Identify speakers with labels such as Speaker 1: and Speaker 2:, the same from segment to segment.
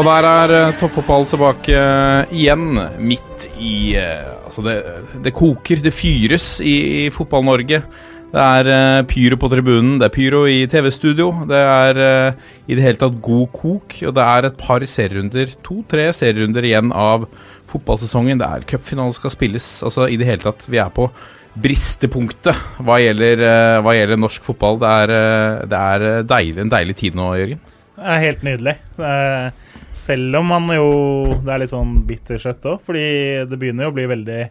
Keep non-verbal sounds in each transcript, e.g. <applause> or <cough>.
Speaker 1: Og der er uh, toppfotball tilbake eh, igjen, midt i eh, Altså, det, det koker, det fyres i, i Fotball-Norge. Det er eh, pyro på tribunen, det er pyro i TV-studio. Det er eh, i det hele tatt god kok, og det er et par serierunder, to-tre serierunder igjen av fotballsesongen. Det er cupfinale skal spilles. Altså, i det hele tatt, vi er på bristepunktet hva gjelder, eh, hva gjelder norsk fotball. Det er, eh, det er eh, deilig, en deilig tid nå, Jørgen.
Speaker 2: Det er helt nydelig. Eh, selv om man jo Det er litt sånn bittersøtt òg, fordi det begynner jo å bli veldig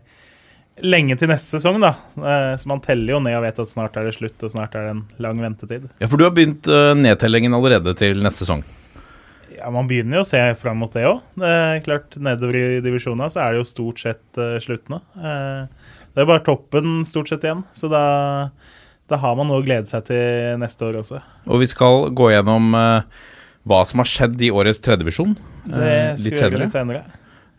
Speaker 2: lenge til neste sesong, da. Eh, så man teller jo ned og vet at snart er det slutt, og snart er det en lang ventetid.
Speaker 1: Ja, for du har begynt uh, nedtellingen allerede til neste sesong.
Speaker 2: Ja, Man begynner jo å se fram mot det òg. Klart, nedover i divisjonene så er det jo stort sett uh, slutt nå. Eh, det er bare toppen stort sett igjen, så da, da har man noe å glede seg til neste år også.
Speaker 1: Og vi skal gå gjennom uh, hva som har skjedd i årets tredjevisjon
Speaker 2: Det skal
Speaker 1: litt
Speaker 2: vi gjøre
Speaker 1: senere.
Speaker 2: litt senere.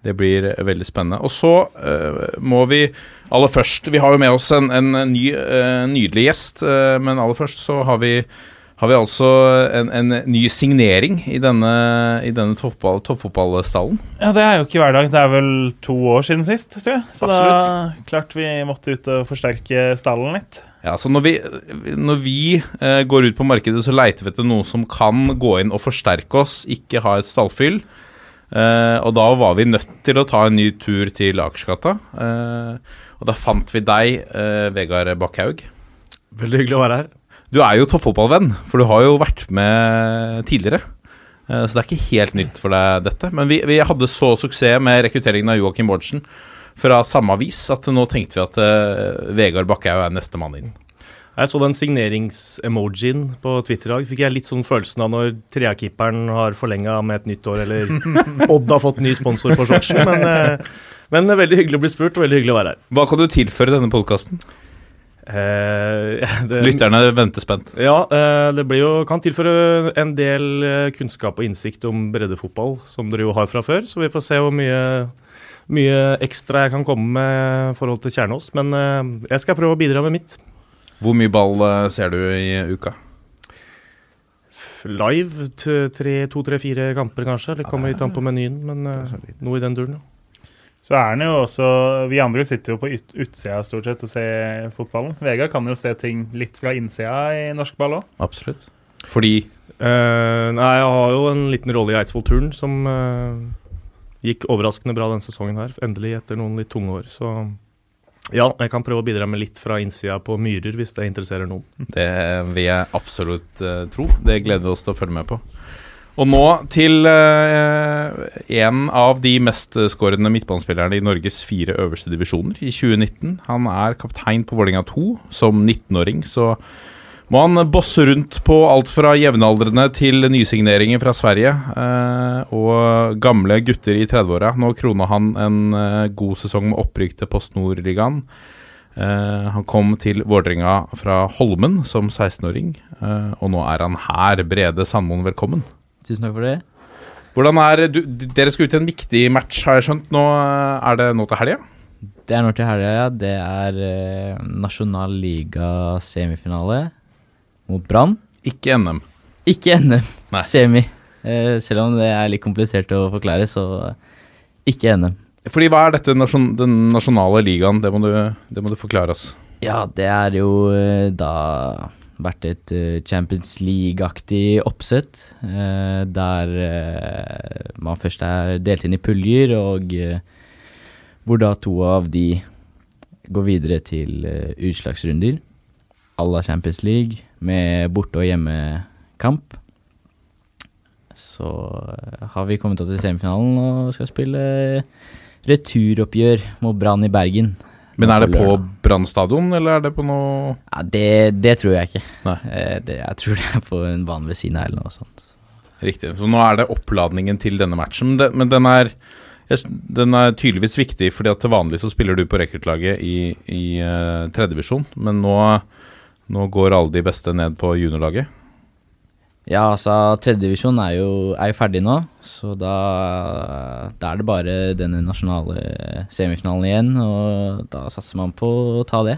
Speaker 1: Det blir veldig spennende. Og så uh, må vi aller først Vi har jo med oss en, en ny, uh, nydelig gjest, uh, men aller først så har vi har vi altså en, en ny signering i denne, i denne toppfotball, toppfotballstallen.
Speaker 2: Ja, det er jo ikke hver dag. Det er vel to år siden sist, tror jeg. Så da
Speaker 1: Absolutt.
Speaker 2: klart vi måtte ut og forsterke stallen litt.
Speaker 1: Ja, så Når vi, når vi eh, går ut på markedet, så leiter vi etter noe som kan gå inn og forsterke oss, ikke ha et stallfyll. Eh, og da var vi nødt til å ta en ny tur til Akersgata. Eh, og da fant vi deg, eh, Vegard Bakkhaug.
Speaker 3: Veldig hyggelig å være her.
Speaker 1: Du er jo toppfotballvenn, for du har jo vært med tidligere. Eh, så det er ikke helt nytt for deg, dette. Men vi, vi hadde så suksess med rekrutteringen av Joakim Bårdsen fra samme avis at nå tenkte vi at uh, Vegard Bakkhaug er neste mann inn.
Speaker 4: Jeg så den signerings-emojien på Twitter i dag. Fikk jeg litt sånn følelsen av når Trea-keeperen har forlenga med et nytt år, eller <laughs> Odd har fått ny sponsor på shortsen. Men, eh, men det er veldig hyggelig å bli spurt, og veldig hyggelig å være her.
Speaker 1: Hva kan du tilføre denne podkasten?
Speaker 4: Eh, <laughs> det-
Speaker 1: Lytterne venter spent.
Speaker 4: Ja, eh, det blir jo, kan tilføre en del eh, kunnskap og innsikt om breddefotball, som dere jo har fra før. Så vi får se hvor mye, mye ekstra jeg kan komme med i forhold til Kjernås. Men eh, jeg skal prøve å bidra med mitt.
Speaker 1: Hvor mye ball eh, ser du i uka?
Speaker 4: Live t- tre, to, tre, fire kamper, kanskje. Det kommer litt an på menyen, men eh, noe i den duren. ja.
Speaker 2: Så er han jo også Vi andre sitter jo på ut, utsida stort sett og ser fotballen. Vegard kan jo se ting litt fra innsida i norsk ball òg.
Speaker 1: Absolutt. Fordi
Speaker 4: uh, nei, jeg har jo en liten rolle i Eidsvoll-turen som eh, gikk overraskende bra denne sesongen her. Endelig, etter noen litt tunge år. Så ja, jeg kan prøve å bidra med litt fra innsida på myrer, hvis det interesserer noen.
Speaker 1: Det vil jeg absolutt uh, tro. Det gleder vi oss til å følge med på. Og nå til uh, en av de mestskårende midtbanespillerne i Norges fire øverste divisjoner i 2019. Han er kaptein på Vålerenga 2 som 19-åring, så må han bosse rundt på alt fra jevnaldrende til nysigneringer fra Sverige eh, og gamle gutter i 30-åra. Nå krona han en eh, god sesong med opprykk til Post Nord-ligaen. Eh, han kom til Vålerenga fra Holmen som 16-åring, eh, og nå er han her. Brede Sandmoen, velkommen.
Speaker 5: Tusen takk for det.
Speaker 1: Hvordan er du, Dere skal ut i en viktig match, har jeg skjønt. Nå eh, Er det nå til helga?
Speaker 5: Det er nå til helga, ja. Det er eh, nasjonal liga-semifinale mot Brann.
Speaker 1: Ikke NM.
Speaker 5: Ikke NM,
Speaker 1: Nei.
Speaker 5: semi. Eh, selv om det er litt komplisert å forklare, så ikke NM.
Speaker 1: Fordi Hva er dette nasjon, den nasjonale ligaen? Det må, du, det må du forklare oss.
Speaker 5: Ja, det er jo eh, da vært et eh, Champions League-aktig oppsett, eh, der eh, man først er delt inn i puljer, og eh, hvor da to av de går videre til utslagsrunder à la Champions League, med borte- og hjemmekamp. Så eh, har vi kommet opp til semifinalen og skal spille returoppgjør mot Brann i Bergen.
Speaker 1: Men er det på. Brann stadion, eller er det på noe
Speaker 5: Ja, det, det tror jeg ikke.
Speaker 1: Nei.
Speaker 5: Eh, Det, jeg tror det er på en bane ved siden av eller noe sånt.
Speaker 1: Riktig. Så nå er det oppladningen til denne matchen. Men, den, er, den er tydeligvis viktig, fordi at til vanlig så spiller du på rekruttlaget i, i tredjedivisjon, men nå, nå går alle de beste ned på juniorlaget.
Speaker 5: Ja, altså tredjedivisjon er, er jo ferdig nå, så da, da er det bare denne nasjonale semifinalen igjen, og da satser man på å ta det.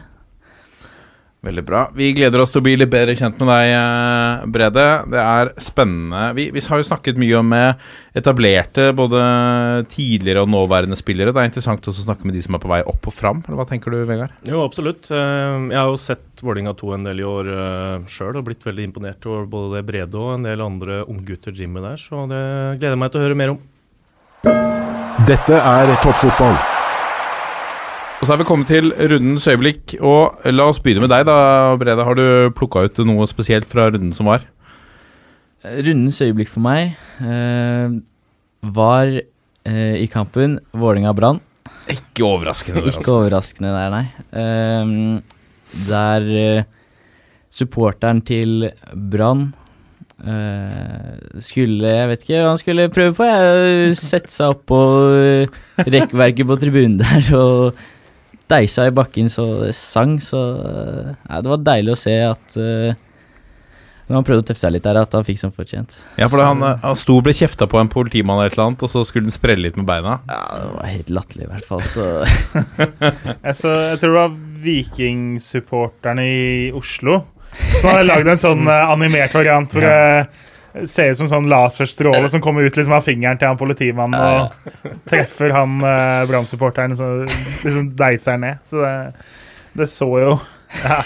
Speaker 1: Veldig bra. Vi gleder oss til å bli litt bedre kjent med deg, eh, Brede. Det er spennende. Vi, vi har jo snakket mye om eh, etablerte, både tidligere og nåværende spillere. Det er interessant også å snakke med de som er på vei opp og fram. Eller hva tenker du, Vegard?
Speaker 4: Jo, absolutt. Eh, Jeg har jo sett Vålinga 2 en del i år sjøl og blitt veldig imponert over både det Brede og en del andre unggutter Jimmy der, så det gleder jeg meg til å høre mer om.
Speaker 6: Dette er toppfotball.
Speaker 1: Og så er vi kommet til rundens øyeblikk. Og la oss begynne med deg, da, Brede. Har du plukka ut noe spesielt fra runden som var?
Speaker 5: Rundens øyeblikk for meg eh, var eh, i kampen Vålerenga-Brann.
Speaker 1: Ikke overraskende. <laughs>
Speaker 5: Ikke overraskende der, nei. Eh, der eh, supporteren til Brann eh, skulle Jeg vet ikke hva han skulle prøve på. Jeg Sette seg opp på eh, rekkverket på tribunen der og deisa i bakken så det sang. Så eh, ja, det var deilig å se at uh, når han prøvde å tøffe seg litt der, at han fikk som fortjent.
Speaker 1: Ja, for han, eh, han sto og ble kjefta på en politimann eller et eller annet, og så skulle han sprelle litt med beina.
Speaker 5: Ja, det var helt latterlig, i hvert fall. Så <laughs>
Speaker 2: Jeg, jeg tror det var Viking-supporterne i Oslo som hadde lagd en sånn eh, animert variant hvor det ser ut som sånn laserstråle som kommer ut liksom av fingeren til han politimannen og treffer han eh, Brann-supporteren og liksom deiser ned. Så det, det så jo ja.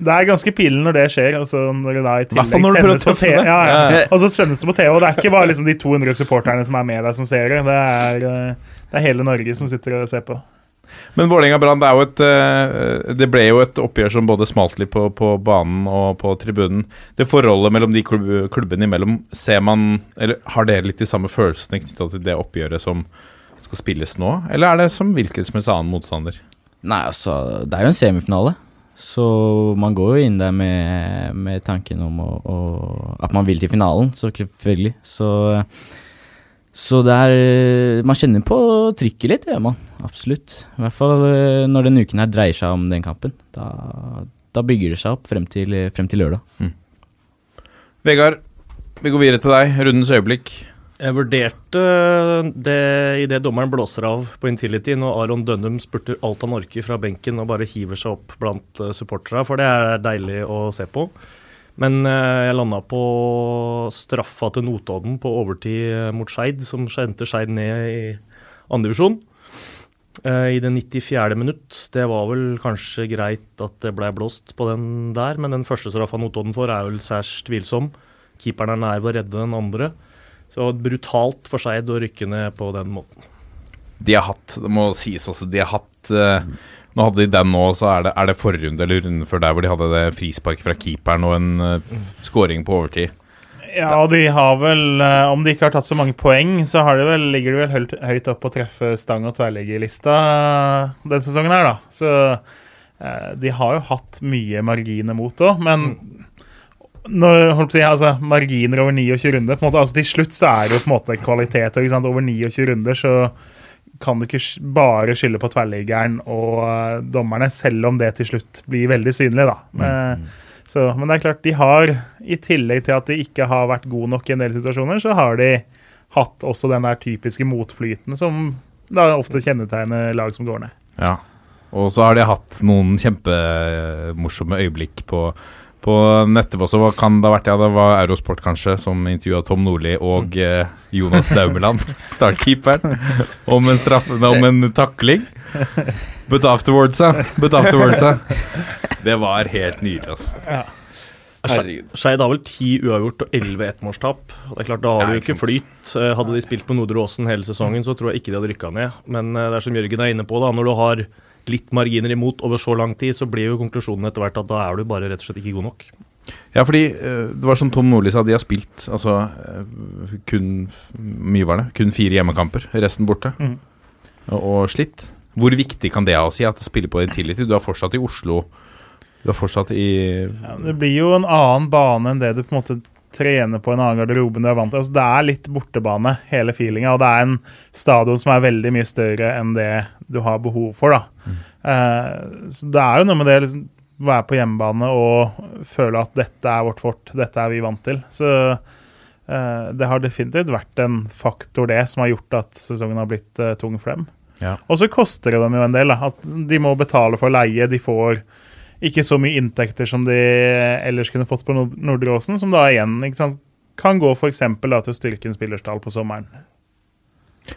Speaker 2: Det er ganske pillen når det skjer. Og så når det da i tillegg
Speaker 1: når du
Speaker 2: sendes på TV.
Speaker 1: det.
Speaker 2: Ja, ja. Og så sendes det på TV, og det er ikke bare liksom de 200 supporterne som er med deg, som ser det. Det eh, det er hele Norge som sitter og ser på.
Speaker 1: Men Vålerenga-Brann, er eh, det ble jo et oppgjør som både smalt litt på, på banen og på tribunen. Det forholdet mellom de klubb, klubbene imellom, ser man Eller har dere litt de samme følelsene knytta til det oppgjøret som skal spilles nå? Eller er det som hvilken som helst annen motstander?
Speaker 5: Nei, altså, det er jo en semifinale. Så man går jo inn der med, med tanken om å, å, at man vil til finalen, så selvfølgelig. Så, så det er Man kjenner på trykket litt, det gjør man. Absolutt. I hvert fall eh, når denne uken her dreier seg om den kampen. Da, da bygger det seg opp frem til, frem til lørdag.
Speaker 1: Vegard, vi går videre til deg. Rundens øyeblikk.
Speaker 4: Jeg vurderte det idet dommeren blåser av på Intility, når Aron Dønnum spurter alt han orker fra benken og bare hiver seg opp blant supporterne, for det er deilig å se på. Men eh, jeg landa på straffa til Notodden på overtid eh, mot Skeid, som sendte Skeid ned i andredivisjon. Uh, I det 94. minutt. Det var vel kanskje greit at det ble blåst på den der, men den første straffa Notodden får, er vel særs tvilsom. Keeperen er nær ved å redde den andre. Så brutalt for Skeid å rykke ned på den måten.
Speaker 1: De har hatt, det må sies også, de har hatt eh, Nå hadde de den nå, så er det, er det forrunde eller runde før der hvor de hadde det frispark fra keeperen og en uh, scoring på overtid.
Speaker 2: Ja, og de har vel, uh, om de ikke har tatt så mange poeng, så de vel, ligger de vel høyt, høyt opp på å treffe stang- og tverrliggerlista Den sesongen her, da. Så eh, de har jo hatt mye marginer mot òg, men når, holdt på å si, altså, marginer over 29 runder på en måte, altså Til slutt så er det jo på en måte kvalitet. og Ikke sant? Over 29 runder så kan du ikke bare skylde på tverrliggeren og eh, dommerne, selv om det til slutt blir veldig synlig, da. Mm. så, men det er klart, de har, i tillegg til at de ikke har vært gode nok i en del situasjoner, så har de hatt også den der typiske motflyten som da ofte kjennetegner lag som går ned.
Speaker 1: Ja. Og så har de hatt noen kjempemorsomme øyeblikk på, på nettet også. Hva kan det ha vært? Ja, det var Eurosport kanskje, som intervjua Tom Nordli og eh, Jonas Daumeland, <laughs> startkeeperen, om en, straff, om en takling. But afterwards, ja. But afterwards, ja. Det var helt nydelig, altså. Herregud.
Speaker 4: Skeid har vel ti uavgjort og elleve ettmålstap. Det er klart, Da har
Speaker 1: Ja, ikke
Speaker 4: ikke flyt. Eh, Hadde de spilt på Nordre Åsen hele sesongen, så tror jeg ikke de hadde rykka ned. Men eh, det er som Jørgen er inne på, da, når du har litt marginer imot over så lang tid, så blir jo konklusjonen etter hvert at da er du bare rett og slett ikke god nok.
Speaker 1: Ja, fordi eh, det var som Tom Nordli sa, de har spilt altså eh, kun mye var det, kun fire hjemmekamper, resten borte.
Speaker 2: Mm.
Speaker 1: Og, og slitt. Hvor viktig kan det ha å si at det spiller på tillit? Du er fortsatt i Oslo. Du er fortsatt i
Speaker 2: Ja, det blir jo en annen bane enn det du på en måte trener på en annen garderobe enn du er vant til. Altså, det er litt bortebane, hele feelinga, og det er en stadion som er veldig mye større enn det du har behov for. da. Eh, så det er jo noe med det liksom, være på hjemmebane og føle at dette er vårt fort, dette er vi vant til. Så eh, det har definitivt vært en faktor, det, som har gjort at sesongen har blitt eh, tung for dem.
Speaker 1: Ja.
Speaker 2: Og så koster det dem jo en del. Da. At de må betale for leie. De får ikke så mye inntekter som de ellers kunne fått på Nord- Nordre Åsen, som da igjen ikke sant, kan gå eksempel til å styrke en spillerstall på sommeren.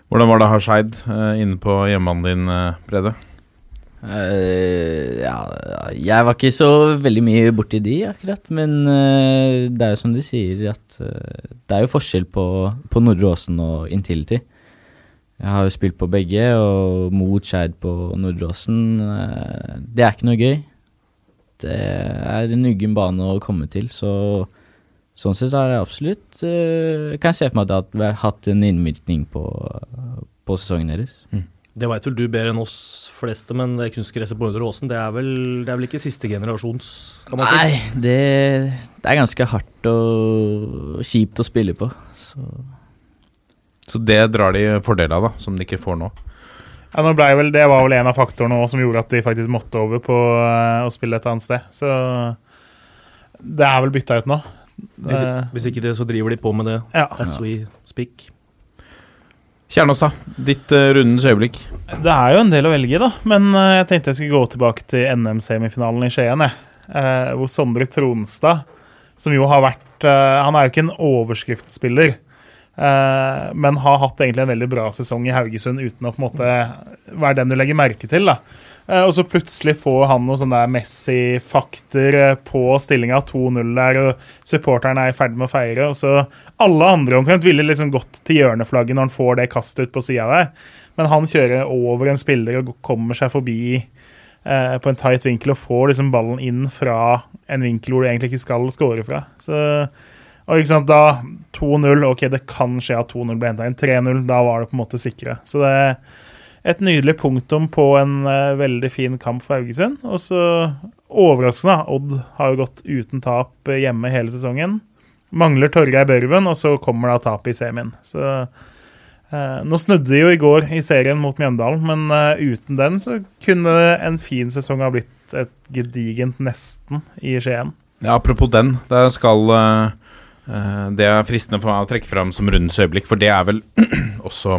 Speaker 1: Hvordan var det å ha Skeid eh, inne på hjemmebanen din, eh, Brede?
Speaker 5: Uh, ja, jeg var ikke så veldig mye borti de, akkurat. Men uh, det er jo som du sier, at uh, det er jo forskjell på, på Nordre Åsen og Intility. Jeg har jo spilt på begge, og mot Skeid på Nordre Åsen Det er ikke noe gøy. Det er en uggen bane å komme til, så sånn sett er det absolutt eh, Kan jeg se for meg at det har hatt en innvirkning på, på sesongen deres.
Speaker 4: Det veit vel du bedre enn oss fleste, men det kunstgresset på Nordre Åsen det er, vel, det er vel ikke siste generasjons, kan man si?
Speaker 5: Nei, det, det er ganske hardt og kjipt å spille på. Så
Speaker 1: Så det drar de fordel av, da, som de ikke får nå.
Speaker 2: Ja, nå ble vel, Det var vel en av faktorene også som gjorde at de faktisk måtte over på eh, å spille et annet sted. Så det er vel bytta ut nå. Det,
Speaker 4: Hvis ikke det, så driver de på med det
Speaker 2: ja.
Speaker 4: as we speak.
Speaker 1: Kjernås, da. Ditt uh, rundens øyeblikk.
Speaker 2: Det er jo en del å velge, da. Men uh, jeg tenkte jeg skulle gå tilbake til NM-semifinalen i Skien. jeg. Eh, hvor Sondre Tronstad, som jo har vært eh, Han er jo ikke en overskriftsspiller. Eh, men har hatt egentlig en veldig bra sesong i Haugesund uten å på en måte være den du legger merke til. da. Eh, og så plutselig får han noe sånn der Messi-fakter eh, på stillinga 2-0 der, og supporterne er i ferd med å feire. Og så alle andre omtrent ville liksom gått til hjørneflagget når han får det kastet ut på sida der. Men han kjører over en spiller og kommer seg forbi eh, på en tight vinkel og får liksom ballen inn fra en vinkel hvor du egentlig ikke skal score fra. Så, og ikke sant, da 2-0 OK, det kan skje at 2-0 ble henta inn. 3-0, da var det på en måte sikre. Så det er et nydelig punktum på en uh, veldig fin kamp for Haugesund. Og så overraskende, Odd har jo gått uten tap eh, hjemme hele sesongen. Mangler Torgeir Børven, og så kommer da tapet i semien. Så uh, Nå snudde de jo i går i serien mot Mjøndalen, men uh, uten den så kunne en fin sesong ha blitt et gedigent nesten i Skien.
Speaker 1: Ja, apropos den, der skal Det er fristende for meg å trekke fram som rundens øyeblikk, for det er vel <clears throat> også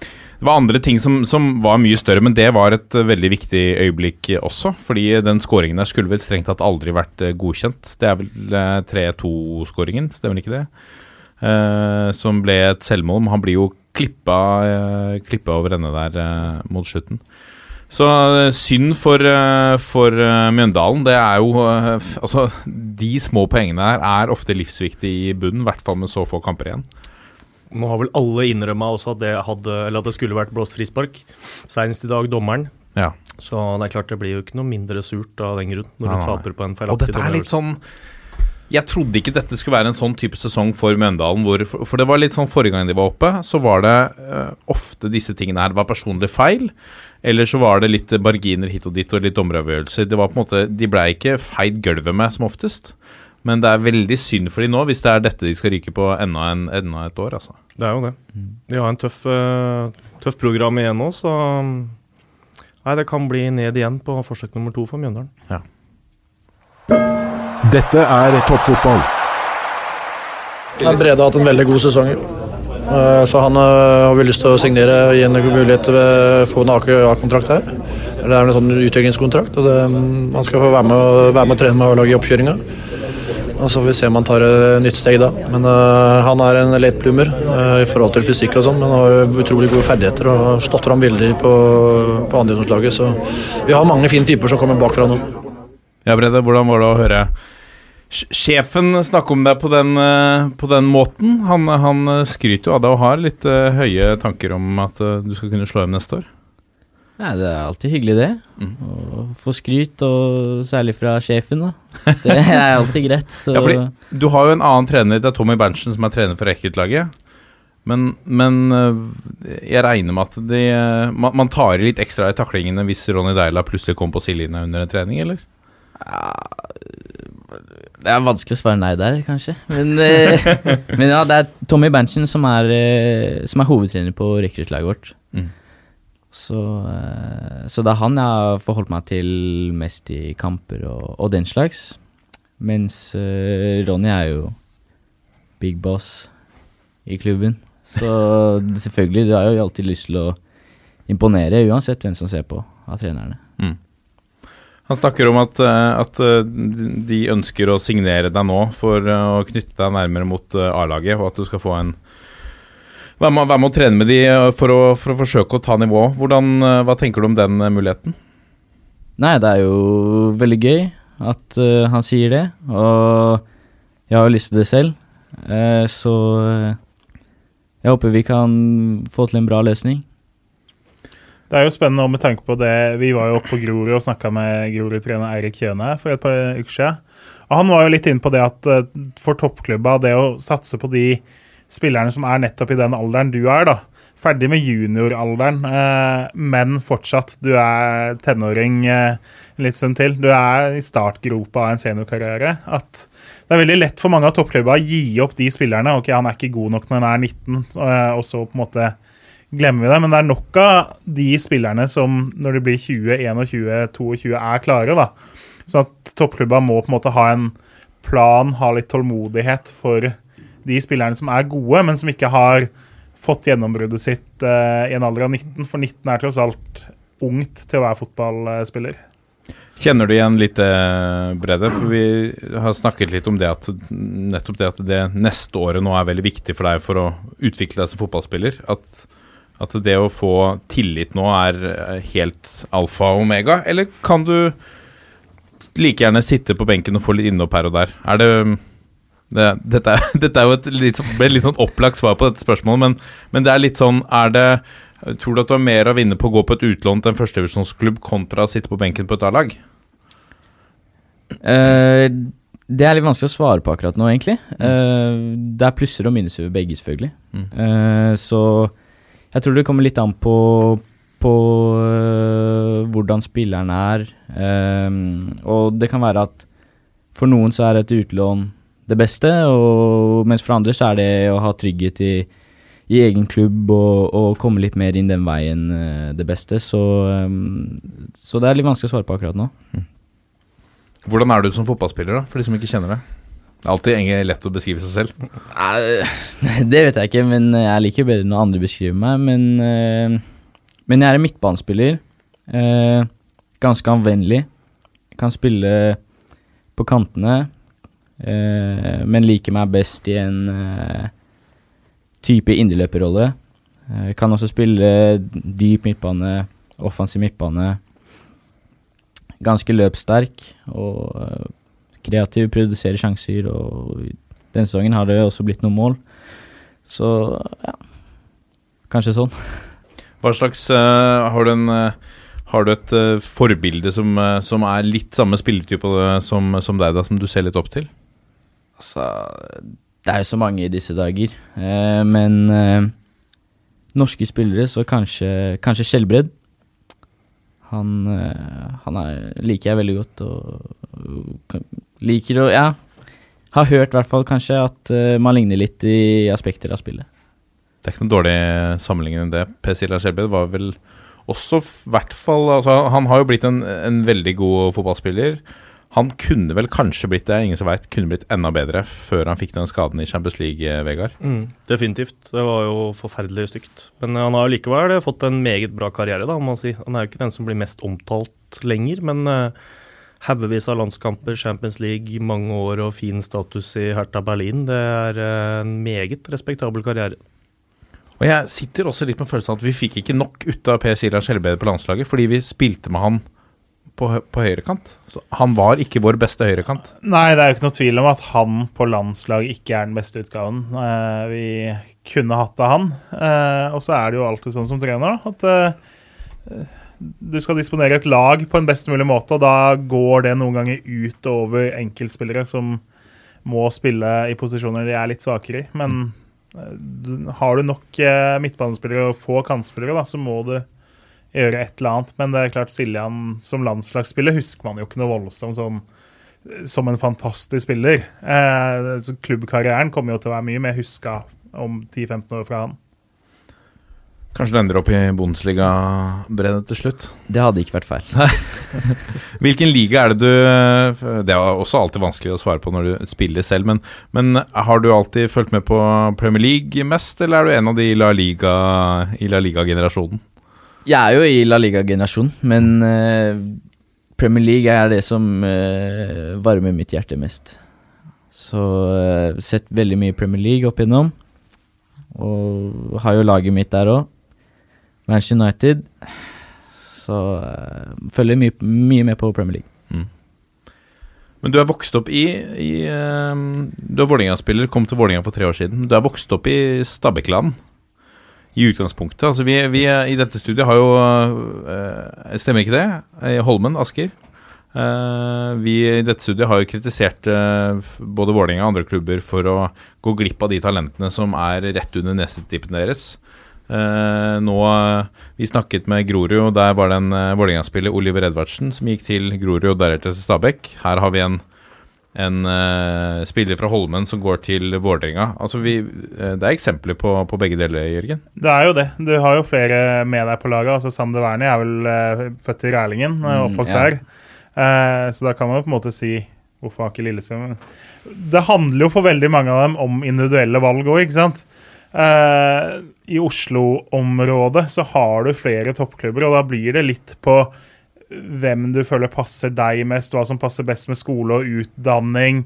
Speaker 1: Det var andre ting som, som var mye større, men det var et eh, veldig viktig øyeblikk også. Fordi den skåringen der skulle vel strengt tatt aldri vært eh, godkjent. Det er vel eh, 3-2-skåringen, stemmer ikke det? Eh, som ble et selvmål. Men han blir jo klippa, eh, klippa over ende der eh, mot slutten. Så eh, synd for, eh, for eh, Mjøndalen. Det er jo Altså, de små poengene her er ofte livsviktige i bunnen, i hvert fall med så få kamper igjen.
Speaker 4: Nå har vel alle innrømma også at det, hadde, eller at det skulle vært blåst frispark. Senest i dag dommeren.
Speaker 1: Ja.
Speaker 4: Så det er klart det blir jo ikke noe mindre surt av den grunn, når
Speaker 1: Nei,
Speaker 4: du taper på en
Speaker 1: Og
Speaker 4: feilaktig
Speaker 1: dette er litt sånn Jeg trodde ikke dette skulle være en sånn type sesong for Mjøndalen. Hvor, for, det var litt sånn forrige gang de var oppe, så var det uh, ofte disse tingene her. Det var personlig feil, eller så var det litt marginer hit og dit og litt dommeravgjørelser. Det var på en måte, De blei ikke feid gulvet med som oftest. Men det er veldig synd for de nå, hvis det er dette de skal ryke på enda, en, enda et år. altså.
Speaker 4: Det er jo det. De har en tøff, eh, tøff program igjen nå, så Nei, det kan bli ned igjen på forsøk nummer to for Mjøndalen.
Speaker 6: Dette er toppfotball.
Speaker 7: Ja, Brede har hatt en veldig god sesong. Eh, Så han eh, har vi lyst til å signere og gi en mulighet til å få en AKA-kontrakt her. Det er en sånn utviklingskontrakt. og det, mm, Han skal få være med, og- være med og trene med A-laget i oppkjøringa. Og Så får vi se om han tar et nytt steg da. Men uh, han er en late bloomer uh, i forhold til fysikk og sånn, men har utrolig gode ferdigheter og har stått fram veldig på, på andredivisjonslaget. Så vi har mange fine typer som kommer bakfra nå.
Speaker 1: Ja, Brede, hvordan var det å høre sjefen snakker om deg på den, eh, på den måten? Han, han eh, skryter jo av deg og har litt eh, høye tanker om at du skal kunne slå hjem neste år.
Speaker 5: Nei, det er alltid hyggelig, det.
Speaker 1: Mm.
Speaker 5: Å få skryt, og særlig fra sjefen, da. Det er alltid greit. Så
Speaker 1: Ja, fordi du har jo en annen trener, det er Tommy Berntsen som er trener for Rekruttlaget. Men, men jeg regner med at de, man, man tar i litt ekstra i taklingene hvis Ronny Deila plutselig kommer på sidelinja under en trening, eller?
Speaker 5: Det er vanskelig å svare nei der, kanskje. Men, eh, men ja, det er Tommy Berntsen som er, eh, som er hovedtrener på rekruttlaget vårt.
Speaker 1: Mm.
Speaker 5: Så, eh, så det er han jeg har forholdt meg til mest i kamper og, og den slags. Mens uh, Ronny er jo big boss i klubben. Så selvfølgelig, du har jo alltid lyst til å imponere, uansett hvem som ser på av trenerne.
Speaker 1: Mm. Han snakker om at, eh, at eh, de ønsker å signere deg nå for eh, å knytte deg nærmere mot A-laget, og at du skal få en Være med, være med å trene med de for å, for å forsøke å ta nivå. Hvordan, hva tenker du om den muligheten?
Speaker 5: Nei, det er jo veldig gøy at uh, han sier det, og jeg har jo lyst til det selv. Uh, så jeg håper vi kan få til en bra løsning.
Speaker 2: Det er jo spennende med tanke på det Vi var jo oppe på Grorud og snakka med Grorud-trener Eirik Kjøne for et par uker siden. Og han var jo litt inne på det at eh, for toppklubba, det å satse på de spillerne som er nettopp i den alderen du er, da. Ferdig med junioralderen, eh, men fortsatt du er tenåring eh, litt stund til. Du er i startgropa av en seniorkarriere. At det er veldig lett for mange av toppklubba å gi opp de spillerne. Ok, han er ikke god nok når han er 19, eh, og så på en måte glemmer vi det. Men det er nok av de spillerne som når de blir 20, 21, 22 er klare. da. Så at toppklubba må på en måte ha en plan, ha litt tålmodighet for de spillerne som er gode, men som ikke har fått gjennombruddet sitt uh, i en alder av 19. For 19 er tross alt ungt til å være fotballspiller.
Speaker 1: Kjenner du igjen litt eh, Brede? For vi har snakket litt om det at nettopp det at det neste året nå er veldig viktig for deg for å utvikle deg som fotballspiller. At, at det å få tillit nå er eh, helt alfa og omega? Eller kan du like gjerne sitte på benken og få litt innhopp her og der? Er det det, dette, er, <laughs> dette er jo et litt, sånn- ble litt sånn opplagt svar på dette spørsmålet, men, men det er litt sånn Er det Tror du at du har mer å vinne på å gå på et utlån til en førstevisjonsklubb kontra å sitte på benken på et A-lag?
Speaker 5: Uh, det er litt vanskelig å svare på akkurat nå, egentlig. Uh, det er plusser og minuser ved begge, selvfølgelig.
Speaker 1: Mm.
Speaker 5: Eh, så jeg tror det kommer litt an på, på eh, hvordan spilleren er. Um, og det kan være at for noen så er et utlån det beste, og mens for andre så er det å ha trygghet i, i egen klubb og, og komme litt mer inn den veien eh, det beste. Så, um, så det er litt vanskelig å svare på akkurat nå.
Speaker 1: Hvordan er du som fotballspiller, da, for de som ikke kjenner deg? Det er alltid lett å beskrive seg selv.
Speaker 5: Nei, <laughs> det vet jeg ikke, men jeg liker bedre når andre beskriver meg. Men, eh, men jeg er en midtbanespiller. eh, ganske anvendelig. Kan spille på kantene, eh, men liker meg best i en type indreløperrolle. Kan også spille dyp midtbane, offensiv midtbane. Ganske løpssterk og kreativ, produserer sjanser, og denne sesongen har det også blitt noen mål. Så ja, kanskje sånn. <laughs>
Speaker 1: Hva slags uh, Har du en uh, har du et uh, forbilde som, som er litt samme spilletype som, som deg, da, som du ser litt opp til?
Speaker 5: Altså, det er jo så mange i disse dager. Men norske spillere, så kanskje, kanskje Skjelbred. Han, eh, han er, liker jeg veldig godt, og, og liker å Ja, har hørt i hvert fall kanskje at eh, man ligner litt i aspekter av spillet.
Speaker 1: Det er ikke noe dårlig sammenligning enn det. Per Silja Skjelbred var vel også i hvert fall altså, Han har jo blitt en, en veldig god fotballspiller. Han kunne vel kanskje blitt det, ingen som vet, kunne blitt enda bedre før han fikk den skaden i Champions League, eh, Vegard.
Speaker 4: Mm, definitivt. Det var jo forferdelig stygt. Men han har likevel fått en meget bra karriere, da, må man si. Han er jo ikke den som blir mest omtalt lenger, men uh, haugevis av landskamper, Champions League, mange år og fin status i Hertha Berlin. Det er eh, en meget respektabel karriere.
Speaker 1: Og jeg sitter også litt med følelsen at vi fikk ikke nok ut av Per Silas Skjelbred på landslaget, fordi vi spilte med han på, på høyrekant. Så han var ikke vår beste høyrekant.
Speaker 2: Nei, det er jo ikke noe tvil om at han på landslag ikke er den beste utgaven. Eh, vi kunne hatt av han. Eh, og så er det jo alltid sånn som trener, da, at eh, du skal disponere et lag på en best mulig måte, og da går det noen ganger ut over enkeltspillere som må spille i posisjoner de er litt svakere i. Men eh, Har du nok eh, midtbanespillere og få kantspillere, da, så må du gjøre et eller annet. Men det er klart Siljan som landslagsspiller husker man jo ikke noe voldsomt som, som en fantastisk spiller. Eh, så klubbkarrieren kommer jo til å være mye mer huska om 10-15 år fra han.
Speaker 1: Kanskje du ender opp i Bundesliga-breddet til slutt?
Speaker 5: Det hadde ikke vært feil. <laughs>
Speaker 1: Hvilken liga er det du Det er også alltid vanskelig å svare på når du spiller selv, men, men har du alltid fulgt med på Premier League mest, eller er du en av de i La Liga- i La Liga-generasjonen?
Speaker 5: Jeg er jo i La Liga-generasjon, men uh, Premier League er det som uh, varmer mitt hjerte mest. Så uh, sett veldig mye Premier League opp igjennom. Og har jo laget mitt der òg. Manchester United. Så uh, følger mye, mye med på Premier League.
Speaker 1: Men du er vokst opp i, i Du er Vålerenga-spiller, kom til Vålerenga for tre år siden. Du er vokst opp i Stabækland i utgangspunktet. Altså vi, vi i dette studiet har jo eh, Stemmer ikke det? Holmen, Asker. Uh, vi i dette studiet har jo kritisert uh, både Vålerenga og andre klubber for å gå glipp av de talentene som er rett under nesetippene deres. Uh, nå, Vi snakket med Grorud, og der var det en Vålerenga-spiller, Oliver Edvardsen, som gikk til Grorud og deretter til Stabæk. Her har vi en, en uh, spiller fra Holmen som går til Vålerenga. Altså vi, eh, det er eksempler på, på begge deler, Jørgen.
Speaker 2: Det er jo det. Du har jo flere med deg på laget. Altså Sander Wernie er vel uh, født i Rælingen, eh,
Speaker 5: Mm,
Speaker 2: oppvokst
Speaker 5: ja.
Speaker 2: der. Så da kan man jo på en måte si Hvorfor har ikke Lillestrøm Det handler jo for veldig mange av dem om individuelle valg òg, ikke sant? Eh, I Oslo-området så har du flere toppklubber, og da blir det litt på hvem du føler passer deg mest, hva som passer best med skole og utdanning,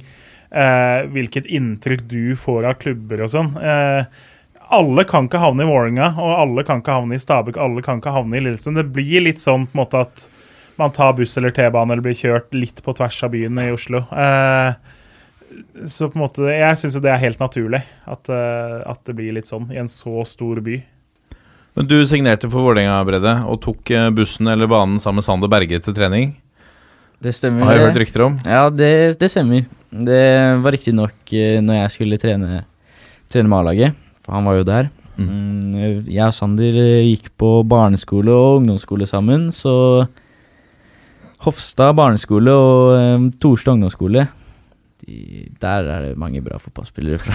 Speaker 2: eh, hvilket inntrykk du får av klubber og sånn. Eh, alle kan ikke havne i Vålerenga, og alle kan ikke havne i Stabæk, alle kan ikke havne i Lillestrøm. Det blir litt sånn på en måte at man tar buss eller T-bane eller blir kjørt litt på tvers av byen i Oslo. Eh, så på en måte, jeg syns det er helt naturlig at, eh, at det blir litt sånn i en så stor by.
Speaker 1: Men du signerte for Vålerenga, Brede, og tok eh, bussen eller banen sammen med Sander Berge til trening.
Speaker 5: Det stemmer.
Speaker 1: Har jeg hørt rykter om.
Speaker 5: Ja, det, det stemmer. Det var riktignok uh, når jeg skulle trene, trene med A-laget, for han var jo der. Mm, jeg og Sander eh, gikk på barneskole og ungdomsskole sammen, så Hofstad barneskole og um, Torstad ungdomsskole de, Der er det mange bra fotballspillere fra.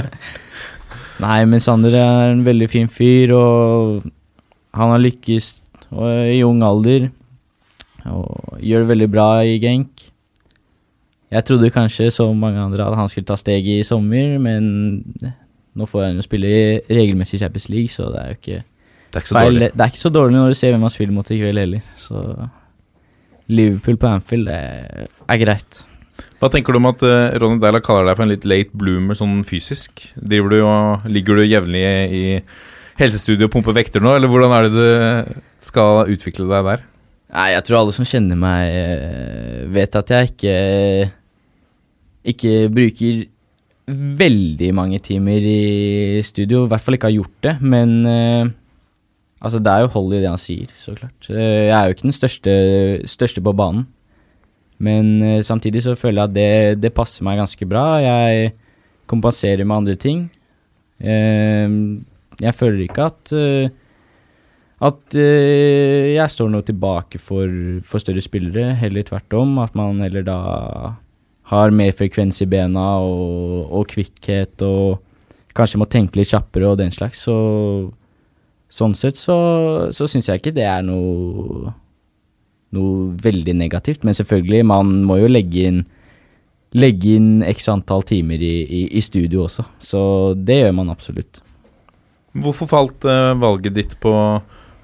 Speaker 5: <laughs> <laughs> <laughs> Nei, men Sander er en veldig fin fyr, og han har lykkes i ung alder. Og gjør det veldig bra i Genk. Jeg trodde kanskje, som mange andre, at han skulle ta steget i sommer, men nå får han jo spille i regelmessig Champions League, så det er jo ikke
Speaker 1: Det er ikke så
Speaker 5: feil.
Speaker 1: dårlig.
Speaker 5: Det er ikke så dårlig når du ser hvem han spiller mot i kveld heller. Så Liverpool på Anfield, det er greit.
Speaker 1: Hva tenker du om at uh, Ronny Deila kaller deg for en litt late bloomer sånn fysisk? Driver du og Ligger du jevnlig i helsestudio og pumper vekter nå, eller hvordan er det du skal utvikle deg der?
Speaker 5: Nei, jeg tror alle som kjenner meg, eh, vet at jeg ikke ikke bruker veldig mange timer i studio. I hvert fall ikke har gjort det, men uh, altså det er jo hold i det han sier, så klart. Eh, Jeg er jo ikke den største, største på banen, men eh, samtidig så føler jeg at det, det passer meg ganske bra. Jeg kompenserer med andre ting. Eh, Jeg føler ikke at eh, at eh, jeg står noe tilbake for, for større spillere, heller tvert om. At man heller da har mer frekvens i bena og, og kvikkhet og kanskje må tenke litt kjappere og den slags. Så sånn sett så, så syns jeg ikke det er noe noe veldig negativt. Men selvfølgelig, man må jo legge inn legge inn x antall timer i, i, i studio også. Så det gjør man absolutt.
Speaker 1: Hvorfor falt uh, valget ditt på,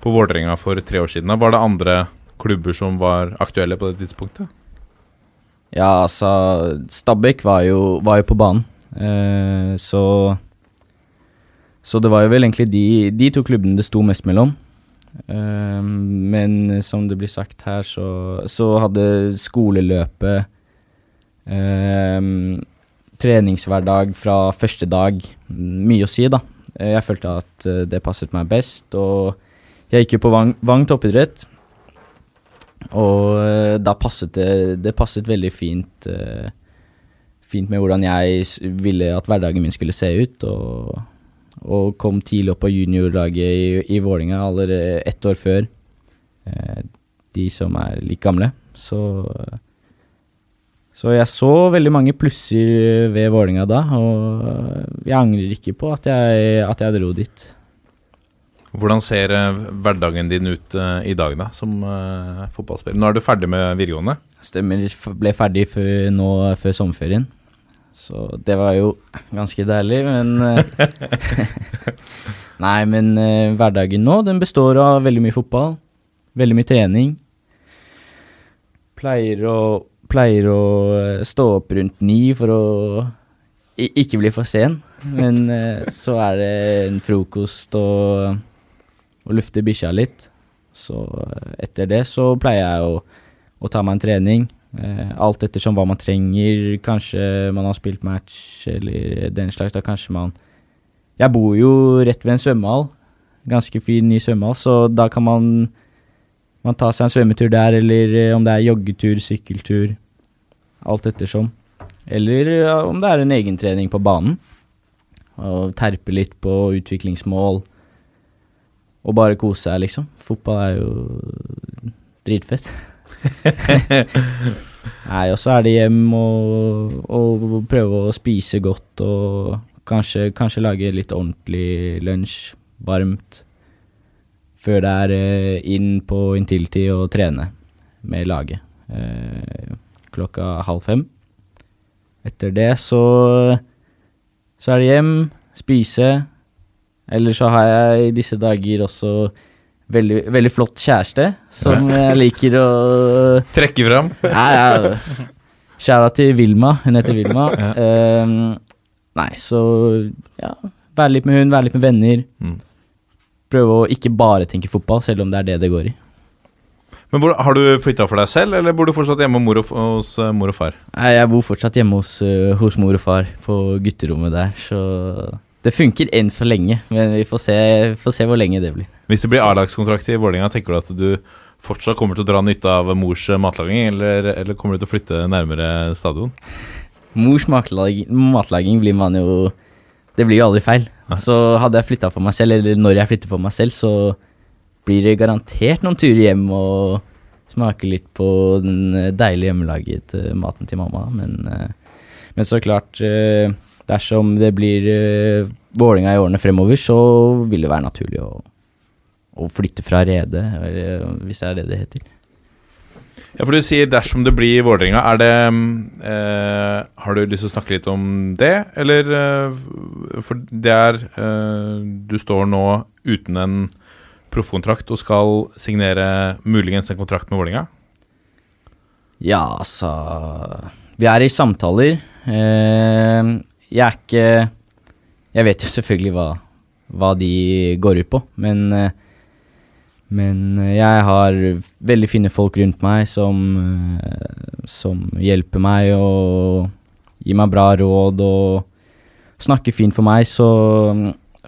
Speaker 1: på Vålerenga for tre år siden? Var det andre klubber som var aktuelle på det tidspunktet?
Speaker 5: Ja, altså Stabæk var jo, var jo på banen. uh, så Så det var jo vel egentlig de, de to klubbene det sto mest mellom. Eh, men som det blir sagt her, så, så hadde skoleløpet um, Treningshverdag fra første dag mye å si, da. Eh, Jeg følte at eh, det passet meg best, og jeg gikk jo på Vang, Vang toppidrett. Og eh, da passet det Det passet veldig fint uh, fint med hvordan jeg ville at hverdagen min skulle se ut. Og, og kom tidlig opp på juniorlaget i, i Vålinga allerede ett år før eh, de som er like gamle. Så, så jeg så veldig mange plusser ved Vålinga da, og jeg angrer ikke på at jeg, at jeg dro dit.
Speaker 1: Hvordan ser eh, hverdagen din ut eh, i dag, da, som fotballspiller? Nå er du ferdig med videregående.
Speaker 5: Stemmer. Ble ferdig før, nå før sommerferien. Så det var jo ganske deilig, men eh, <laughs> Nei, men eh, hverdagen nå, den består av veldig mye fotball. Veldig mye trening. Pleier å, pleier å eh, stå opp rundt ni for å ikke bli for sen. Men så er det en frokost og, og lufte bikkja litt. Så etter det så pleier jeg å å ta meg en trening. Eh, alt ettersom hva man trenger. Kanskje man har spilt match eller den slags. Da kanskje man Jeg bor jo rett ved en svømmehall. Ganske fin ny svømmehall, så da kan man man ta seg en svømmetur der, eller eh, om det er joggetur, sykkeltur. Alt ettersom. Eller om det er en egentrening på banen. Og terpe litt på utviklingsmål. Og bare kose seg, liksom. Fotball er jo dritfett. <laughs> <laughs> Nei, og så er det hjem og, og prøve å spise godt og kanskje, kanskje lage litt ordentlig lunsj, varmt, før det er eh, inn på Intility og trene med laget. Eh, klokka halv fem. Etter det så, så er det hjem, spise. Eller så har jeg i disse dager også veldig, veldig flott kjæreste, som jeg liker å
Speaker 1: Trekke fram.
Speaker 5: Nei, ja. Skjæra til Vilma. Hun heter Vilma. Ehm, nei, så ja. Være litt med hun, være litt med venner.
Speaker 1: Mm.
Speaker 5: Prøve å ikke bare tenke fotball, selv om det er det det går i.
Speaker 1: Men hvor, Har du flytta for deg selv, eller bor du fortsatt hjemme mor og, hos eh, mor og far?
Speaker 5: Nei, jeg bor fortsatt hjemme hos, eh, hos mor og far, på gutterommet der, så det funker enn så lenge. Men vi får se, får se hvor lenge det blir.
Speaker 1: Hvis det blir A-lagskontrakt i Vålerenga, tenker du at du fortsatt kommer til å dra nytte av mors matlaging, eller, eller kommer du til å flytte nærmere stadion?
Speaker 5: Mors matlaging, matlaging blir man jo Det blir jo aldri feil.
Speaker 1: Nei.
Speaker 5: Så hadde jeg flytta for meg selv, eller når jeg flytter for meg selv, så blir det garantert noen turer hjem og smake litt på den deilige hjemmelaget eh, maten til mamma. Men, eh, men så klart, eh, dersom det blir uh, Vålinga i årene fremover, så vil det være naturlig å, å flytte fra Rede, eller, hvis det er det det heter.
Speaker 1: Ja, for du sier dersom det blir Vålerenga, er det eh, Har du lyst til å snakke litt om det, eller eh, For det er eh, Du står nå uten en proffkontrakt og skal signere muligens en kontrakt med Vålerenga.
Speaker 5: Ja, altså Vi er i samtaler. Eh, jeg er ikke Jeg vet jo selvfølgelig hva, hva de går ut på, men eh, Men jeg har veldig fine folk rundt meg som, eh, som hjelper meg og gir meg bra råd og snakker fint for meg, så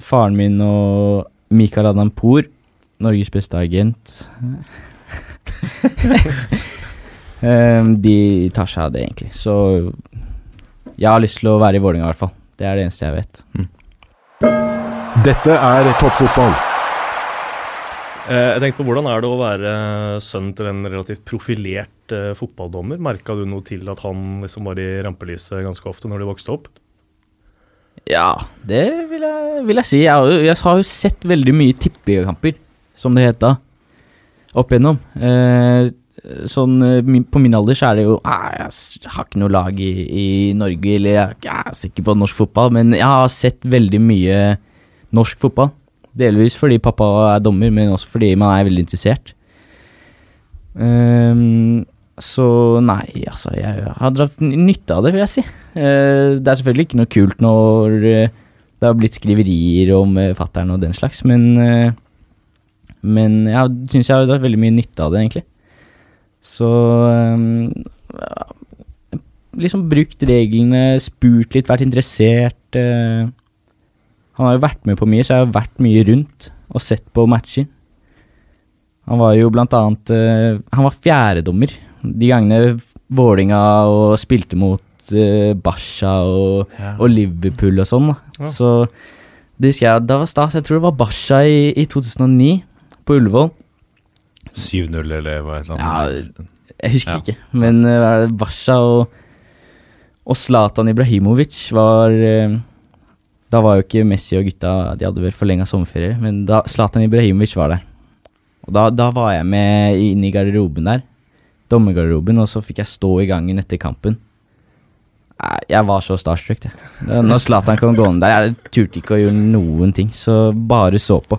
Speaker 5: faren min og Mikael Adampour, Norges beste agent <laughs> <laughs> Ehm, de tar seg av det, egentlig. Så jeg har lyst til å være i Vålerenga, i hvert fall. Det er det eneste jeg vet.
Speaker 6: Dette er toppfotball.
Speaker 4: Eh, Jeg tenkte på Hvordan er det å være sønn til en relativt profilert eh, fotballdommer? Merka du noe til at han liksom var i rampelyset ganske ofte når du vokste opp?
Speaker 5: Ja, det vil jeg, vil jeg si. Jeg har, jo, jeg har jo sett veldig mye tippeligakamper, som det het da, opp igjennom. Eh, sånn, eh, på min alder så er det jo ah, Jeg har ikke noe lag i, i Norge, eller jeg, er ikke- er sikker på norsk fotball, men jeg har sett veldig mye norsk fotball. Delvis fordi pappa er dommer, men også fordi man er veldig interessert. Um, så nei, altså, jeg har dratt nytte av det, vil jeg si. Uh, det er selvfølgelig ikke noe kult når uh, det har blitt skriverier om uh, fattern og den slags, men uh, Men jeg syns jeg har dratt veldig mye nytte av det, egentlig. Så um, Liksom brukt reglene, spurt litt, vært interessert. Uh, han har jo vært med på mye, så jeg har vært mye rundt og sett på matcher. Han var jo blant annet uh, Han var fjerdedommer de gangene Vålinga og spilte mot uh, Basha og,
Speaker 1: Ja.
Speaker 5: og Liverpool og sånn. da.
Speaker 4: Ja.
Speaker 5: Så det husker jeg, da var stas. Jeg tror det var Basha i, i 2009, på Ullevål.
Speaker 1: 7-0 eller hva et eller annet?
Speaker 5: Ja, jeg husker
Speaker 1: Ja.
Speaker 5: ikke. Men uh, Basha og, og Zlatan Ibrahimovic var uh, Da var jo ikke Messi og gutta De hadde vel forlenga sommerferie, men da Zlatan Ibrahimovic var der. Og da, da var jeg med inn i garderoben der, dommergarderoben, og så fikk jeg stå i gangen etter kampen. Jeg var så starstruck, jeg. Når Zlatan kom gående der, jeg turte ikke å gjøre noen ting, så bare så på.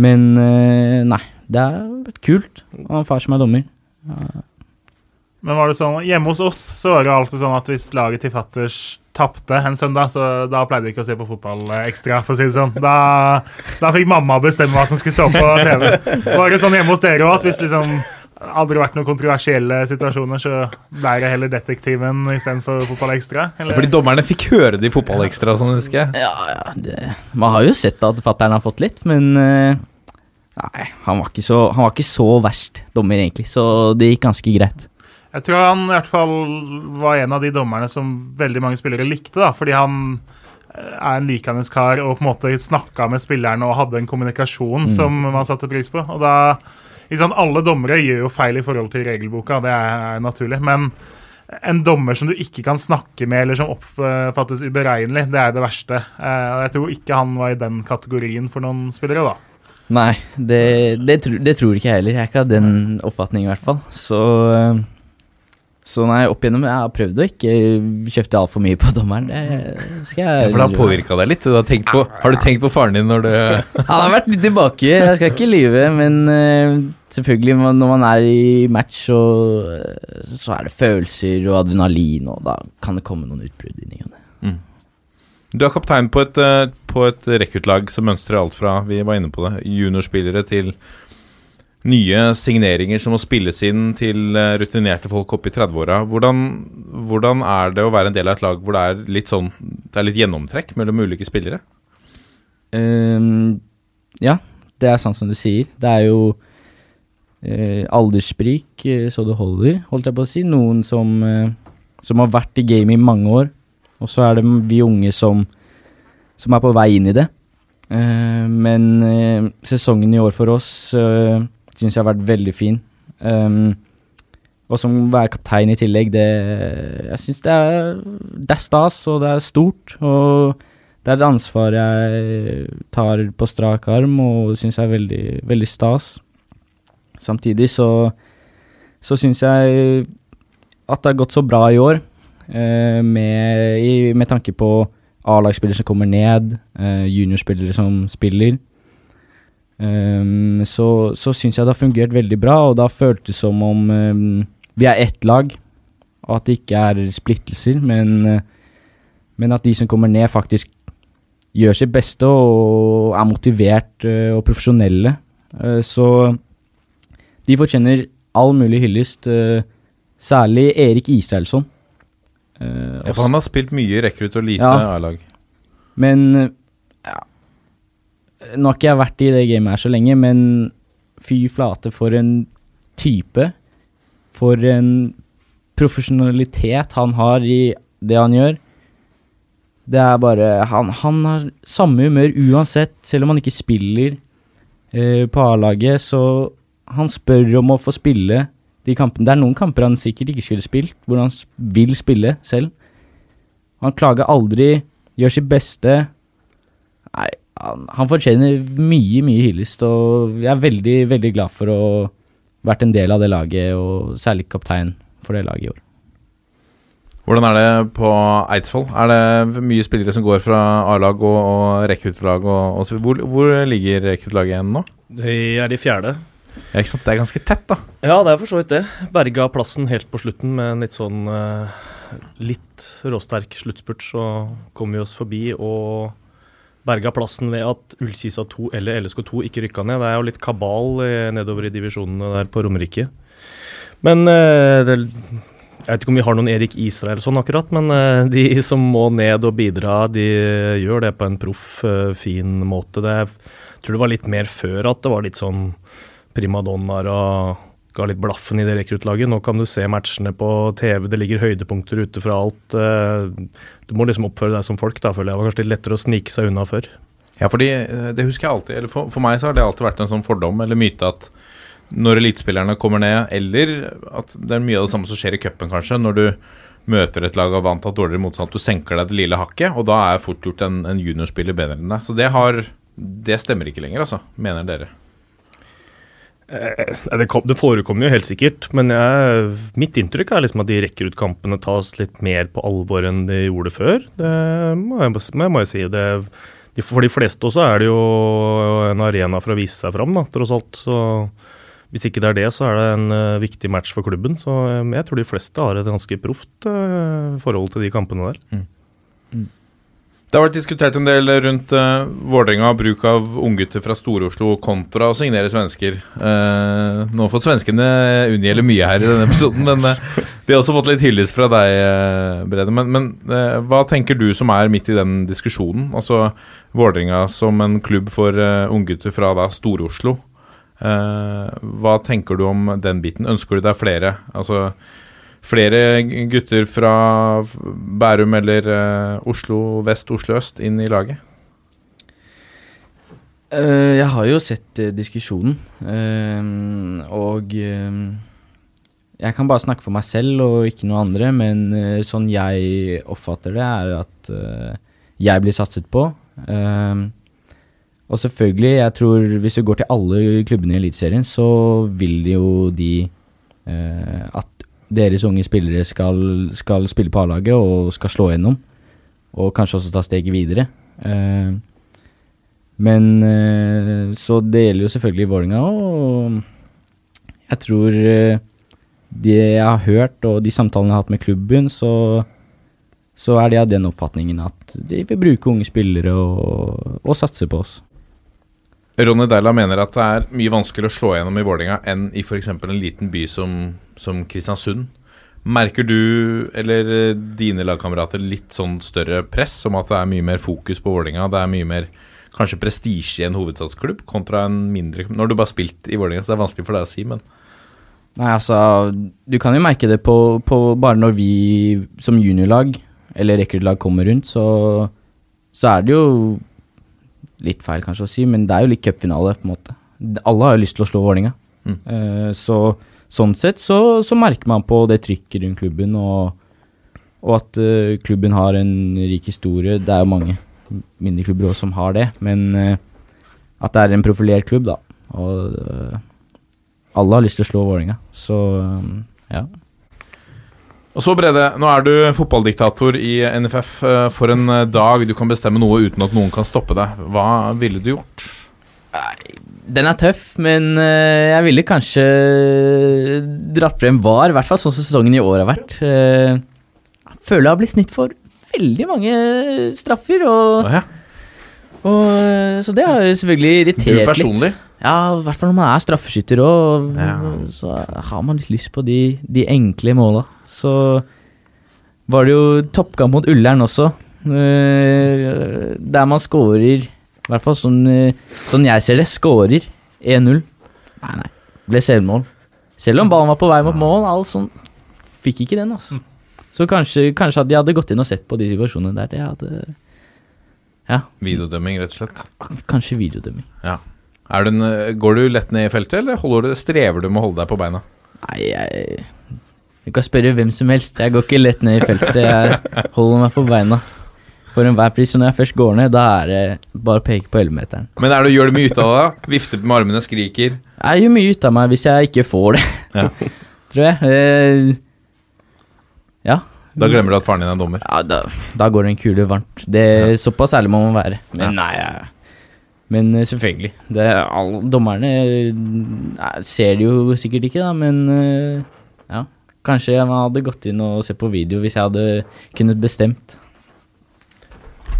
Speaker 5: Men eh, nei, det er kult å ha en far som er dommer.
Speaker 2: Men var det sånn, hjemme hos oss så var det alltid sånn at hvis laget til fatters tapte en søndag, så da pleide vi ikke å se på fotball eh, ekstra, for å si det sånn. Da, da fikk mamma bestemme hva som skulle stå på <laughs> TV. Var det sånn hjemme hos dere òg, at hvis liksom hadde vært noen kontroversielle situasjoner, så ble det heller Detektiven istedenfor Fotball Ekstra? Eller?
Speaker 1: Fordi dommerne fikk høre det i Fotball Ekstra, sånn husker jeg.
Speaker 5: Ja, ja, det, man har jo sett at fattern har fått litt, men eh, Nei, han var, ikke så, han var ikke så verst dommer, egentlig, så det gikk ganske greit.
Speaker 2: Jeg tror han i hvert fall var en av de dommerne som veldig mange spillere likte, da, fordi han eh, er en likende kar og på en måte snakka med spillerne og hadde en kommunikasjon
Speaker 5: Mm.
Speaker 2: som man satte pris på. Og da liksom, Alle dommere gjør jo feil i forhold til regelboka, det er naturlig. Men en dommer som du ikke kan snakke med, eller som oppfattes uberegnelig, det er det verste. Eh, Jeg tror ikke han var i den kategorien for noen spillere, da.
Speaker 5: Nei, det, det, tro- det tror ikke jeg heller. Jeg er ikke av den oppfatningen, i hvert fall. Så, eh, så nei, opp igjennom Jeg har prøvd å ikke kjøpte altfor mye på dommeren. Det skal jeg
Speaker 1: Ja, for det har påvirka deg litt. Du har, på, har du tenkt på faren din når du <laughs>
Speaker 5: Han har vært litt tilbake, jeg skal ikke lyve, men eh, selvfølgelig når man er i match, så, eh, så er det følelser og adrenalin, og da kan det komme noen utbrudd i det.
Speaker 1: Du er kaptein på et, eh, på et rekruttlag som mønstrer alt fra vi var inne på det, juniorspillere til nye signeringer som må spilles inn til eh, rutinerte folk oppe i 30-åra. Hvordan, hvordan er det å være en del av et lag hvor det er litt sånn Det er litt gjennomtrekk mellom ulike spillere?
Speaker 5: Um, ja, det er sånn som du sier. Det er jo uh, alderssprik så det holder, holdt jeg på å si. Noen som, uh, som har vært i gamet i mange år, og så er det vi unge som, som er på vei inn i det. Uh, men uh, sesongen i år for oss uh, syns jeg har vært veldig fin. Um, og som å være kaptein i tillegg, det Jeg syns det, det er stas, og det er stort. Og det er et ansvar jeg tar på strak arm og syns er veldig, veldig stas. Samtidig så, så syns jeg at det har gått så bra i år, eh, med, i, med tanke på A-lagsspillere som kommer ned, eh, juniorspillere som spiller. Um, så så syns jeg det har fungert veldig bra, og det har føltes som om um, vi er ett lag, og at det ikke er splittelser, men, eh, men at de som kommer ned, faktisk gjør sitt beste og er motivert uh, og profesjonelle. Uh, så de fortjener all mulig hyllest, uh, særlig Erik Israelsson. Eh,
Speaker 1: Ja, for han har spilt mye rekrutt og lite
Speaker 5: Ja.
Speaker 1: A-lag.
Speaker 5: men ja. Nå har ikke jeg vært i det gamet her så lenge, men fy flate for en type. For en profesjonalitet han har i det han gjør. Det er bare Han, han har samme humør uansett, selv om han ikke spiller eh, på A-laget, så han spør om å få spille de kampene. Det er noen kamper han sikkert ikke skulle spilt, hvor han vil spille selv. Han klager aldri, gjør sitt beste. Nei, han, han fortjener mye, mye hyllest, og jeg er veldig, veldig glad for å ha vært en del av det laget, og særlig kaptein for det laget i år.
Speaker 1: Hvordan er det på Eidsvoll? Er det mye spillere som går fra A-lag og, og rekruttlag? Hvor, hvor ligger rekruttlaget igjen nå?
Speaker 4: De er i fjerde.
Speaker 1: Ja, ikke sant? Det er ganske tett, da.
Speaker 4: Ja, det er for så vidt det. Berga plassen helt på slutten med en litt sånn eh, litt råsterk sluttspurt, så kom vi oss forbi og berga plassen ved at Ullkisa 2 eller LSK2 ikke rykka ned. Det er jo litt kabal eh, nedover i divisjonene der på Romerike. Men eh, det, jeg vet ikke om vi har noen Erik Israelsson akkurat, men eh, de som må ned og bidra, de gjør det på en proff, eh, fin måte. Det, jeg tror det var litt mer før at det var litt sånn primadonnaer og ga litt blaffen i det rekruttlaget. Nå kan du se matchene på TV, det ligger høydepunkter ute fra alt. Eh, Du må liksom oppføre deg som folk, da, føler jeg. Det var kanskje litt lettere å snike seg unna før.
Speaker 1: Ja, fordi eh, det husker jeg alltid eller for, for meg så har det alltid vært en sånn fordom eller myte at når elitespillerne kommer ned, eller at det er mye av det samme som skjer i cupen, kanskje, når du møter et lag av antatt dårligere motstand, at du senker deg det lille hakket, og da er fort gjort en, en juniorspiller bedre enn deg. Så det har Det stemmer ikke lenger, altså, mener dere.
Speaker 4: Eh, Det, kom, det forekommer jo helt sikkert, men jeg, mitt inntrykk er liksom at de rekker ut kampene tas litt mer på alvor enn de gjorde før. Det må jeg, må- jeg si. Det, for de fleste også er det jo en arena for å vise seg fram, da, tross alt. Så hvis ikke det er det, så er det en eh, viktig match for klubben. Så eh, jeg tror de fleste har et ganske proft forhold til de kampene der.
Speaker 1: Det har vært diskutert en del rundt uh, Vålerenga bruk av unggutter fra Stor-Oslo kontra å signere svensker. Uh, nå har fått svenskene unngjelde mye her i denne episoden, men uh, de har også fått litt hyllest fra deg, uh, Brede. Men, men uh, hva tenker du som er midt i den diskusjonen? Altså Vålerenga som en klubb for uh, unggutter fra da Stor-Oslo. Hva tenker du om den biten? Ønsker du deg flere? Altså flere gutter fra Bærum eller uh, Oslo vest, Oslo øst inn i laget?
Speaker 5: Uh, jeg har jo sett uh, diskusjonen, og jeg kan bare snakke for meg selv og ikke noe andre, men sånn jeg oppfatter det, er at jeg blir satset på. Og selvfølgelig, jeg tror hvis du går til alle klubbene i Eliteserien, så vil jo de at deres unge spillere skal, skal spille på A-laget og skal slå gjennom, og kanskje også ta steget videre. Eh, men eh, Så det gjelder jo selvfølgelig Vålerenga òg. Og jeg tror eh, det jeg har hørt, og de samtalene jeg har hatt med klubben, så, så er de av den oppfatningen at de vil bruke unge spillere og, og satse på oss.
Speaker 1: Ronny Deila mener at det er mye vanskeligere å slå gjennom i Vålerenga enn i f.eks. en liten by som, som Kristiansund. Merker du eller eh, dine lagkamerater litt sånn større press om at det er mye mer fokus på Vålerenga? Det er mye mer kanskje prestisje i en hovedstadsklubb kontra en mindre Nå har du bare spilt i Vålerenga, så det er vanskelig for deg å si, men
Speaker 5: Nei, altså, du kan jo merke det på, på bare når vi som juniorlag eller rekruttlag kommer rundt, så, så er det jo litt feil kanskje å si, men det er jo litt cupfinale, på en måte. Alle har jo lyst til å slå Vålerenga.
Speaker 1: Mm.
Speaker 5: Eh, så sånn sett så, så merker man på det trykket rundt klubben, og, og at uh, klubben har en rik historie. Det er jo mange mindre klubber også som har det, men uh, at det er en profilert klubb, da. Og alle har lyst til å slå Vålerenga, så ja.
Speaker 1: Og så, Brede, nå er du fotballdiktator i NFF eh, for en eh, dag. Du kan bestemme noe uten at noen kan stoppe deg. Hva ville du gjort?
Speaker 5: Den er tøff, men eh, jeg ville kanskje dratt frem VAR, i hvert fall sånn som sesongen i år har vært. Jeg føler jeg har blitt snitt for veldig mange straffer, og,
Speaker 1: Ja, ja.
Speaker 5: Og eh, Så det har selvfølgelig
Speaker 1: Du
Speaker 5: irritert litt.
Speaker 1: personlig?
Speaker 5: Ja, i hvert fall når man er straffeskytter òg,
Speaker 1: Ja.
Speaker 5: så har man litt lyst på de, de enkle måla. Så var det jo toppkamp mot Ullern også, eh, der man scorer I hvert fall sånn, eh, sånn jeg ser det, scorer 1-0. Nei, nei, ble selvmål. Selv om ballen var på vei mot mål, alt sånn Fikk ikke den, altså. Så kanskje, kanskje at de hadde gått inn og sett på de situasjonene der. Det hadde Ja,
Speaker 1: Videodømming, rett og slett.
Speaker 5: kanskje videodømming.
Speaker 1: Du en, eh, går du lett ned i feltet, eller du, strever du med å holde deg på beina?
Speaker 5: Nei, jeg Du kan spørre hvem som helst. Jeg går ikke lett ned i feltet. Jeg holder meg på beina. For enhver pris. Og når jeg først går ned, da er det bare å peke på 11-meteren.
Speaker 1: Men er det, gjør du mye ut av det? Vifter med armene, skriker?
Speaker 5: Jeg gjør mye ut av meg hvis jeg ikke får det,
Speaker 1: Ja. <laughs>
Speaker 5: tror jeg. Eh, ja.
Speaker 1: Da glemmer du at faren din er dommer.
Speaker 5: Ja, da, da går det en kule varmt. Det, Såpass ærlig må man være. Men nei, men eh, selvfølgelig. Det, all, dommerne nei, ser det jo sikkert ikke, da, men eh, ja. Kanskje jeg hadde gått inn og sett på video hvis jeg hadde kunnet bestemt.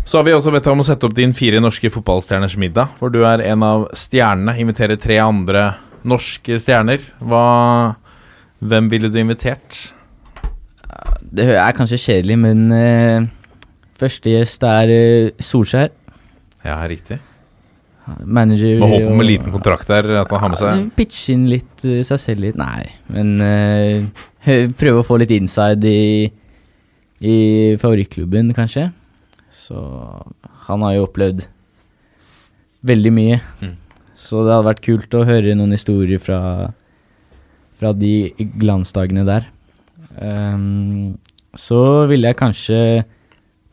Speaker 1: Så har vi også bedt deg om å sette opp din fire norske fotballstjerners middag. For du er en av stjernene. Inviterer tre andre norske stjerner. Hva Hvem ville du invitert?
Speaker 5: Det er kanskje kjedelig, men uh, første gjest er uh, Solskjær.
Speaker 1: Ja, riktig.
Speaker 5: Manager
Speaker 1: Med håp om en liten kontrakt der, at han har med seg
Speaker 5: Pitche inn litt uh, seg selv litt Nei, men uh, prøve å få litt inside i, i favorittklubben, kanskje. Så han har jo opplevd veldig mye.
Speaker 1: Mm.
Speaker 5: Så det hadde vært kult å høre noen historier fra, fra de glansdagene der. Ehm, så ville jeg kanskje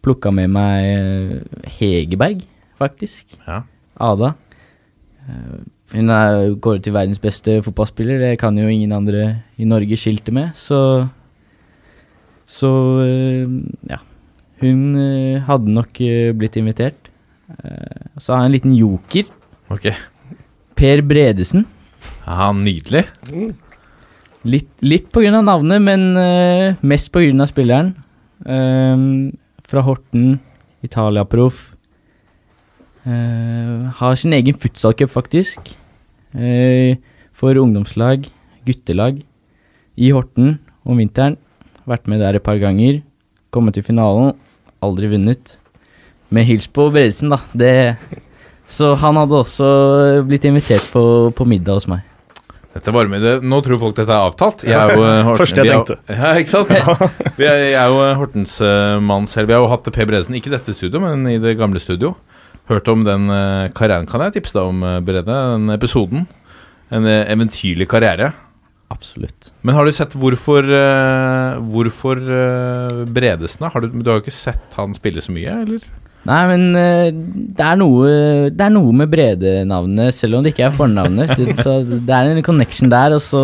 Speaker 5: plukka med meg eh, Hegerberg, faktisk.
Speaker 1: Ja.
Speaker 5: Ada. Eh, Hun er kåret til verdens beste fotballspiller, det kan jo ingen andre i Norge skilte med, så Så eh, ja. Hun hadde nok blitt invitert. Så har jeg en liten joker.
Speaker 1: Ok.
Speaker 5: Per Bredesen.
Speaker 1: Ja, nydelig.
Speaker 5: Litt, litt av navnet, men uh, mest av spilleren. Ehm, fra Horten, Italia-proff. Uh, har sin egen futsalcup, faktisk. Uh, for ungdomslag, guttelag, i Horten om vinteren. Vært med der et par ganger. Kommet til finalen, aldri vunnet. Med hils på Bredesen, da. Det, så han hadde også blitt invitert på, på middag hos meg.
Speaker 1: Dette varmer det. Nå tror folk dette er avtalt. Jeg er jo eh, <laughs> Horten-
Speaker 4: Første jeg
Speaker 1: er-
Speaker 4: tenkte. <laughs>
Speaker 1: Ja, ikke sant? <laughs> Vi er, jeg er jo eh, Hortens eh, mann selv. Vi har jo hatt Per Bredesen, ikke i dette studio, men i det gamle studio. Hørt om den karrieren, kan jeg tipse deg om, Brede? Den episoden. En eventyrlig karriere.
Speaker 5: Absolutt.
Speaker 1: Men har du sett hvorfor Hvorfor Bredesen, da? Har du, du har jo ikke sett han spille så mye, eller?
Speaker 5: Nei, men eh, det er noe Det er noe med Brede-navnet, selv om det ikke er fornavnet. <laughs> så det er en connection der, og så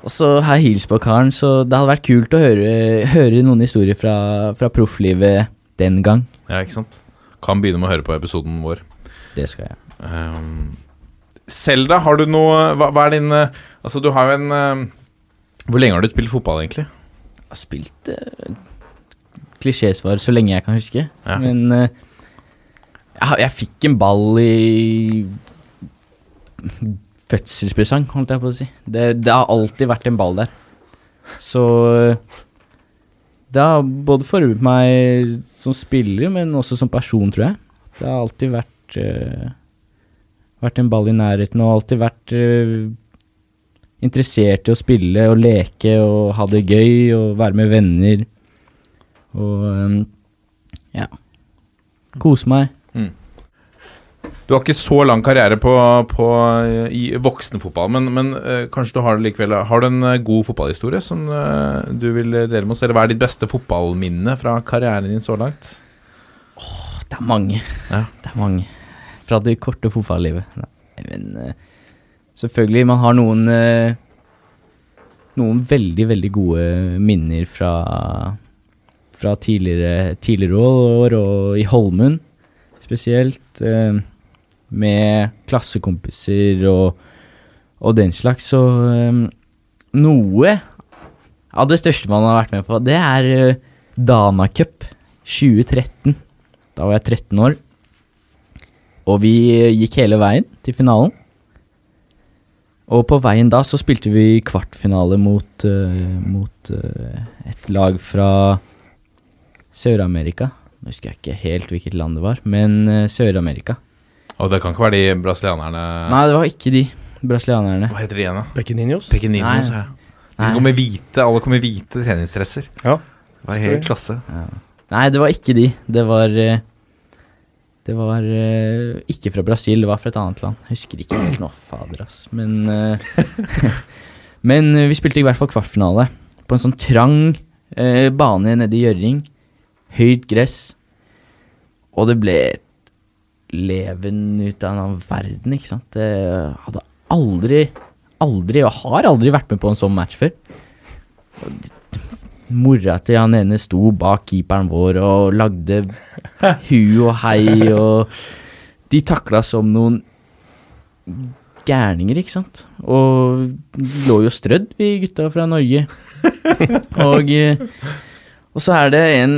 Speaker 5: Og så har jeg hils på karen, så det hadde vært kult å høre, høre noen historier fra, fra profflivet den gang.
Speaker 1: Ja, ikke sant? Kan begynne med å høre på episoden vår.
Speaker 5: Det skal jeg.
Speaker 1: Um, Selda, har du noe hva, hva er din eh, Altså, du har jo en uh, Hvor lenge har du spilt fotball, egentlig?
Speaker 5: Jeg har spilt uh, klisjésvar så lenge jeg kan huske,
Speaker 1: Ja.
Speaker 5: men uh, jeg, jeg fikk en ball i fødselspresang, holdt jeg på å si. Det, det har alltid vært en ball der. Så eh, det har både formet meg som spiller, men også som person, tror jeg. Det har alltid vært uh, vært en ball i nærheten, og alltid vært uh, interessert i å spille og leke og ha det gøy og være med venner. Og um, ja. Kose meg.
Speaker 1: Du har ikke så lang karriere på, på, i voksenfotball, men, men uh, kanskje du har det likevel. Har du en eh, god fotballhistorie som uh, du vil dele med oss? Eller hva er ditt beste fotballminne fra karrieren din så langt?
Speaker 5: Det er mange.
Speaker 1: Ja.
Speaker 5: Det er mange. Fra det korte fotballivet. Men uh, selvfølgelig, man har noen eh, Noen veldig, veldig gode minner fra fra tidligere, tidligere år, og i Holmen spesielt. Eh, med klassekompiser og, og den slags. Så eh, noe av det største man har vært med på, det er eh, Dana Cup 2013. Da var jeg 13 år. Og vi gikk hele veien til finalen. Og på veien da så spilte vi kvartfinale mot, uh, mot uh, et lag fra Sør-Amerika. Nå husker jeg ikke helt hvilket land det var, men eh, Sør-Amerika.
Speaker 1: Og det kan ikke være de brasilianerne
Speaker 5: Nei, det var ikke de brasilianerne.
Speaker 1: Hva heter de igjen, da?
Speaker 4: Pequeninos.
Speaker 1: Pequeninos.
Speaker 5: Nei.
Speaker 1: ja. De som går hvite, alle kommer hvite treningsdresser.
Speaker 4: Ja.
Speaker 1: Det var helt klasse.
Speaker 5: Nei, det var ikke de. Det var eh, Det var eh, ikke fra Brasil, det var fra et annet land. Jeg husker ikke helt nå, fader, ass. Men <laughs> Men vi spilte i hvert fall kvartfinale på en sånn trang eh, bane nede i Gjøring. Høyt gress. Og det ble leven ut av en verden, ikke sant. Jeg hadde aldri, aldri, og har aldri vært med på en sånn match før. Mora til han ene sto bak keeperen vår og lagde hu og hei, og de takla som noen gærninger, ikke sant. Og lå jo strødd, vi gutta fra Norge. Og, eh, og så er det en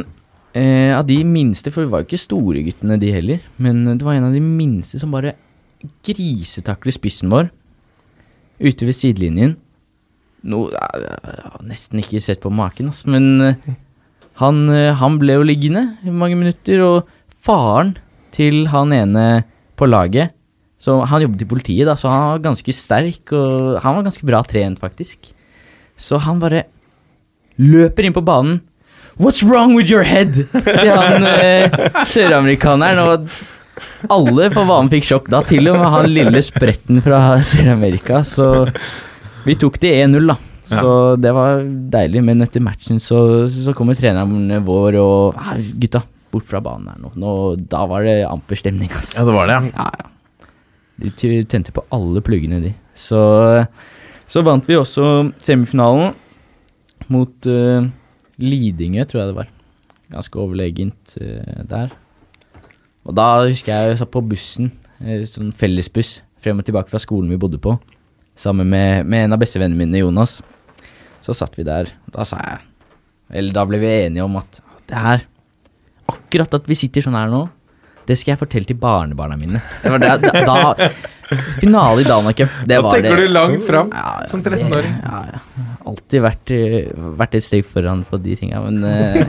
Speaker 5: eh, av de minste, for vi var jo ikke store guttene de heller, men det var en av de minste som bare grisetakler spissen vår ute ved sidelinjen. No, jeg har nesten ikke sett på maken, ass, men eh, han, eh, han ble jo liggende i mange minutter, og faren til han ene på laget. Så han jobbet i politiet, da, så han var ganske sterk, og han var ganske bra trent, faktisk. Så han bare løper inn på banen. What's wrong with your head? Til han eh, søramerikaneren, og alle på banen fikk sjokk da. Til og med han lille spretten fra Sør-Amerika. Så vi tok det 1-0, da. Så det var deilig, men etter matchen så, så kommer treneren vår og «Ah, Gutta, bort fra banen her nå. nå. Da var det amper stemning, altså.
Speaker 1: Ja, det var det, ja.
Speaker 5: Ja, ja. De tente på alle pluggene, de. Så, så vant vi også semifinalen mot uh, Lidingø, tror jeg det var. Ganske overlegent uh, der. Og da husker jeg jeg satt på bussen, eh, sånn fellesbuss, frem og tilbake fra skolen vi bodde på, sammen med, med en av bestevennene mine, Jonas. Så satt vi der. Da sa jeg Eller da ble vi enige om at det her Akkurat at vi sitter sånn her nå, det skal jeg fortelle til barnebarna mine. Det var da, da, finale i Dana Cup, det
Speaker 1: Da
Speaker 5: var
Speaker 1: tenker du langt fram,
Speaker 5: Ja, ja,
Speaker 1: som 13-åring.
Speaker 5: det- Ja, ja. Alltid vært, eh, vært et steg foran på de tinga, men eh,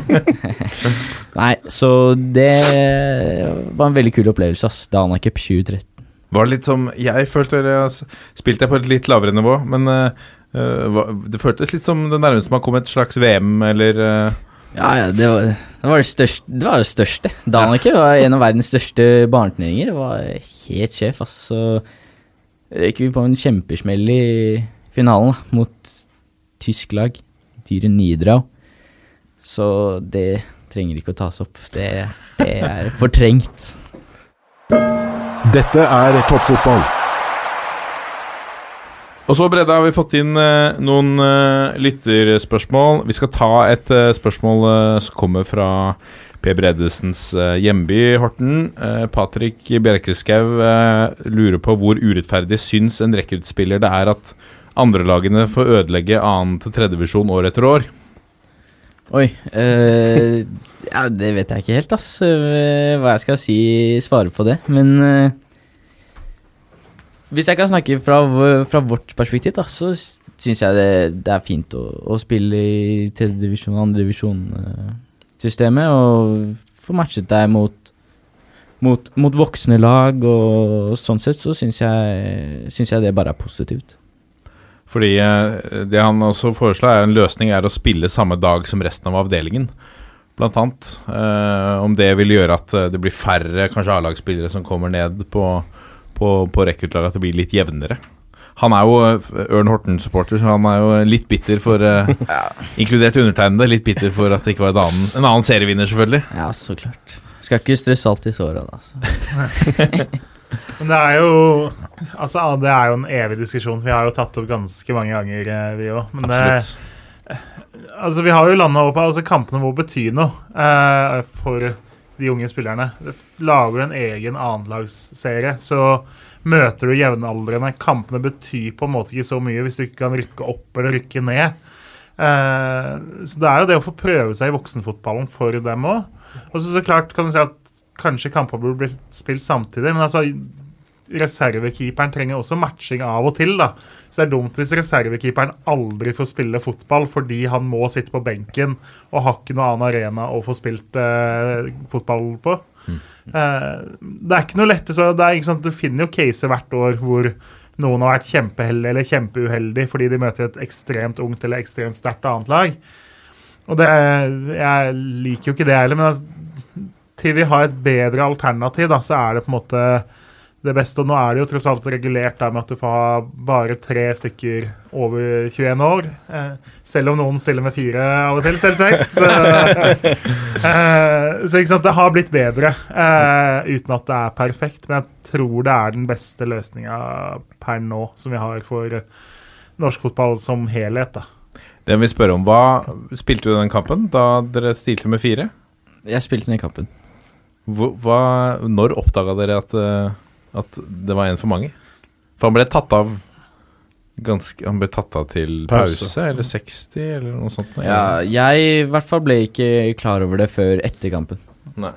Speaker 5: <laughs> Nei, så det var en veldig kul opplevelse, ass. Dana Cup 2013.
Speaker 1: Var det litt som Jeg følte det altså, Spilte jeg på et litt lavere nivå, men eh, det føltes litt som det nærmeste man kom et slags VM, eller eh,
Speaker 5: Ja, ja, det var det, var det, største, det var det største. Cup var en av verdens største barneturneringer. Det var helt sjef, ass. Så røyk vi på en kjempesmell i finalen da, mot tysk lag, Dyre Nidrau. Så det trenger ikke å tas opp. Det, det er fortrengt.
Speaker 6: Dette er toppfotball.
Speaker 1: Og så, Bredde, har vi fått inn eh, noen eh, lytterspørsmål. Vi skal ta et eh, spørsmål eh, som kommer fra Per Bredesens eh, hjemby, Horten. Uh, Patrick Bjerkeskau eh, lurer på hvor urettferdig syns en rekruttspiller det er at andrelagene får ødelegge annen til tredjevisjon år etter år.
Speaker 5: Oi. eh, ja, det vet jeg ikke helt, ass. eh, hva jeg skal si, svare på det. Men eh, hvis jeg kan snakke fra, fra vårt perspektiv, da, så syns jeg det, det er fint å, å spille i tredjedivisjon, andredivisjon-systemet. Og få matchet deg mot, mot, mot voksne lag, og sånn sett så syns jeg, syns jeg det bare er positivt.
Speaker 1: Fordi eh, det han også foreslår, er en løsning er å spille samme dag som resten av avdelingen. Blant annet. Eh, om det vil gjøre at eh, det blir færre kanskje A-lagsspillere som kommer ned på, på, på rekruttlaget, at det blir litt jevnere. Han er jo eh, Ørn Horten-supporter, så han er jo litt bitter for eh, <laughs> Inkludert undertegnede, litt bitter for at det ikke var en annen, en annen serievinner, selvfølgelig.
Speaker 5: Ja, så klart. Skal ikke stresse alt i såra, da. Så. <laughs>
Speaker 2: Men det er jo Altså, det er jo en evig diskusjon. Vi har jo tatt opp ganske mange ganger, eh, vi òg. Men det,
Speaker 1: Absolutt.
Speaker 2: altså, vi har jo landa opp på altså, Kampene må bety noe uh, for de unge spillerne. Lager du en egen annenlagsserie, så møter du jevnaldrende. Kampene betyr på en måte ikke så mye hvis du ikke kan rykke opp eller rykke ned. Eh, så det er jo det å få prøve seg i voksenfotballen for dem òg. Og så, så klart kan du si at kanskje kamper burde blitt spilt samtidig, men altså reservekeeperen trenger også matching av og til. da. Så det er dumt hvis reservekeeperen aldri får spille fotball fordi han må sitte på benken og har ikke noen annen arena å få spilt eh, fotball på. Eh, det er ikke noe lette, så det er, ikke sant, Du finner jo caser hvert år hvor noen har vært kjempeheldige eller kjempeuheldige fordi de møter et ekstremt ungt eller ekstremt sterkt annet lag. Og det, Jeg liker jo ikke det heller, men altså, til vi har et bedre alternativ, da, så er det på en måte det beste. Og nå er det jo tross alt regulert der med at du får ha bare tre stykker over 21 år. Eh, selv om noen stiller med fire av og til, selvsagt. <laughs> Så, eh, så ikke sant, det har blitt bedre, eh, uten at det er perfekt. Men jeg tror det er den beste løsninga per nå som vi har for norsk fotball som helhet. da.
Speaker 1: Det vil spørre om, Hva spilte du den kampen da dere stilte med fire?
Speaker 5: Jeg spilte den i kampen.
Speaker 1: Hva, hva, når oppdaga dere at, at det var en for mange? For han ble tatt av ganske, Han ble tatt av til pause,
Speaker 4: Pause.
Speaker 1: eller 60, eller noe sånt?
Speaker 5: Ja, jeg i hvert fall ble ikke klar over det før etter kampen.
Speaker 1: Nei.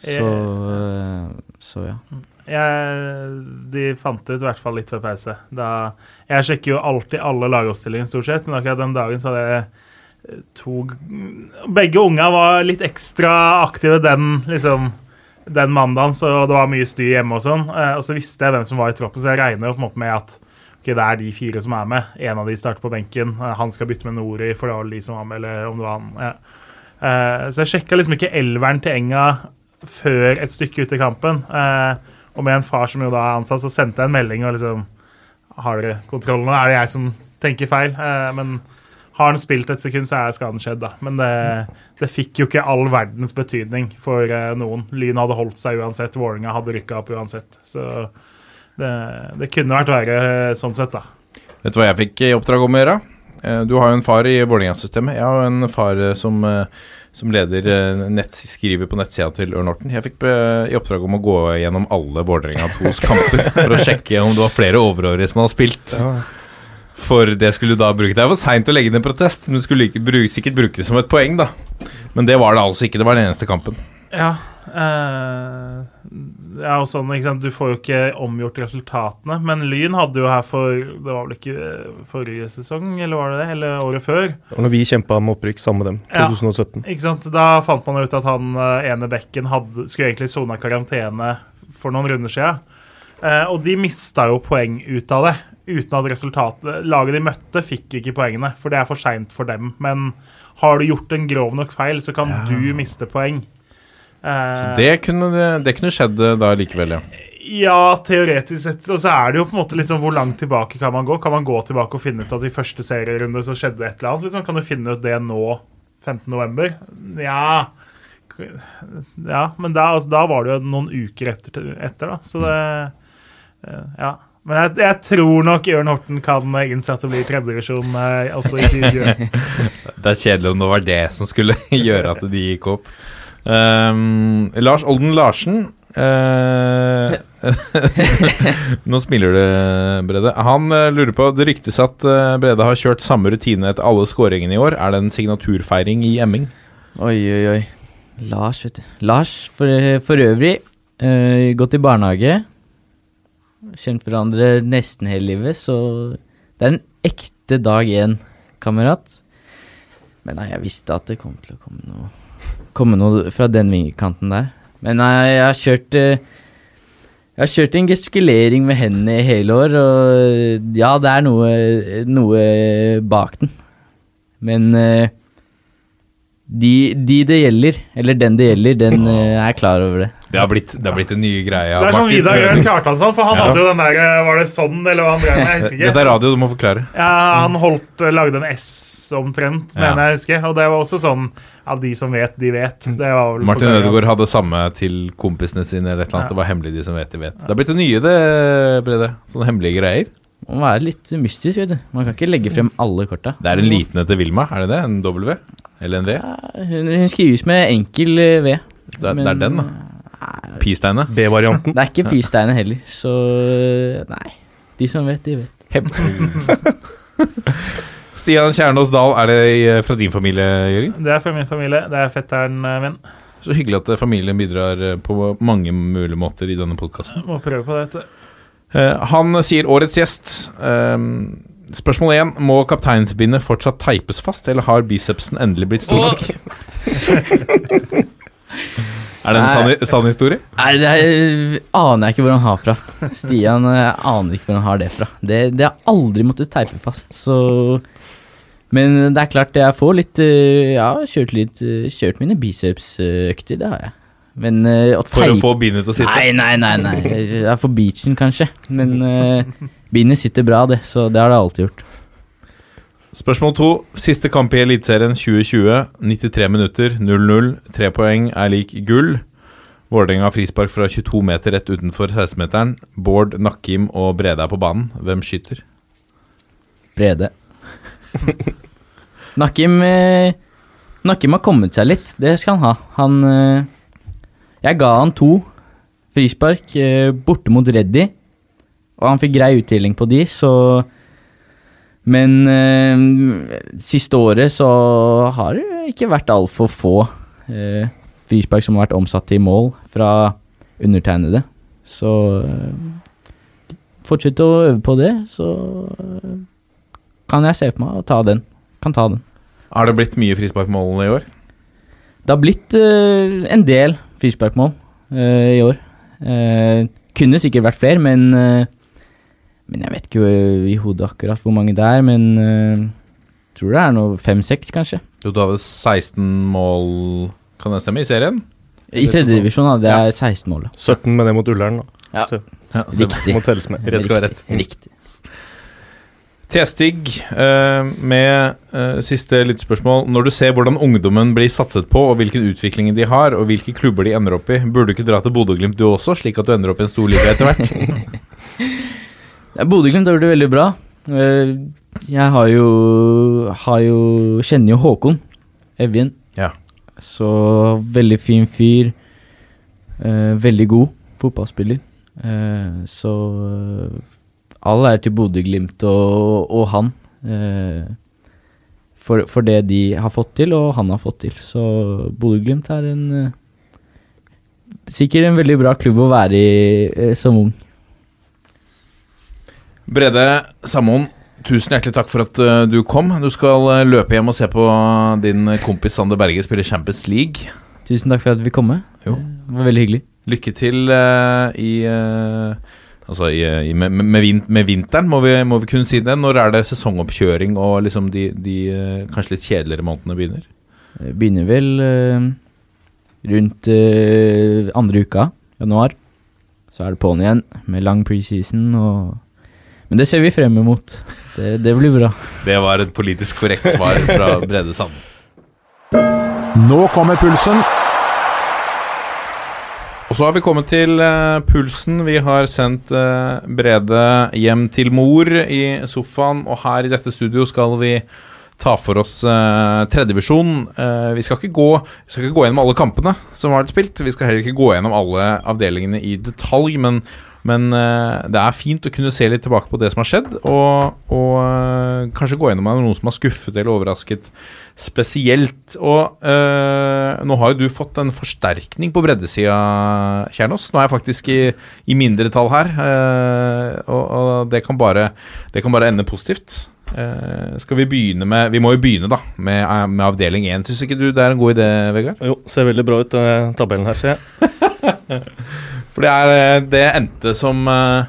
Speaker 5: Så, øh, så ja.
Speaker 2: Jeg, de fant ut i hvert fall litt før pause. Da, jeg sjekker jo alltid alle lagoppstillingene, stort sett, men akkurat den dagen så hadde jeg eh, to Begge unga var litt ekstra aktive den liksom den mandagen, så det var mye styr hjemme og sånn. Eh, og så visste jeg hvem som var i troppen, så jeg regner jo på en måte med at ok, det er de fire som er med. En av de starter på benken. Eh, han skal bytte med Nori for det var de som var med, eller om det var han. Ja. Eh, så jeg sjekka liksom ikke elveren til Enga før et stykke ut i kampen. Og med en far som jo da er ansatt, så sendte jeg en melding og liksom Har dere kontroll nå? Er det jeg som tenker feil? Men har han spilt et sekund, så er skaden skjedd, da. Men det, det fikk jo ikke all verdens betydning for eh, noen. Lyn hadde holdt seg uansett, Vålerenga hadde rykka opp uansett. Så det, det kunne vært verre eh, sånn sett, da.
Speaker 1: Vet du hva jeg fikk i oppdrag om å gjøre? Eh, Du har jo en far i Vålerenga-systemet. Jeg har jo en far som, som leder nett, skriver på nettsida til Ørn Horten. Jeg fikk i oppdrag om å gå gjennom alle Vålerenga 2s kamper <laughs> for å sjekke om det var flere overårige som hadde spilt. For det skulle du da bruke Det er for seint å legge inn en protest, men du skulle ikke bruke, sikkert brukes som et poeng, da. Men det var det altså ikke. Det var den eneste kampen.
Speaker 2: Ja. eh, ja, og sånn, ikke sant? Du får jo ikke omgjort resultatene. Men Lyn hadde jo her for Det var vel ikke eh, forrige sesong, eller var det det? Eller året før?
Speaker 4: Det var når vi kjempa om opprykk sammen med dem,
Speaker 2: Ja. Ikke sant? Da fant man ut at han eh, ene bekken hadde, skulle egentlig sona karantene for noen runder siden. Uh, og de mista jo poeng ut av det. Uten at resultatet Laget de møtte, fikk ikke poengene, for det er for seint for dem. Men har du gjort en grov nok feil, så kan du miste poeng. Eh,
Speaker 1: Så det kunne, det kunne skjedd eh, da likevel, ja.
Speaker 2: ja, teoretisk sett. Og så er det jo på en måte liksom hvor langt tilbake kan man gå? Kan man gå tilbake og finne ut at i første serierunde så skjedde et eller annet? Liksom? Kan du finne ut det nå, 15.11.? Ja Ja, men da, altså, da var det jo noen uker etter, etter da. Så det eh, Ja. Men jeg, jeg tror nok Jørn Horten kan eh, innse at det blir tredjedivisjon eh, også i 2020. <laughs>
Speaker 1: Det er kjedelig om det var det som skulle <laughs> gjøre at de gikk opp. Um, Lars Olden Larsen uh, <laughs> Nå smiler du, Brede. Han uh, lurer på Det ryktes at uh, Brede har kjørt samme rutine etter alle skåringene i år. Er det en signaturfeiring i Emming?
Speaker 5: Oi, oi, oi. Lars, vet du. Lars, for, for øvrig, eh, gått i barnehage. Kjent hverandre nesten hele livet, så det er en ekte dag én-kamerat. Men nei, jeg visste at det kom til å komme noe, komme noe fra den vingekanten der. Men nei, jeg har kjørt eh, Jeg har kjørt en gestikulering med hendene i hele år, og ja, det er noe, noe bak den. Men eh, de, de det gjelder, eller den det gjelder, den eh, er klar over det.
Speaker 1: Det har blitt, det har blitt en ny greie.
Speaker 2: Det er sånn Vidar Grønn <laughs> Kjartansson, for han
Speaker 1: Ja.
Speaker 2: hadde jo den der eh, Var det sånn, eller hva han drev med? Jeg husker ikke.
Speaker 1: Dette er radio, du må forklare.
Speaker 2: Ja, han holdt, lagde en S omtrent,
Speaker 1: Ja.
Speaker 2: mener jeg husker. Og det var også sånn Ja, de som vet, de vet. Det var vel
Speaker 1: Martin Ødegaard hadde samme til kompisene sine. eller et eller annet.
Speaker 2: Ja.
Speaker 1: Det var hemmelig, de som vet, de vet. Det har blitt det nye, det, Brede. Sånne hemmelige greier.
Speaker 5: Man må være litt mystisk, vet du. Man kan ikke legge frem alle korta.
Speaker 1: Det er en liten etter Vilma, er det det? En W? Eller en V?
Speaker 5: Hun, hun skrives med enkel eh, V.
Speaker 1: Det, men, det er den, da. Pi-steinet.
Speaker 4: B-varianten.
Speaker 5: Det er ikke pisteinet heller, så eh, nei. De som vet, de vet.
Speaker 1: Stian Kjernås Dahl, er det fra din familie, Jørgen?
Speaker 2: Det er fra min familie. Det er fetteren eh, min.
Speaker 1: Så hyggelig at eh, familien bidrar eh, på mange mulige måter i denne podkasten.
Speaker 2: Må prøve på det, vet du.
Speaker 1: han sier årets gjest. Um, spørsmål én. Må kapteinsbindet fortsatt teipes fast, eller har bicepsen endelig blitt stor nok? <laughs> er det en sann, sann historie?
Speaker 5: Nei, det er, aner jeg ikke hvor han har fra. Stian jeg aner ikke hvor han har det fra. Det, det har aldri måttet teipe fast, så Men det er klart, jeg får litt eh, Ja, kjørt litt eh, Kjørt mine bicepsøkter, det har jeg. Men eh, å
Speaker 1: For å få bindet til å sitte?
Speaker 5: Nei, nei, nei. nei. Jeg er for beachen, kanskje. Men uh, bindet sitter bra, det. Så det har det alltid gjort.
Speaker 1: Spørsmål to. Siste kamp i Eliteserien 2020. 93 minutter, 0-0. Tre poeng er lik gull. Vålerenga frispark fra 22 meter rett utenfor 16-meteren. Bård, Nakkim og Brede er på banen. Hvem skyter?
Speaker 5: Brede. <laughs> Nakkim eh, Nakkim har kommet seg litt. Det skal han ha. Han eh, Jeg ga han to frispark eh, borte mot Reddy, og han fikk grei utdeling på de, så Men eh, siste året så har det ikke vært altfor få eh, frispark som har vært omsatt til mål fra undertegnede. Så eh, fortsett å øve på det, så eh, kan jeg se for meg å ta den. Kan ta den.
Speaker 1: Har det blitt mye frisparkmål i år?
Speaker 5: Det har blitt eh, en del frisparkmål. eh, i år. Eh, kunne sikkert vært flere, men Men jeg vet ikke eh, i hodet akkurat hvor mange det er, men uh, tror det er noe fem-seks, kanskje.
Speaker 1: Jo, du hadde 16 mål, kan det stemme, i serien?
Speaker 5: I tredjedivisjon hadde jeg 16 mål.
Speaker 4: 17 med det mot Ullern, da.
Speaker 5: Ja.
Speaker 4: Så
Speaker 1: Ja, så
Speaker 5: Riktig.
Speaker 4: må telles <laughs> med.
Speaker 1: Rett skal være rett.
Speaker 5: Riktig.
Speaker 1: T-Stig, eh, med uh, siste lyttespørsmål. Når du ser hvordan ungdommen blir satset på, og hvilken utvikling de har, og hvilke klubber de ender opp i, burde du ikke dra til Bodø-Glimt du også, slik at du ender opp i en stor liga etter hvert? <laughs>
Speaker 5: Bodø-Glimt har gjort det veldig bra. Eh, Jeg har jo, har jo Kjenner jo Håkon Evjen.
Speaker 1: Ja.
Speaker 5: Så veldig fin fyr. eh, veldig god fotballspiller. Eh, så all ære til Bodø-Glimt og, og han. for, for det de har fått til, og han har fått til. Så Bodø-Glimt er en Sikkert en veldig bra klubb å være i som ung.
Speaker 1: Brede Sammoen, tusen hjertelig takk for at eh, du kom. Du skal eh, løpe hjem og se på din kompis Sander Berge spille Champions League.
Speaker 5: Tusen takk for at vi kom med.
Speaker 1: Jo.
Speaker 5: Det var veldig hyggelig.
Speaker 1: Lykke til uh, i uh, Altså i, i, med, med, vin, med vinteren, må vi, må vi kunne si det. Når er det sesongoppkjøring og liksom de, de kanskje litt kjedeligere månedene begynner?
Speaker 5: Det begynner vel uh, rundt andre uka, januar. Så er det på'n igjen med lang preseason og Men det ser vi frem imot. Det, det blir bra.
Speaker 1: Det var et politisk korrekt svar fra Brede Sand.
Speaker 6: Nå kommer pulsen.
Speaker 1: Og så har vi kommet til uh, pulsen. Vi har sendt uh, Brede hjem til mor i sofaen, og her i dette studio skal vi ta for oss uh, tredjevisjon. Uh, vi, skal ikke gå, vi skal ikke gå gjennom alle kampene som har vært spilt. Vi skal heller ikke gå gjennom alle avdelingene i detalj, men, men eh, det er fint å kunne se litt tilbake på det som har skjedd, og, og eh, kanskje gå gjennom noen som har skuffet eller overrasket spesielt. Og eh, nå har jo du fått en forsterkning på breddesida, Kjernås. Nå er jeg faktisk i, i mindretall her, eh, og, og det, kan bare, det kan bare ende positivt. Uh, skal vi begynne med Vi må jo begynne da med, med avdeling 1. Syns ikke du det er en god idé, Vegard?
Speaker 4: Jo, ser veldig bra ut, tabellen her, ser jeg. <laughs>
Speaker 1: For det, er, eh, det endte som eh,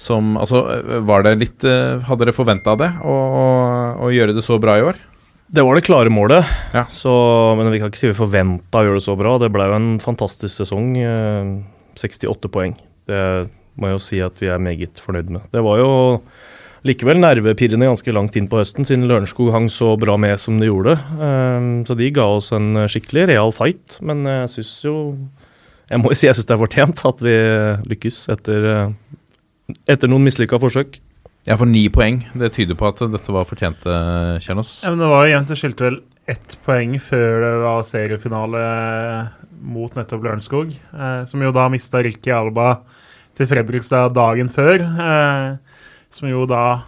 Speaker 1: som Altså, eh, var det litt Hadde dere forventa det? Å, å gjøre det så bra i år?
Speaker 4: Det var det klare målet,
Speaker 1: Ja.
Speaker 4: så, men vi kan ikke si vi forventa å gjøre det så bra. Det ble jo en fantastisk sesong. eh, 68 poeng. Det må jeg jo si at vi er meget fornøyd med. Det var jo likevel nervepirrende ganske langt inn på høsten, siden Lørenskog hang så bra med som de gjorde. Så de ga oss en skikkelig real fight, men jeg syns jo Jeg må jo si jeg syns det er fortjent at vi lykkes etter, eh, etter noen mislykka forsøk.
Speaker 1: Jeg får ni poeng. Det tyder på at dette var fortjent, eh, Kjernås.
Speaker 2: Ja, men det var jo jevnt. Det skilte vel ett poeng før det var seriefinale mot nettopp Lørenskog. Eh, som jo da mista Ricky Alba til Fredrikstad dagen før. Eh, som jo da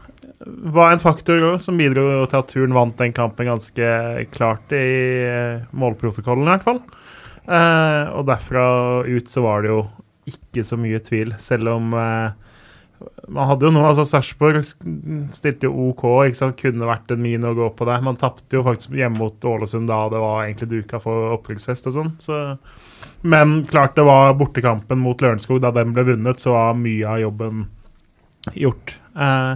Speaker 2: var en faktor også, som bidro til at Turn vant den kampen ganske klart i eh, målprotokollen, i hvert fall. Eh, og derfra ut så var det jo ikke så mye tvil, selv om eh, man hadde jo noe, altså Sarpsborg stilte jo OK, ikke sant? kunne vært en min å gå på der. Man tapte jo faktisk hjemme mot Ålesund da det var egentlig duka for opprykksfest og sånn. Så. Men klart det var bortekampen mot Lørenskog. Da den ble vunnet, så var mye av jobben gjort. Eh,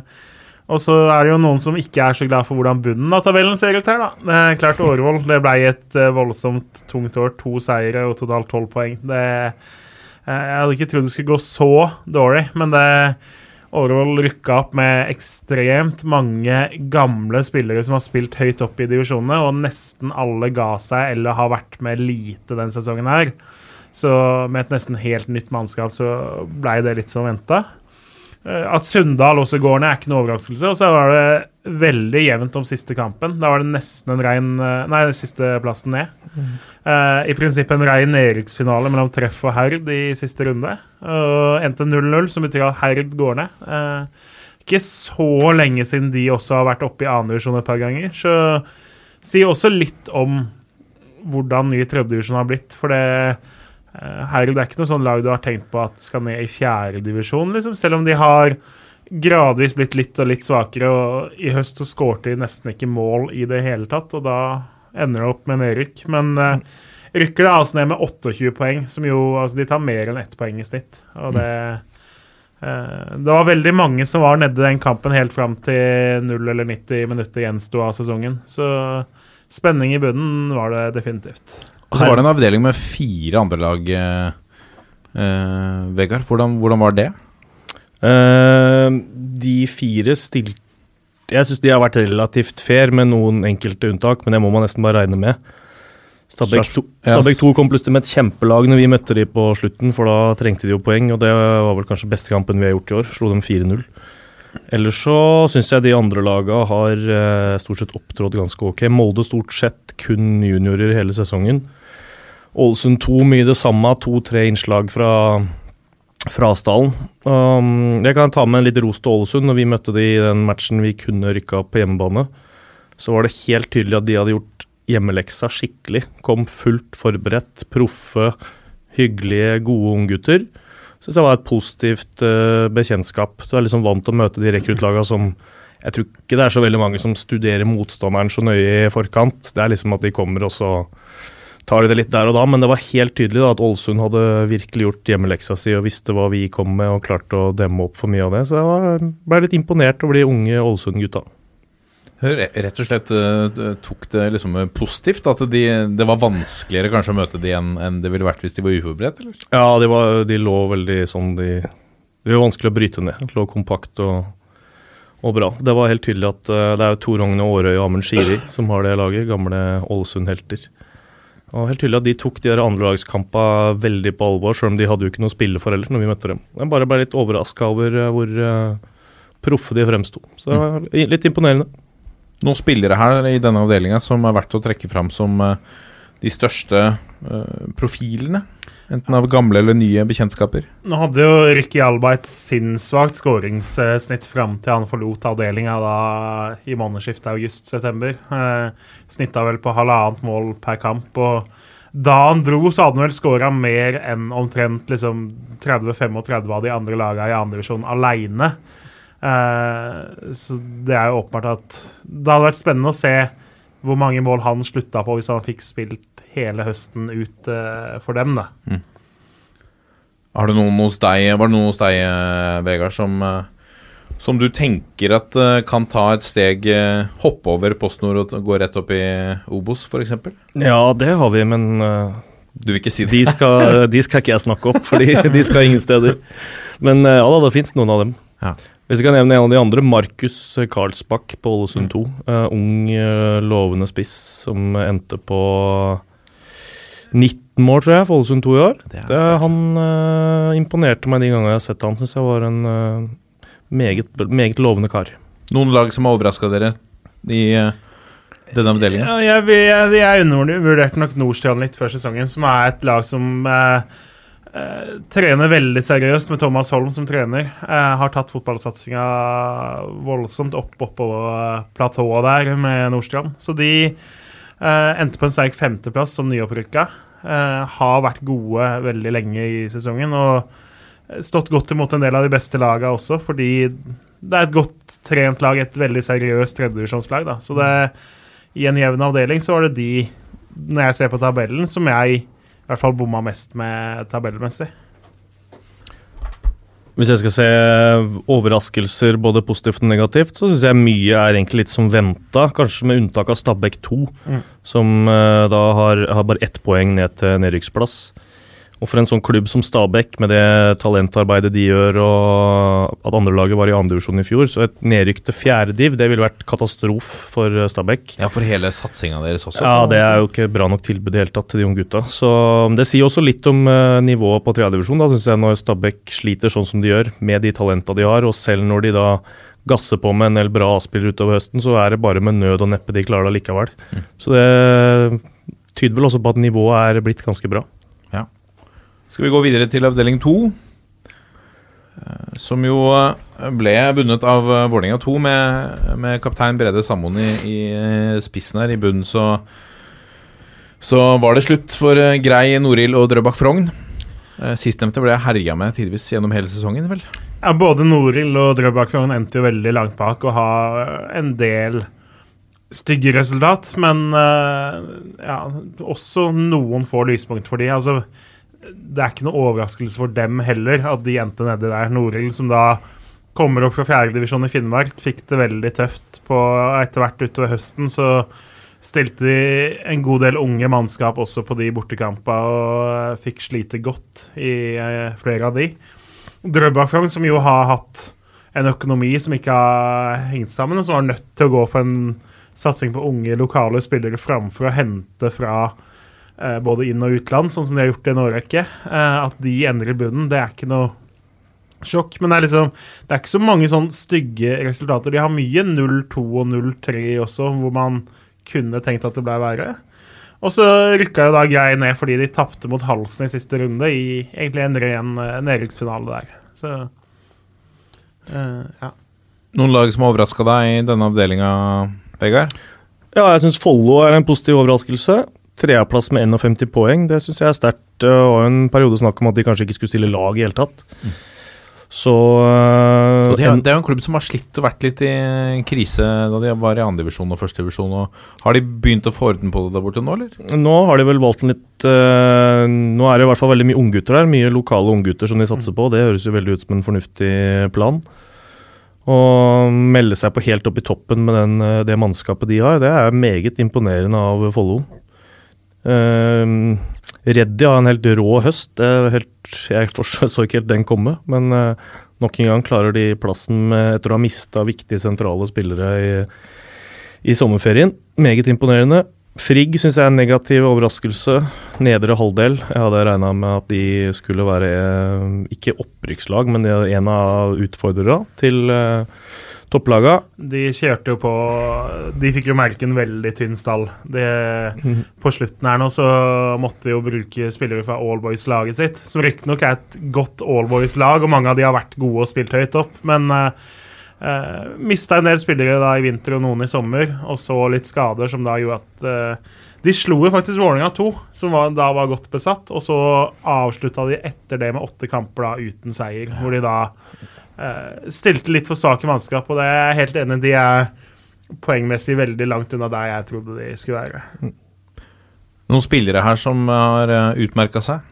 Speaker 2: og så er det jo noen som ikke er så glad for hvordan bunnen av tabellen ser ut her, da. Er klart Årvoll det ble et eh, voldsomt tungt år. To seire og totalt tolv poeng. Det, eh, jeg hadde ikke trodd det skulle gå så dårlig, men det Årvoll rykka opp med ekstremt mange gamle spillere som har spilt høyt opp i divisjonene, og nesten alle ga seg eller har vært med lite den sesongen her. Så med et nesten helt nytt mannskap så blei det litt som venta. Eh, At Sunndal også går ned, er ikke noe overraskelse. Og så var det veldig jevnt om siste kampen. Da var det nesten en rein nei, Nei, siste plassen ned. Uh, I prinsippet en rein nedrykksfinale mellom Treff og Herd i siste runde. Og endte 0-0, som betyr at Herd går ned. Uh, ikke så lenge siden de også har vært oppe i annendivisjon et par ganger. Så sier også litt om hvordan ny tredjedivisjon har blitt. For det eh, det er ikke noe sånn lag du har tenkt på at skal ned i fjerdedivisjon, liksom. Selv om de har gradvis blitt litt og litt svakere, og i høst så skårte de nesten ikke mål i det hele tatt, og da ender det opp med nedrykk. Men uh, rykker det altså ned med 28 poeng, som jo altså De tar mer enn ett poeng i snitt. Og det eh, Det var veldig mange som var nede i den kampen helt fram til 0 eller 90 minutter gjensto av sesongen. Så spenning i bunnen var det definitivt.
Speaker 1: Og så var det en avdeling med fire andre lag, eh, eh, Vegard. Hvordan, hvordan var det?
Speaker 4: Eh, de fire stilte Jeg syns de har vært relativt fair, med noen enkelte unntak, men det må man nesten bare regne med. Stabæk 2, Stabæk 2 kom plutselig med et kjempelag når vi møtte de på slutten, for da trengte de jo poeng, og det var vel kanskje beste kampen vi har gjort i år. Slo dem 4-0. Ellers så syns jeg de andre laga har eh, stort sett opptrådt ganske ok. Molde stort sett kun juniorer hele sesongen. Ålesund 2 mye det samme, to-tre innslag fra fra Asdalen. Um, jeg kan ta med en litt ros til Ålesund. Når vi møtte de i den matchen vi kunne rykka opp på hjemmebane, så var det helt tydelig at de hadde gjort hjemmeleksa skikkelig. Kom fullt forberedt, proffe, hyggelige, gode unggutter. Syns det var et positivt uh, bekjentskap. Du er liksom vant til å møte de rekruttlaga som Jeg tror ikke det er så veldig mange som studerer motstanderen så nøye i forkant. Det er liksom at de kommer og tar de det litt der og da, men det var helt tydelig da, at Ålesund hadde virkelig gjort hjemmeleksa si og visste hva vi kom med og klarte å demme opp for mye av det. Så jeg var, ble litt imponert over de unge Ålesund-gutta.
Speaker 1: Rett og slett eh, tok det liksom eh, positivt? At de, det var vanskeligere kanskje å møte de enn enn det ville vært hvis de var uforberedt? eller?
Speaker 4: Ja, de, var, de lå veldig sånn de, Det var vanskelig å bryte ned. De Lå kompakt og, og bra. Det var helt tydelig at eh, det er Tor Rogne Aarøy og Amund Skiri som har det laget. Gamle Ålesund-helter. Og helt tydelig at de tok de andrelagskampene veldig på alvor, selv om de hadde jo ikke noe å spille for heller når vi møtte dem. Jeg bare ble litt overraska over eh, hvor uh, proffe de fremsto. Så det var litt imponerende.
Speaker 1: Noen spillere her i denne avdelinga som er verdt å trekke fram som uh, de største uh, profilene? Enten av gamle eller nye bekjentskaper.
Speaker 2: Nå hadde jo Ricky Alba et sinnssvakt skåringssnitt fram til han forlot avdelinga i månedsskiftet august-september. Eh, Snitta vel på halvannet mål per kamp. og da han dro, så hadde han vel skåra mer enn omtrent liksom 30-35 av de andre lagene i andredivisjon aleine. Eh, så det er jo åpenbart at det hadde vært spennende å se hvor mange mål han slutta på hvis han fikk spilt hele høsten ut uh, for dem. da.
Speaker 1: Har du noen hos deg, var det noen hos deg, eh, Vegard, som, eh, som du tenker at kan ta et steg, hoppe over PostNord og gå rett opp i Obos, f.eks.?
Speaker 4: Ja, det har vi, men
Speaker 1: Du vil ikke si det?
Speaker 4: de skal, de skal ikke jeg snakke opp, for de skal ingen steder. Men ja da, det fins noen av dem.
Speaker 1: Ja.
Speaker 4: Hvis jeg kan nevne en av de andre, Markus Karlsbakk på Ålesund 2. Eh, ung, eh, lovende spiss som endte på 19 mål, tror jeg, for Ålesund 2 i år.
Speaker 1: Det
Speaker 4: Det, han uh, imponerte meg de gangene jeg har sett han. Syns jeg var en uh, meget, meget lovende kar.
Speaker 1: Noen lag som har overraska dere i denne avdelingen?
Speaker 2: Ja, jeg, jeg, jeg undervurderte nok Nordstrand litt før sesongen, som er et lag som eh, eh, trener veldig seriøst med Thomas Holm som trener. Eh, har tatt fotballsatsinga voldsomt opp oppå eh, platået der med Nordstrand. Så de endte på en sterk femteplass som nyopprykka. Har vært gode veldig lenge i sesongen og stått godt imot en del av de beste laga også, fordi det er et godt trent lag, et veldig seriøst tredjedivisjonslag. Så det i en jevn avdeling så var det de, når jeg ser på tabellen, som jeg i hvert fall bomma mest med tabellmessig.
Speaker 4: Hvis jeg skal se overraskelser både positivt og negativt, så syns jeg mye er egentlig litt som venta, kanskje med unntak av Stabæk 2,
Speaker 2: Mm.
Speaker 4: som uh, da har, har bare ett poeng ned til nedrykksplass. Og for en sånn klubb som Stabæk, med det talentarbeidet de gjør, og at andrelaget var i andredivisjon i fjor, så et nedrykk til fjerdediv, det ville vært katastrof for eh, Stabæk.
Speaker 1: Ja, for hele satsinga deres også.
Speaker 4: Ja, det er jo ikke bra nok tilbud i hele tatt til de unge gutta. Så Det sier også litt om eh, nivået på tredjedivisjon, syns jeg, når Stabæk sliter sånn som de gjør, med de talenta de har, og selv når de da gasser på med en del bra A-spillere utover høsten, så er det bare med nød og neppe de klarer det likevel. Så det tyder vel også på at nivået er blitt ganske bra.
Speaker 1: Skal vi gå videre til avdeling to? eh, Som jo eh, ble vunnet av eh, Vålerenga 2 med, med kaptein Brede Sammoen i, i spissen her. I bunnen så Så var det slutt for Grei, Norild og Drøbak Frogn. Sistnevnte ble jeg herja med tidvis gjennom hele sesongen, vel.
Speaker 2: Ja, både Norild og Drøbak Frogn endte jo veldig langt bak og har en del stygge resultat, men ja, også noen få lyspunkt for de. Altså, det er ikke noe overraskelse for dem heller at de endte nedi der. Norild, som da kommer opp fra fjerdedivisjon i Finnmark, fikk det veldig tøft på etter hvert utover høsten. Så stilte de en god del unge mannskap også på de bortekampene og fikk slite godt i eh, flere av de. Drøbak-Frogn, som jo har hatt en økonomi som ikke har hengt sammen, og som var nødt til å gå for en satsing på unge lokale spillere framfor å hente fra både inn- og utland, sånn som de har gjort i en årrekke. Eh, at de endrer bunnen, det er ikke noe sjokk. Men det er liksom Det er ikke så mange sånn stygge resultater. De har mye 0-2 og 0-3 også, hvor man kunne tenkt at det ble verre. Og så rykka jo da Grei ned fordi de tapte mot Halsen i siste runde, i egentlig en ren eh, nedrykksfinale der. Så uh, ja.
Speaker 1: Noen lag som har overraska deg i denne avdelinga, Vegard?
Speaker 4: Ja, jeg syns Follo er en positiv overraskelse. Tredjeplass med 51 poeng, det syns jeg er sterkt. Det var en periode snakk om at de kanskje ikke skulle stille lag i hele tatt. Så øh,
Speaker 1: Og det, er, det er jo en klubb som har slitt og vært litt i krise da de var i andredivisjon og førstedivisjon. Har de begynt å få orden på det der borte nå, eller?
Speaker 4: Nå har de vel valgt en litt øh, Nå er det i hvert fall veldig mye unggutter der. Mye lokale unggutter som de satser på. Det høres jo veldig ut som en fornuftig plan. Å melde seg på helt opp i toppen med den, øh, det mannskapet de har, det er meget imponerende av Follo. Uh, Reddy har en helt rå høst. Helt, jeg så ikke helt den komme, men øh, nok en gang klarer de plassen med, etter å ha mista viktige sentrale spillere i, i sommerferien. Meget imponerende. Frigg syns jeg er en negativ overraskelse. Nedre halvdel. Jeg hadde regna med at de skulle være eh, ikke opprykkslag, men en av utfordrerne til eh, topplaga.
Speaker 2: De kjørte jo på De fikk jo merke en veldig tynn stall. Det, På slutten her nå så måtte de jo bruke spillere fra Allboys-laget sitt, som riktignok er et godt Allboys-lag, og mange av de har vært gode og spilt høyt opp, men uh, uh, mista en del spillere da i vinter og noen i sommer, og så litt skader som da gjorde at uh, de slo jo faktisk Vålerenga 2, som var, da var godt besatt, og så avslutta de etter det med åtte kamper da uten seier, hvor de da eh, stilte litt for svake mannskap, og det er jeg helt enig i. De er poengmessig veldig langt unna der jeg trodde de skulle være.
Speaker 1: Noen spillere her som har uh, utmerka seg?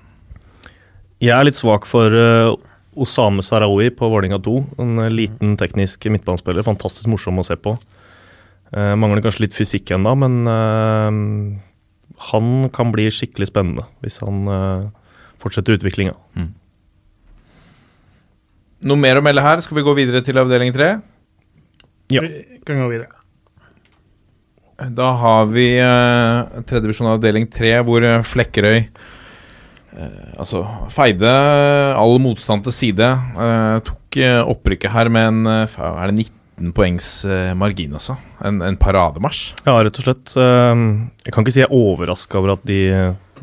Speaker 4: Jeg er litt svak for eh, Osame Sarawi på Vålerenga 2. En eh, liten teknisk midtbanespiller. Fantastisk morsom å se på. Uh, mangler kanskje litt fysikk ennå, men uh, han kan bli skikkelig spennende hvis han uh, fortsetter utviklinga.
Speaker 1: Noe mer å melde her? Skal vi gå videre til avdeling tre?
Speaker 4: Ja.
Speaker 2: Vi kan gå videre.
Speaker 1: Da har vi uh, tredjevisjon avdeling tre, hvor eh, Flekkerøy uh, altså feide all motstand til side. Uh, tok uh, opprykket her med en eh, Er det 19 poengs eh, margin, altså? En, en parademarsj.
Speaker 4: Ja, rett og slett. Eh, Jeg kan ikke si jeg er overraska over at de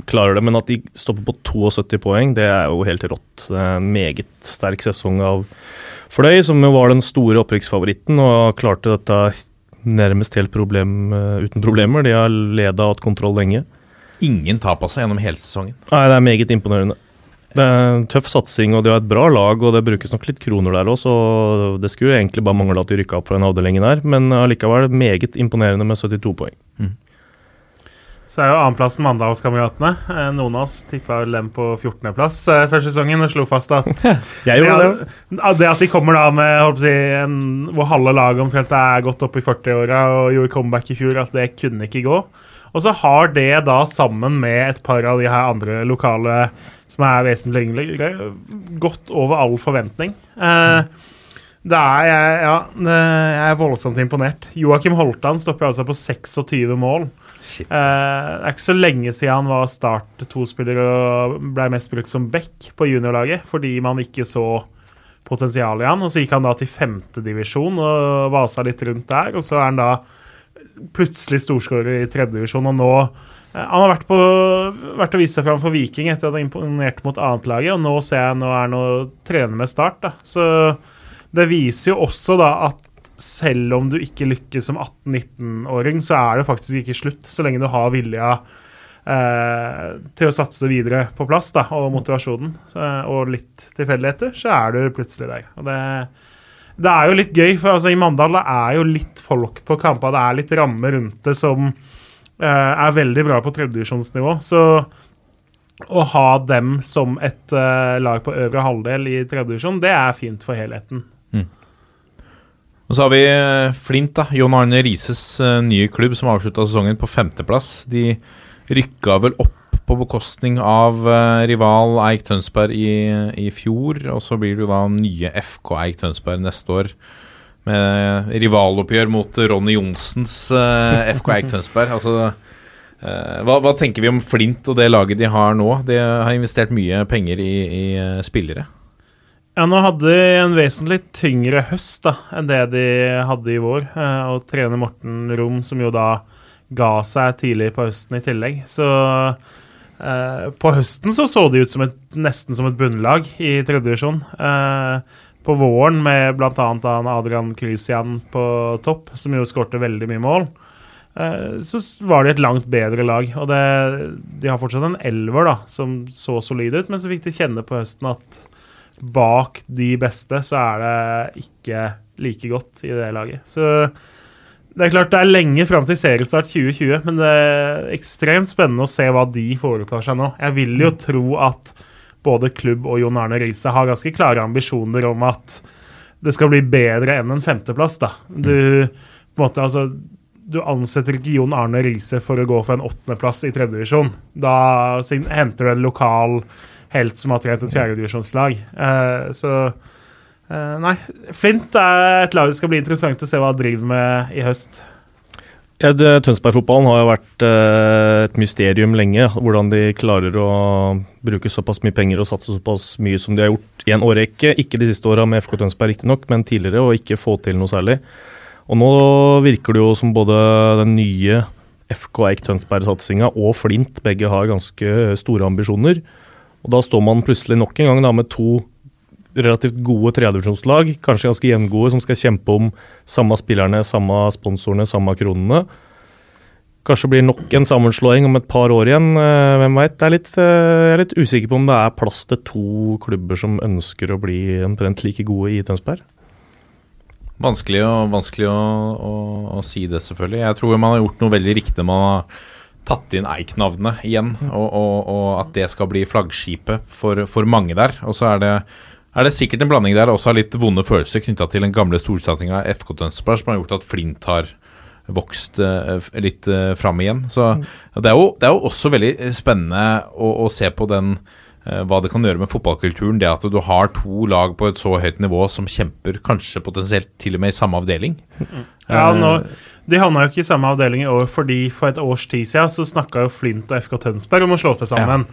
Speaker 4: klarer det, men at de stopper på 72 poeng, det er jo helt rått. Meget sterk sesong av Fløy, som jo var den store opprykksfavoritten og klarte dette nærmest helt problem, eh, uten problemer. De har leda og hatt kontroll lenge.
Speaker 1: Ingen tap altså gjennom hele sesongen.
Speaker 4: Nei, det er meget imponerende. Det er en tøff satsing, og de har et bra lag, og det brukes nok litt kroner der òg, så det skulle egentlig bare mangle at de rykka opp fra den avdelingen her, men allikevel meget imponerende med 72 poeng.
Speaker 2: Så er jo annenplassen Mandalskameratene. Eh, Noen av oss tippa dem på 14.-plass eh, før sesongen og slo fast at <laughs>
Speaker 4: Jeg gjorde det.
Speaker 2: det, at- det at de kommer da med å si, en, hvor halve laget omtrent er godt opp i 40-åra og gjorde comeback i fjor, at det kunne ikke gå. Og så har det da, sammen med et par av de her andre lokale som er vesentlig yngre, gått over all forventning. Eh, det er, jeg, ja, jeg er voldsomt imponert. Joakim Holtan stopper altså på 26 mål. Eh, det er ikke så lenge siden han var start to-spiller og ble mest brukt som back på juniorlaget, fordi man ikke så potensial i han. Og så gikk han da til femtedivisjon og vasa litt rundt der, og så er han da plutselig storskårer i tredjedivisjon, og nå eh, Han har vært, på, vært og vist seg fram for Viking etter at han imponerte mot annetlaget, og nå ser jeg nå er han og trener med Start. da. Så det viser jo også da at selv om du ikke lykkes som 18-19-åring, så er det faktisk ikke slutt, så lenge du har vilja eh, til å satse videre på plass da, og motivasjonen. Så, og litt tilfeldigheter, så er du plutselig der. Og det, det er jo litt gøy, for altså, i Mandal det er jo litt folk på kampene. Det er litt ramme rundt det som eh, er veldig bra på tredjedivisjonsnivå. Så å ha dem som et eh, lag på øvre halvdel i tredjedivisjon, det er fint for helheten.
Speaker 1: Og så har vi eh, Flint, da. John Arne Rises eh, nye klubb, som avslutta sesongen på femteplass. De rykka vel opp på bekostning av eh, rival Eik Tønsberg i, i fjor. Og så blir det jo da nye FK Eik Tønsberg neste år. Med rivaloppgjør mot Ronny Johnsens FK Eik Tønsberg. <laughs> Altså hva, hva tenker vi om Flint og det laget de har nå? De har investert mye penger i, i spillere.
Speaker 2: Ja, nå hadde de en vesentlig tyngre høst da, enn det de hadde i vår. Eh, og trener Morten Rom, som jo da ga seg tidlig på høsten i tillegg. Så eh, på høsten så så de ut som et, nesten som et bunnlag i tredjedivisjon. Eh, på våren med bl.a. Adrian Krysian på topp, som jo skårte veldig mye mål. Eh, så var de et langt bedre lag. Og det, de har fortsatt en elver da, som så solid ut, men så fikk de kjenne på høsten at bak de beste så er det ikke like godt i det laget. Så det er klart det er lenge fram til seriestart 2020, men det er ekstremt spennende å se hva de foretar seg nå. Jeg vil jo tro at både klubb og Jon Arne Riise har ganske klare ambisjoner om at det skal bli bedre enn en femteplass. da. Du, på en måte, altså, du ansetter ikke Jon Arne Riise for å gå for en åttendeplass i tredjedivisjon. Da henter du en lokal helt som har trent et fjerdedivisjonslag. Eh, så eh, Nei, Flint er et lag det skal bli interessant å se hva de driver med i høst.
Speaker 4: Ja, Tønsberg-fotballen har jo vært eh, et mysterium lenge. Hvordan de klarer å bruke såpass mye penger og satse såpass mye som de har gjort i en årrekke. Ikke de siste åra med FK Tønsberg, riktignok, men tidligere, og ikke få til noe særlig. Og nå virker det jo som både den nye FK Eik Tønsberg-satsinga og Flint begge har ganske store ambisjoner. Og da står man plutselig nok en gang da med to relativt gode tredjedivisjonslag, kanskje ganske gjengode, som skal kjempe om samme spillerne, samme sponsorene, samme kronene. Kanskje blir nok en sammenslåing om et par år igjen, eh, hvem veit. Jeg er litt usikker på om det er plass til to klubber som ønsker å bli omtrent like gode i Tønsberg.
Speaker 1: Vanskelig, å, vanskelig å, å, å si det, selvfølgelig. Jeg tror man har gjort noe veldig riktig. Man har tatt inn Eik-navnet igjen, og, og, og at det skal bli flaggskipet for, for mange der. Og så er det, er det sikkert en blanding der også av litt vonde følelser knytta til den gamle storsatsinga FK Tønsberg, som har gjort at Flint har vokst eh, litt uh, fram igjen. Så det, er jo, det er jo også veldig spennende å, å se på den eh, hva det kan gjøre med fotballkulturen. Det at du har to lag på et så høyt nivå som kjemper kanskje potensielt til og med i samme avdeling.
Speaker 2: Ja,
Speaker 1: Eh,
Speaker 2: nå, De havna jo ikke i samme avdeling i år, fordi for et års tid siden så snakka jo Flint og FK Tønsberg om å slå seg sammen.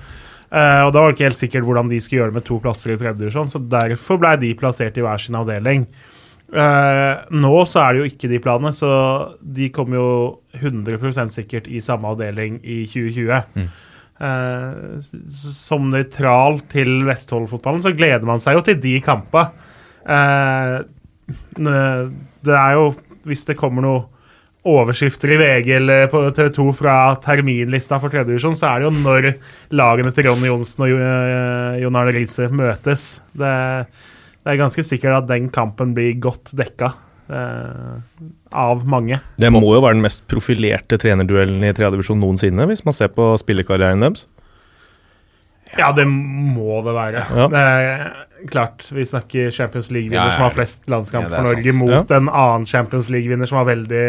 Speaker 2: Eh, og Da var det ikke helt sikkert hvordan de skulle gjøre det med to plasser i tredje divisjon, så derfor ble de plassert i hver sin avdeling. Uh, nå så er det jo ikke de planene, så de kommer jo 100% sikkert i samme avdeling i 2020. Eh, s- som nøytral til Vestfold-fotballen så gleder man seg jo til de kampene. Eh, det er jo Hvis det kommer noe overskrifter i VG eller på TV 2 fra terminlista for tredjedivisjon, så er det jo når lagene til Ronny Johnsen og Jo- Jon Arne Riise møtes. Det, det er ganske sikkert at den kampen blir godt dekka eh, av mange.
Speaker 4: Det må jo være den mest profilerte trenerduellen i tredjedivisjon noensinne, hvis man ser på spillekarrieren deres.
Speaker 2: Ja, det må det være.
Speaker 4: Ja.
Speaker 2: Det er klart, vi snakker Champions League-vinner
Speaker 1: Ja, ja.
Speaker 2: som har flest landskamper
Speaker 1: Ja, er
Speaker 2: for Norge,
Speaker 1: sant.
Speaker 2: mot en annen Champions League-vinner som har veldig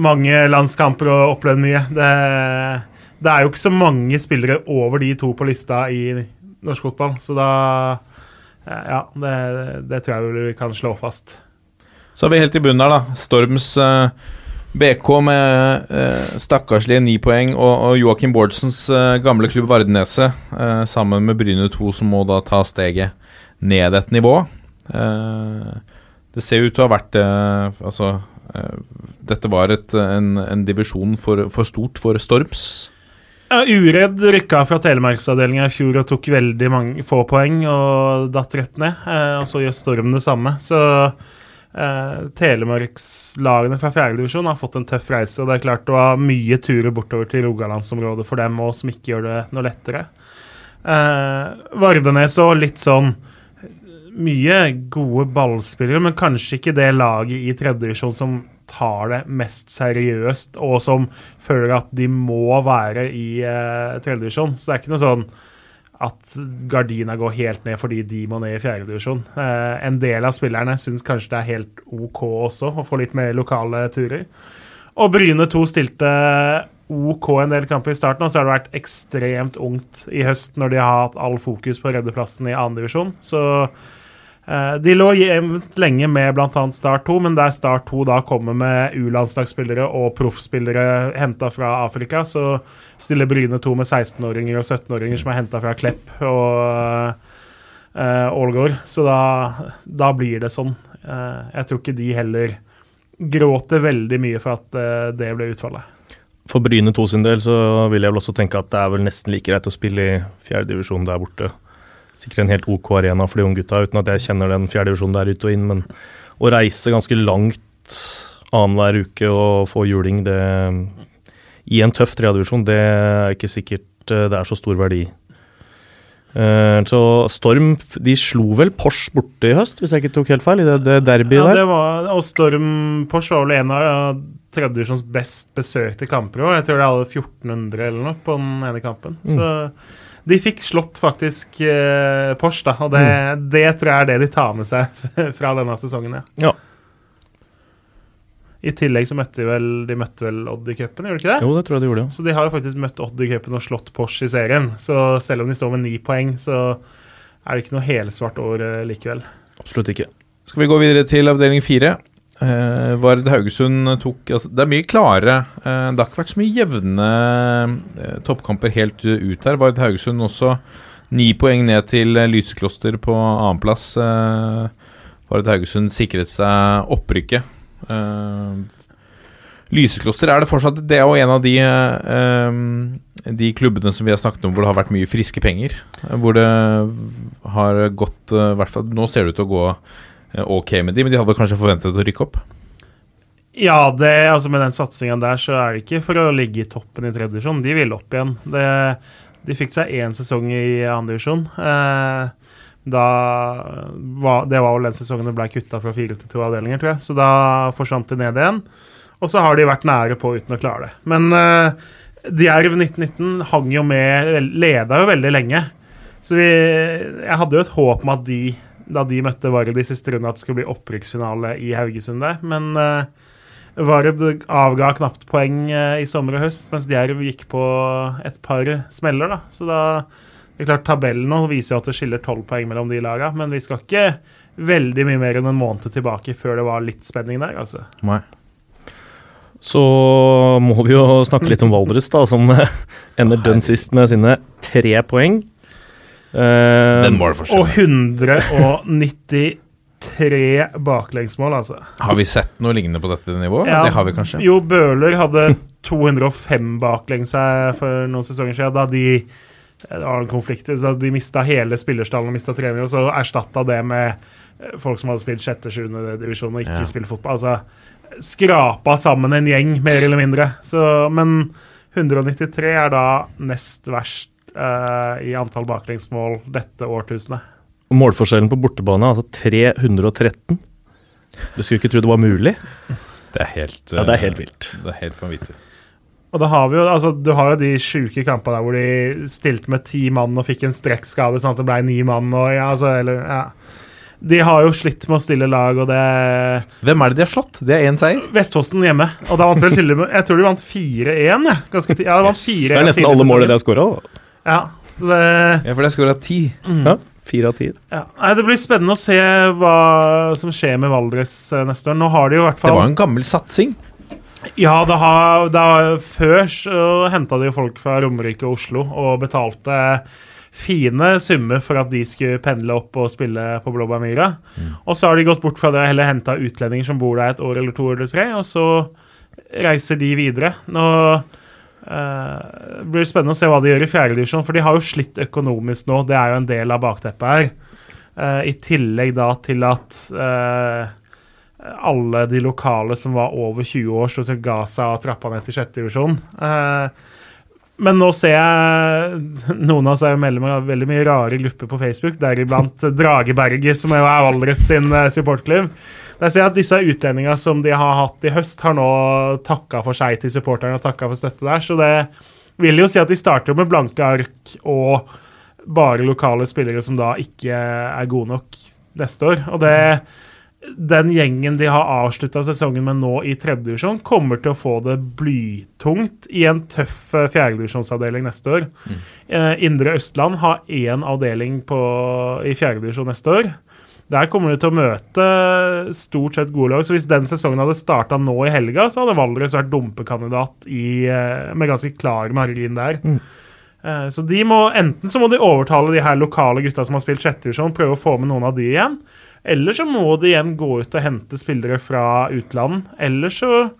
Speaker 2: mange landskamper og opplevd mye. Det, det er jo ikke så mange spillere over de to på lista i norsk fotball, så da Ja, det, det tror jeg vi kan slå fast.
Speaker 1: Så er vi helt i bunnen her, da. Storms uh, BK med uh, stakkarslige ni poeng, og, og Joakim Bårdsens uh, gamle klubb Vardeneset, eh, sammen med Bryne 2, som må da ta steget ned et nivå. Eh, det ser ut til å ha vært eh, Altså, eh, dette var et, en, en divisjon for, for stort for Storms.
Speaker 2: Ja, Uredd rykka fra telemarksavdelinga i fjor og tok veldig mange, få poeng og datt rett ned. Eh, og så gjør Storm det samme. Så eh, telemarkslagene fra fjerdedivisjon har fått en tøff reise. Og det er klart det var mye turer bortover til Rogalandsområdet for dem òg, som ikke gjør det noe lettere. Eh, Vardenes og litt sånn mye gode ballspillere, men kanskje ikke det laget i tredjedivisjon som tar det mest seriøst, og som føler at de må være i eh, tredjedivisjon. Så det er ikke noe sånn at gardina går helt ned fordi de må ned i fjerdedivisjon. Uh, en del av spillerne syns kanskje det er helt OK også å få litt mer lokale turer. Og Bryne 2 stilte OK en del kamper i starten, og så har det vært ekstremt ungt i høst når de har hatt all fokus på å redde plassen i andredivisjon. Så eh, de lå jevnt lenge med bl.a. Start 2, men der Start 2 da kommer med U-landslagsspillere og proffspillere henta fra Afrika, så stiller Bryne 2 med 16-åringer og 17-åringer som er henta fra Klepp og eh, Uh, Så da, da blir det sånn. Uh, jeg tror ikke de heller gråter veldig mye for at uh, det ble utfallet.
Speaker 4: For Bryne 2 sin del så vil jeg vel også tenke at det er vel nesten like greit å spille i fjerdedivisjon der borte. Sikkert en helt OK arena for de unge gutta, uten at jeg kjenner den fjerde divisjonen der ut og inn. Men å reise ganske langt annenhver uke og få juling det, i en tøff tredjedivisjon, det er ikke sikkert eh, det er så stor verdi. Uh, så Storm de slo vel Porsche borte i høst, hvis jeg ikke tok helt feil? I det, det derbyet
Speaker 2: ja,
Speaker 4: der?
Speaker 2: Det var, og Storm Porsche var vel en av tredjedivisjons best besøkte kamper òg. Jeg tror de hadde 1400 eller noe på den ene kampen. Mm. De fikk slått faktisk eh, Porsche, da. Og det, mm. det, tror jeg er det de tar med seg <laughs> fra denne sesongen. Ja. ja. I tillegg så møtte de vel De møtte vel Odd i cupen, gjorde de ikke det?
Speaker 4: Jo, det tror jeg de gjorde, ja.
Speaker 2: Så de har jo faktisk møtt Odd i cupen og slått Porsche i serien. Så selv om de står med ni poeng, så er det ikke noe helsvart år uh, likevel.
Speaker 4: Absolutt ikke.
Speaker 1: Skal vi gå videre til avdeling fire? Uh, Vard Haugesund tok altså, Det er mye klare uh, Det har ikke vært så mye jevne uh, toppkamper helt ut her. Vard Haugesund også ni poeng ned til Lysekloster på annenplass. Vard Haugesund sikret seg opprykket. Lysekloster er det fortsatt Det er jo en av de, de klubbene som vi har snakket om hvor det har vært mye friske penger. Hvor det har gått hvert Nå ser det ut til å gå ok med de, men de hadde kanskje forventet å rykke opp?
Speaker 2: Ja, det, altså med den satsinga der, så er det ikke for å ligge i toppen i tredje divisjon. De ville opp igjen. Det, de fikk seg én sesong i andre divisjon. Eh, da var, Det var vel den sesongen det ble kutta fra fire til to avdelinger, tror jeg. Så da forsvant de ned igjen. Og så har de vært nære på uten å klare det. Men uh, Djerv 1919 hang jo med Leda jo veldig lenge. Så vi, jeg hadde jo et håp om at de, da de møtte Vard i siste runde, at det skulle bli opprykksfinale i Haugesund der. Men uh, Vard avga knapt poeng uh, i sommer og høst, mens Djerv gikk på et par smeller. da. Så da det er klart, Tabellen nå viser jo at det skiller tolv poeng mellom de lagene, men vi skal ikke veldig mye mer enn en måned tilbake før det var litt spenning der. altså.
Speaker 4: Nei. Så må vi jo snakke litt om Valdres, da, som <laughs> ender dønn sist med sine tre poeng.
Speaker 1: Uh, Den var det
Speaker 2: Og 193 baklengsmål, altså.
Speaker 1: Har vi sett noe lignende på dette nivået? Ja, det har vi kanskje.
Speaker 2: Jo, Bøhler hadde 205 baklengs for noen sesonger siden, da de det var en konflikt. Så de mista hele spillerstallen og mista trenere, og så erstatta det med eh, folk som hadde spilt sjette-sjuende divisjon og ikke ja. spilt fotball. Altså skrapa sammen en gjeng, mer eller mindre. Så, men 193 er da nest verst i antall baklengsmål dette årtusenet.
Speaker 4: Målforskjellen på bortebane er altså 313. Du skulle ikke tro det var mulig.
Speaker 1: Det er helt,
Speaker 4: uh, ja, det er helt vilt.
Speaker 1: Det er helt vanvittig.
Speaker 2: Og da har vi jo, altså, Du har jo de sjuke kampene der hvor de stilte med ti mann og fikk en strekkskade sånn at det ble ni mann. og ja, altså, eller, ja. De har jo slitt med å stille lag, og det
Speaker 1: Hvem er det de har slått? Det er én seier.
Speaker 2: Vestfossen hjemme. Og da vant vel til Jeg tror de vant 4-1. Ja. De vant 4
Speaker 4: Det er nesten alle målene de har skåra.
Speaker 2: Ja, så det
Speaker 1: Ja, for det har skåra ti.
Speaker 4: Mm. Ja, Fire av ti.
Speaker 2: Ja. Nei, det blir spennende å se hva som skjer med Valdres eh, neste år. Nå har de jo i hvert fall
Speaker 1: Det var en gammel satsing.
Speaker 2: Ja, det har, det har, før så henta de folk fra Romerike og Oslo og betalte fine summer for at de skulle pendle opp og spille på Blåbærmyra. Mm. Og så har de gått bort fra det og heller henta utlendinger som bor der et år eller to eller tre, og så reiser de videre. Nå eh, blir spennende å se hva de gjør i fjerdedivisjon, for de har jo slitt økonomisk nå. Det er jo en del av bakteppet her. Uh, I tillegg da til at uh, alle de lokale som var over 20 år, så ga seg og trappa ned til sjette divisjon. Men nå ser jeg noen av oss er jo medlemmer av veldig mye rare grupper på Facebook, deriblant Drageberget, som er Valdres sin supportklubb. Der ser jeg at disse utlendingene som de har hatt i høst, har nå takka for seg til supporterne og takka for støtte der. Så det vil jo si at de starter med blanke ark og bare lokale spillere som da ikke er gode nok neste år. Og det den gjengen de har avslutta sesongen med nå i tredjedivisjon, kommer til å få det blytungt i en tøff eh, fjerdedivisjonsavdeling neste år. Mm. Indre Østland har én avdeling på, i fjerdedivisjon neste år. Der kommer de til å møte stort sett gode lag. Så hvis den sesongen hadde starta nå i helga, så hadde Valdres vært dumpekandidat i, eh, med ganske klar margin der. Mm. Så de må, enten så må de overtale de her lokale gutta som har spilt sjettedivisjon, prøve å få med noen av de igjen. Eller så må de igjen gå ut og hente spillere fra utlandet. Eller så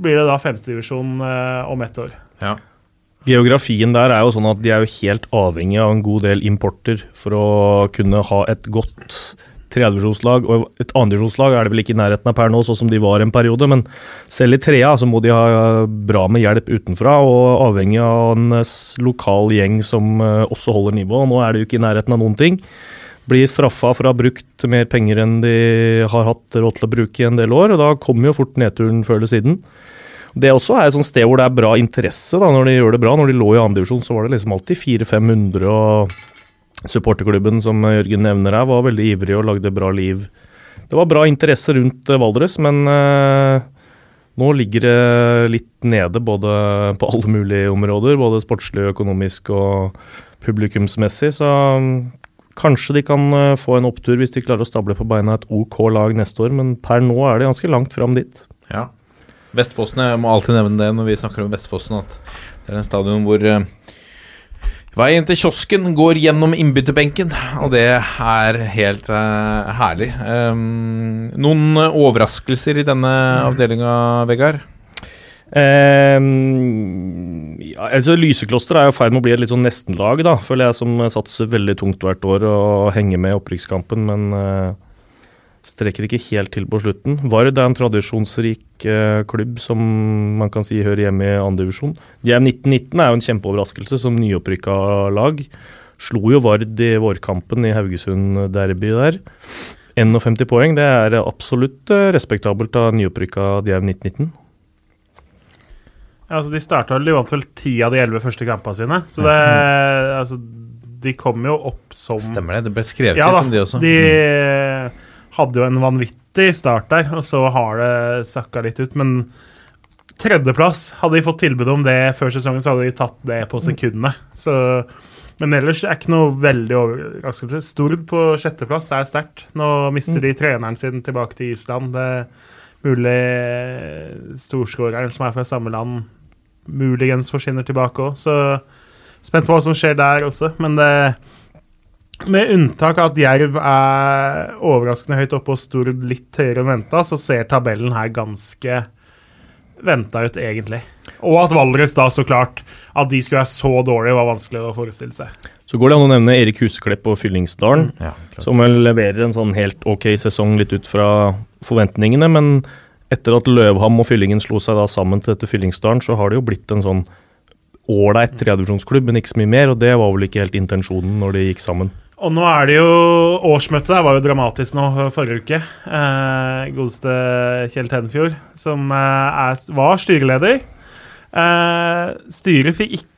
Speaker 2: blir det da femtedivisjon uh, om ett år.
Speaker 1: Ja.
Speaker 4: Geografien der er jo sånn at de er jo helt avhengig av en god del importer for å kunne ha et godt tredjedivisjonslag. Og et andredivisjonslag er det vel ikke i nærheten av per nå, sånn som de var en periode. Men selv i trea så må de ha bra med hjelp utenfra, og avhengig av en lokal gjeng som eh, også holder nivå. Og nå er de jo ikke i nærheten av noen ting. Blir straffa for å ha brukt mer penger enn de har hatt råd til å bruke i en del år, og da kommer jo fort nedturen før eller siden. Det også er et sånt sted hvor det er bra interesse da, når de gjør det bra. Når de lå i andredivisjon, så var det liksom alltid 400-500, og supporterklubben som Jørgen nevner her, var veldig ivrig og lagde bra liv. Det var bra interesse rundt eh, Valdres, men eh, nå ligger det litt nede både på alle mulige områder, både sportslig, økonomisk og publikumsmessig, så mm, kanskje de kan eh, få en opptur hvis de klarer å stable på beina et OK lag neste år, men per nå er de ganske langt fram dit.
Speaker 1: Ja. Vestfossen, jeg må alltid nevne det når vi snakker om Vestfossen, at det er en stadion hvor veien til kiosken går gjennom innbytterbenken, og det er helt uh, herlig. Um, noen overraskelser i denne avdelinga, Vegard?
Speaker 4: Um, ja, altså Lysekloster er i ferd med å bli et litt sånn nestenlag, da, føler jeg, som satser veldig tungt hvert år og henger med i opprykkskampen, men eh, strekker ikke helt til på slutten. Vard er en tradisjonsrik eh, klubb som man kan si hører hjemme i andredivisjon. Jerv 1919 er jo en kjempeoverraskelse som nyopprykka lag. Slo jo Vard i vårkampen i Haugesund Derby der. 51 poeng, det er absolutt eh, respektabelt av nyopprykka Jerv 1919.
Speaker 2: Ja, altså De starta De vant vel ti av de elleve første kampene sine. Så det Altså, de kom jo opp som
Speaker 1: Stemmer det? Det ble skrevet
Speaker 2: Ja
Speaker 1: litt om de også.
Speaker 2: De hadde jo en vanvittig start der, og så har det sakka litt ut. Men tredjeplass, hadde de fått tilbud om det før sesongen, så hadde de tatt det på sekundene. Så, men ellers er ikke noe veldig overraskelse. Stord på sjetteplass er sterkt. Nå mister de treneren sin tilbake til Island. Det er mulig storskåreren som er fra samme land, muligens forsvinner tilbake òg. Så spent på hva som skjer der også. Men det med unntak av at Jerv er overraskende høyt oppe og Stord litt høyere enn venta, så ser tabellen her ganske venta ut, egentlig. Og at Valdres da, så klart, at de skulle være så dårlige, var vanskelig å forestille seg.
Speaker 4: Så går det an å nevne Erik Huseklepp og Fyllingsdalen,
Speaker 1: Ja,
Speaker 4: som vel leverer en sånn helt ok sesong litt ut fra forventningene. Men etter at Løvham og Fyllingen slo seg da sammen til dette Fyllingsdalen, så har det jo blitt en sånn ålreit tredjedivisjonsklubb, men ikke så mye mer. Og det var vel ikke helt intensjonen når de gikk sammen.
Speaker 2: Og nå er det jo Årsmøtet der var jo dramatisk nå forrige uke. Eh, godeste Kjell Tenfjord, som eh, er, var styreleder. Eh, styret fikk ikke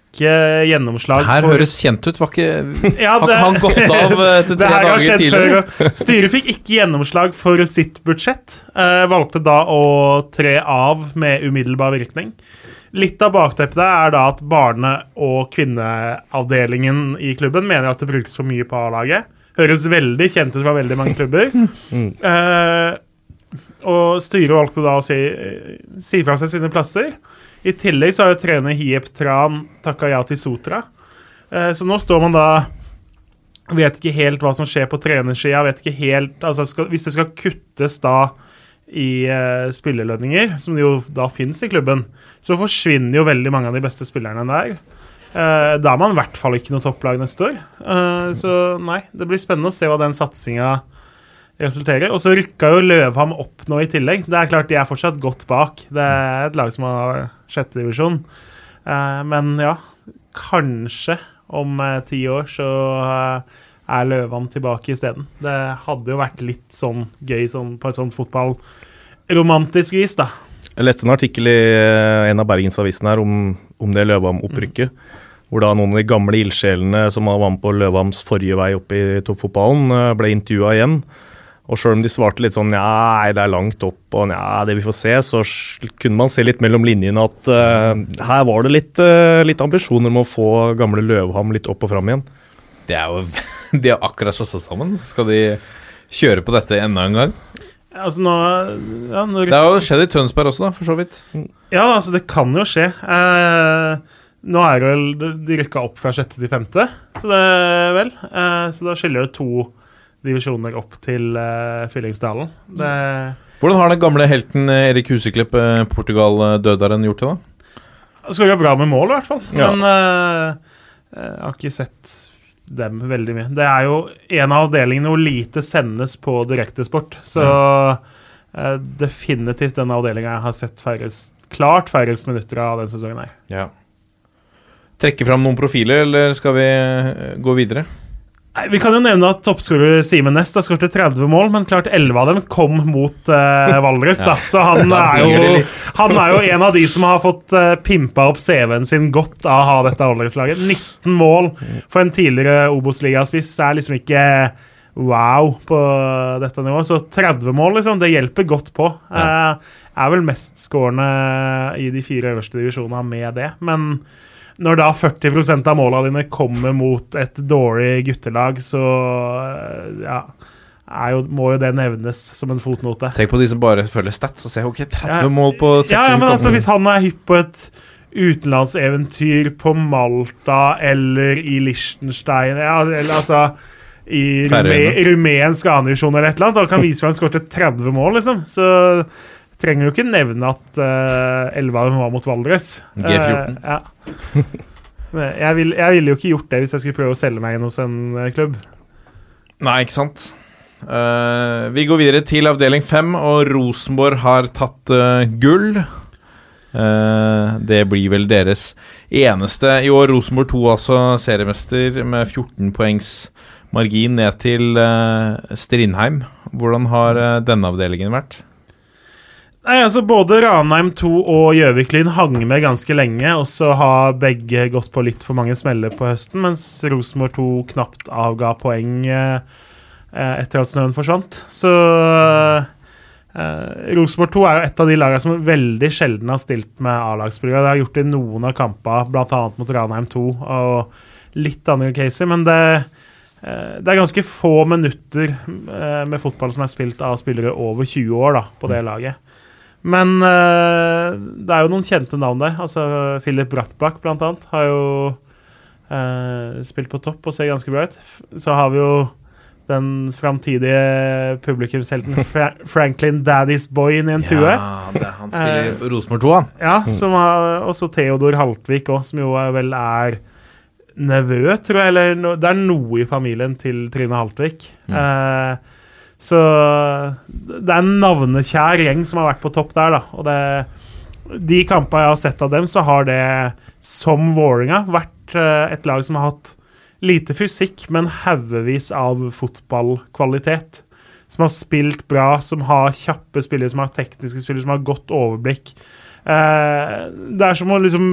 Speaker 2: gjennomslag
Speaker 1: Her
Speaker 2: for
Speaker 1: høres kjent ut. Var ikke <laughs>
Speaker 2: Ja,
Speaker 1: Har ikke han gått av <laughs> til etter tre dager tidligere?
Speaker 2: før. Styret fikk ikke gjennomslag for sitt budsjett. Eh, valgte da å tre av med umiddelbar virkning. Litt av bakteppet er da at barne- og kvinneavdelingen i klubben mener at det brukes for mye på A-laget. Høres veldig kjent ut fra veldig mange klubber. uh, <laughs> og styret valgte da å si, si fra seg sine plasser. I tillegg så har jo trener Hiep Tran takka ja til Sotra. Uh, så nå står man da Vet ikke helt hva som skjer på trenersida. Vet ikke helt, altså skal, Hvis det skal kuttes da i eh, spillerlønninger, som jo da fins i klubben, så forsvinner jo veldig mange av de beste spillerne der. Eh, da er man i hvert fall ikke noe topplag neste år. Eh, så nei, det blir spennende å se hva den satsinga resulterer. Og så rykka jo Løvham opp nå i tillegg. Det er klart de er fortsatt godt bak. Det er et lag som har sjettedivisjon. Uh, men ja, kanskje om ti år så eh, er Løvan tilbake isteden. Det hadde jo vært litt sånn gøy sånn, på et sånt fotballromantisk vis, da.
Speaker 4: Jeg leste en artikkel i eh, en av bergensavisene her om, om det Løvam-opprykket. Hvor da noen av de gamle ildsjelene som var med på Løvams forrige vei opp i toppfotballen, eh, ble intervjua igjen. Og sjøl om de svarte litt sånn nei, det er langt opp og nei, det vi får se, så kunne man se litt mellom linjene at uh, her var det litt, uh, litt ambisjoner med å få gamle Løvham litt opp og fram igjen.
Speaker 1: Det er jo <laughs> <laughs> De har akkurat slått seg sammen. Skal de kjøre på dette enda en gang?
Speaker 2: Altså nå, ja, når,
Speaker 1: Det har jo skjedd i Tønsberg også, da, for så vidt.
Speaker 2: ja, altså det kan jo skje. Eh, nå er det vel De rykka opp fra sjette til femte, så det vel. Eh, så da skiller det to divisjoner opp til eh, Fyllingsdalen. Det
Speaker 1: Hvordan har den gamle helten eh, Erik Huseklepp, eh, Portugal-dødaren, gjort det, da?
Speaker 2: skåra bra med mål, i hvert fall.
Speaker 4: Ja.
Speaker 2: Men eh, jeg har ikke sett dem veldig mye. Det er jo en av avdelingene hvor lite sendes på direktesport. Så eh, definitivt den avdelinga jeg har sett færrest, klart færrest minutter av den sesongen her.
Speaker 1: Ja. Trekke fram noen profiler, eller skal vi eh, gå videre?
Speaker 2: Vi kan jo nevne at toppskårer Simen Næss har skåret 30 mål, men klart 11 av dem kom mot eh, Valdres. da. Så han <laughs> er, jo, han er jo en av de som har fått uh, pimpa opp CV-en sin godt av å ha dette Valdres-laget. 19 mål for en tidligere Obos-ligaspiss. Det er liksom ikke wow på dette nivået. Så 30 mål, liksom, det hjelper godt på. Eh, er vel mestskårende i de fire øverste divisjonene med det. Men når da 40% av måla dine kommer mot et dårlig guttelag, så eh, ja jo, må jo det nevnes som en fotnote.
Speaker 1: Tenk på de som bare følger stats og ser ok, 30
Speaker 2: Ja.
Speaker 1: mål på 60
Speaker 2: Ja, ja, men altså. Hvis han er hypp på et utenlandseventyr på Malta eller i Liechtenstein ja, eller altså i rume, rumensk andredivisjon eller et eller annet, da kan vise fram skåret 30 mål, liksom. Så trenger jo ikke nevne at uh, 11 var mot Valdres.
Speaker 1: G14.
Speaker 2: Uh, ja. Jeg, vil, jeg ville jo ikke gjort det hvis jeg skulle prøve å selge meg inn hos en eh, klubb.
Speaker 1: Nei, ikke sant. Uh, vi går videre til avdeling fem, og Rosenborg har tatt eh, gull. Eh, det blir vel deres eneste i år. Rosenborg 2 altså seriemester med 14 poengs margin ned til eh, Strindheim. Hvordan har eh, denne avdelingen vært?
Speaker 2: Nei, altså Både Ranheim 2 og Gjøvik-Lyn hang med ganske lenge, og så har begge gått på litt for mange smeller på høsten, mens Rosenborg 2 knapt avga poeng eh, eh, etter at snøen forsvant. Så eh, Rosenborg 2 er jo et av de lagene som veldig sjelden har stilt med A-lagsspillere. Det har gjort det i noen av kampene, bl.a. mot Ranheim 2 og litt andre caser, men det eh, det er ganske få minutter eh, med fotball som er spilt av spillere over 20 år da, på det laget. Men uh, det er jo noen kjente navn der. Altså Philip Brattbakk, blant annet, har jo uh, spilt på topp og ser ganske bra ut. Så har vi jo den framtidige publikumshelten <laughs> Fra Franklin Daddy's Boy i en tue.
Speaker 1: Ja, det, han spiller uh, Rosenborg 2, han.
Speaker 2: Ja, som har også Theodor Haltvik òg, som jo vel er nevø, tror jeg. Eller no, det er noe i familien til Trine Haltvik. Eh, så det er en navnekjær gjeng som har vært på topp der, da. Og det, de kampene jeg har sett av dem, så har det, som Vålerenga, vært eh, et lag som har hatt lite fysikk, men haugevis av fotballkvalitet. Som har spilt bra, som har kjappe spillere, som har tekniske spillere, som har godt overblikk. Eh, det er som å liksom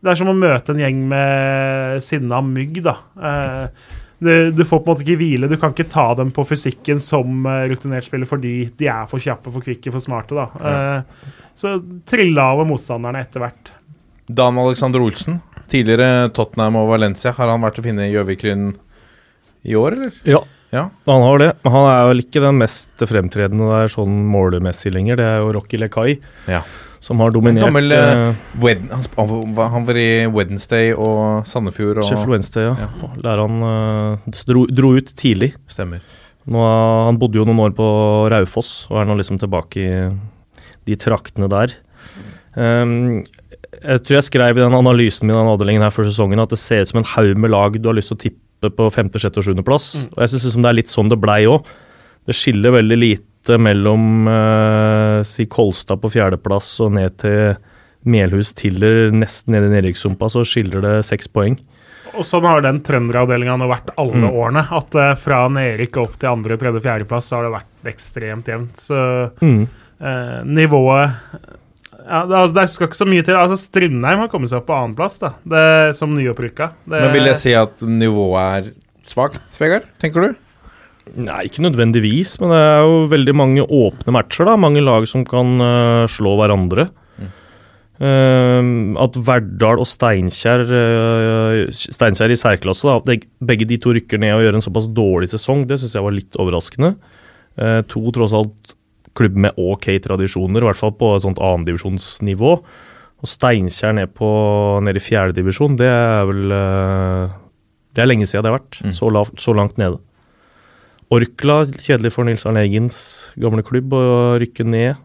Speaker 2: Det er som å møte en gjeng med sinna mygg, da. Eh, du, du får på en måte ikke hvile. Du kan ikke ta dem på fysikken som eh, rutinert spiller fordi de er for kjappe, for kvikke, for smarte. da. Eh, så trilla over motstanderne etter hvert.
Speaker 1: Dan Alexander Olsen, tidligere Tottenham og Valencia. Har han vært å finne i Gjøvik-Lyn i år, eller?
Speaker 4: Ja.
Speaker 1: Ja.
Speaker 4: Han har det, men han er vel ikke den mest fremtredende der sånn målemessig lenger. Det er jo Rocky Lekai
Speaker 1: Ja.
Speaker 4: Som har dominert
Speaker 1: Gammel, Wed han, han var- i Wednesday og Sandefjord og
Speaker 4: Sheffield Wednesday. Ja.
Speaker 1: Ja.
Speaker 4: Der han eh, dro, dro ut tidlig.
Speaker 1: Stemmer.
Speaker 4: Nå, han bodde jo noen år på Raufoss og er nå liksom tilbake i de traktene der. Um, jeg tror jeg skrev i den analysen min av den avdelingen her før sesongen at det ser ut som en haug med lag du har lyst til å tippe på femte, sjette og sjuendeplass.
Speaker 2: Mm.
Speaker 4: Og jeg syns liksom det er litt sånn det blei òg. Det skiller veldig lite mellom eh, si Kolstad på fjerdeplass og ned til Melhus Tiller nesten nede i nedrykkssumpa, så skiller det seks poeng.
Speaker 2: Og sånn har den trønderavdelinga nå vært alle
Speaker 4: Mm.
Speaker 2: årene. At eh, fra Nerik opp til andre, tredje, fjerdeplass så har det vært ekstremt jevnt. Så
Speaker 4: Mm.
Speaker 2: eh, nivået ja, det, altså, det skal ikke så mye til. Altså, Strindheim har kommet seg opp på annenplass, som nyopprykka. Det-
Speaker 1: Men vil jeg si at nivået er svakt, Vegard? Tenker du?
Speaker 4: Nei, ikke nødvendigvis, men det er jo veldig mange åpne matcher. da, Mange lag som kan uh, slå hverandre. Eh, at Verdal og Steinkjer uh, Steinkjer i særklasse, da, at begge de to rykker ned og gjør en såpass dårlig sesong, det syns jeg var litt overraskende. To tross alt klubb med ok tradisjoner, i hvert fall på et sånt annendivisjonsnivå. Og Steinkjer ned, på, ned i fjerdedivisjon, det er vel Det er lenge siden det har vært.
Speaker 1: Mm.
Speaker 4: Så, lavt, så langt nede. Orkla, kjedelig for Nils Arne Eggens gamle klubb å rykke ned.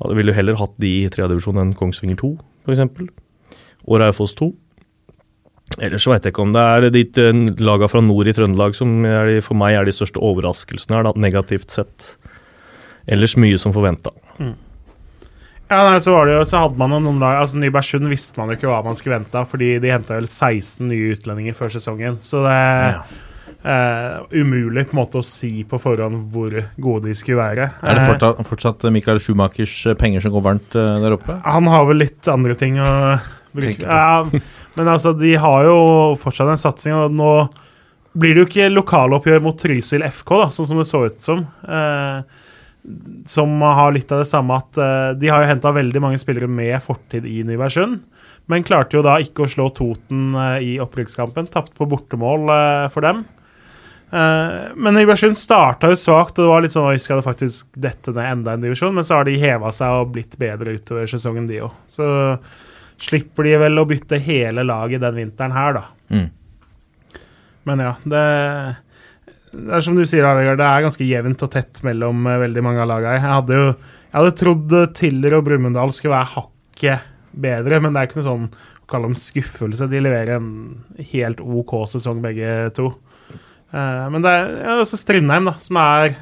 Speaker 4: Hadde ville jo heller hatt de i tredjedivisjon enn Kongsvinger 2, f.eks. Og Raufoss 2. Ellers så veit jeg ikke om det er de eh, laga fra nord i Trøndelag som de, for meg er de største overraskelsene her, da, negativt sett. Ellers mye som forventa.
Speaker 2: Ja, nei, så, var det jo, så hadde man noen lag altså Nybergsund visste man jo ikke hva man skulle vente av, fordi de henta vel 16 nye utlendinger før sesongen. Så det er eh, umulig på en måte å si på forhånd hvor gode de skulle være.
Speaker 1: Er det
Speaker 2: Eh,
Speaker 1: fortsatt, fortsatt Michael Schumachers eh, penger som går varmt der oppe?
Speaker 2: Han har vel litt andre ting å bruke ja, Men altså, de har jo fortsatt en satsing, og nå blir det jo ikke lokaloppgjør mot Trysil FK, da, sånn som det så ut som. Eh, som har litt av det samme at de har jo henta veldig mange spillere med fortid i Nybergsund, men klarte jo da ikke å slå Toten i opprykkskampen. Tapte på bortemål for dem. Eh, men Nybergsund starta jo svakt, og det var litt sånn Oi, skal det faktisk dette ned enda en divisjon? Men så har de heva seg og blitt bedre utover sesongen, de òg. Så slipper de vel å bytte hele laget den vinteren her, da.
Speaker 1: Mm.
Speaker 2: Men ja, det, det er som du sier, Vegard, det er ganske jevnt og tett mellom eh, veldig mange av lagene. Jeg hadde jo jeg hadde trodd Tiller og Brumunddal skulle være hakket bedre, men det er ikke noe sånn å kalle dem skuffelse. De leverer en helt OK sesong, begge to. Eh, men det er ja, også Strindheim, da, som er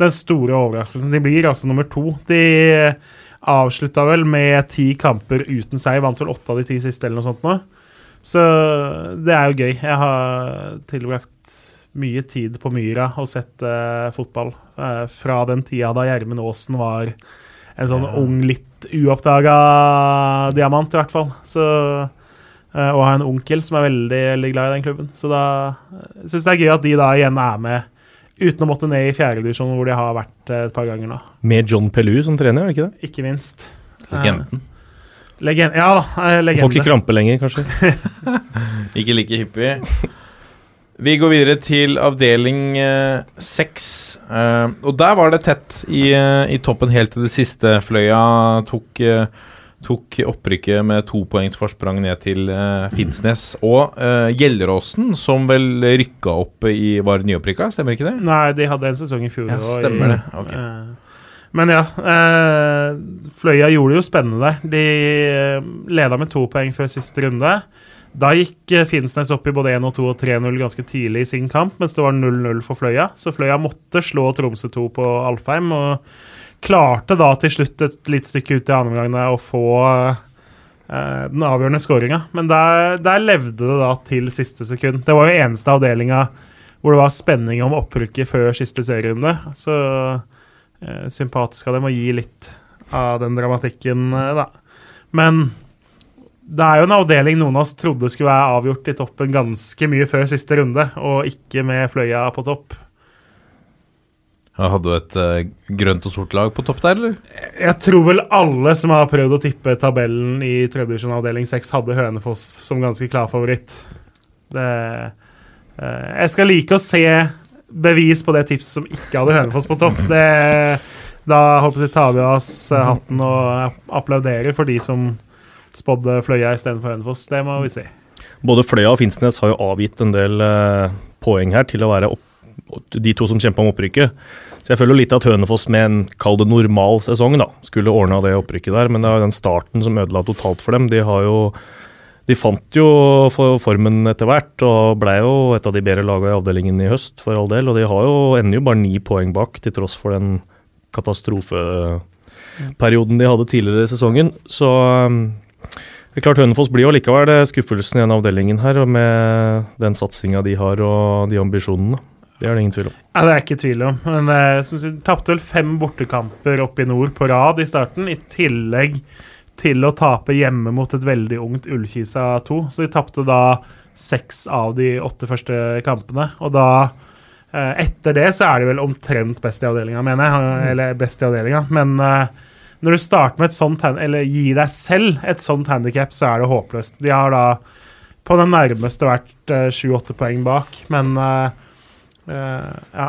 Speaker 2: den store overraskelsen. De blir altså nummer to. De avslutta vel med ti kamper uten seier, vant vel åtte av de ti siste, eller noe sånt nå. Så det er jo gøy. Jeg har tilbrakt mye tid på Myra og sett uh, fotball uh, fra den tida da Gjermund Aasen var en sånn ung, litt uoppdaga diamant, i hvert fall. Så, og har en onkel som er veldig, veldig glad i den klubben. Så da syns jeg det er gøy at de da igjen er med, uten å måtte ned i fjerdedivisjon, hvor de har vært eh, et par ganger nå.
Speaker 4: Med John Pelu som trener, er det ikke det?
Speaker 2: Ikke minst.
Speaker 1: Legenden.
Speaker 2: Legend, ja da, eh, legende.
Speaker 4: Får ikke krampe lenger, kanskje. <laughs>
Speaker 1: Ikke like hyppig. Vi går videre til avdeling eh, seks. Eh, og der var det tett i, eh, i toppen helt til det siste. Fløya tok, eh, tok opprykket med to poengs forsprang ned til uh, Finnsnes. Og uh, Gjelleråsen, som vel rykka opp i Var nyopprykka, stemmer ikke det?
Speaker 2: Nei, de hadde en sesong i fjor.
Speaker 1: Ja, stemmer
Speaker 2: i-
Speaker 1: det. Ok.
Speaker 2: Uh, men ja, Fløya gjorde det jo spennende der. De leda med to poeng før siste runde. Da gikk Finnsnes opp i både 1 og 2 og 3-0 ganske tidlig i sin kamp, mens det var 0-0 for Fløya. Så Fløya måtte slå Tromsø 2 på Alfheim, og klarte da til slutt et litt stykke ut i andre omgang å få eh, den avgjørende skåringa. Men der, der levde det da til siste sekund. Det var jo eneste avdelinga hvor det var spenning om opprykket før siste serierunde. Så eh, sympatisk av dem å gi litt av den dramatikken, eh, da. Men det er jo en avdeling noen av oss trodde skulle være avgjort i toppen ganske mye før siste runde, og ikke med Fløya på topp.
Speaker 1: Hadde du et eh, grønt og sort lag på topp der, eller?
Speaker 2: Jeg tror vel alle som har prøvd å tippe tabellen i tredjevisjon avdeling 6, hadde Hønefoss som ganske klar favoritt. Det, eh, jeg skal like å se bevis på det tipset som ikke hadde Hønefoss på topp. Det, da håper jeg tar vi av oss eh, hatten og applauderer for de som spådde Fløya istedenfor Hønefoss. Det må vi si.
Speaker 4: Både Fløya og Finnsnes har jo avgitt en del eh, poeng her til å være opp, de to som kjempa om opprykket. Så jeg føler litt at Hønefoss med en kall det normal sesong da, skulle ordna det opprykket der, men det er den starten som ødela totalt for dem. De har jo de fant jo formen etter hvert og ble jo et av de bedre lagene i avdelingen i høst, for all del. Og de har jo ender jo bare ni poeng bak, til tross for den katastrofeperioden de hadde tidligere i sesongen. Så um, det er klart Hønefoss blir jo likevel eh, skuffelsen i den avdelingen her, med den satsinga de har og de ambisjonene. Det er det ingen tvil om.
Speaker 2: Ja, Det er ikke tvil om. Men eh, som sier, tapte vel fem bortekamper oppe i nord på rad i starten, i tillegg til å tape hjemme mot et veldig ungt Ullkisa 2. Så de tapte da seks av de åtte første kampene. Og da eh, Etter det så er de vel omtrent best i avdelinga, mener jeg. Eller best i avdelinga. Men eh, når du starter med et sånt eller gir deg selv et sånt handikap, så er det håpløst. De har da på den nærmeste vært sju-åtte poeng bak, men eh, eh, ja.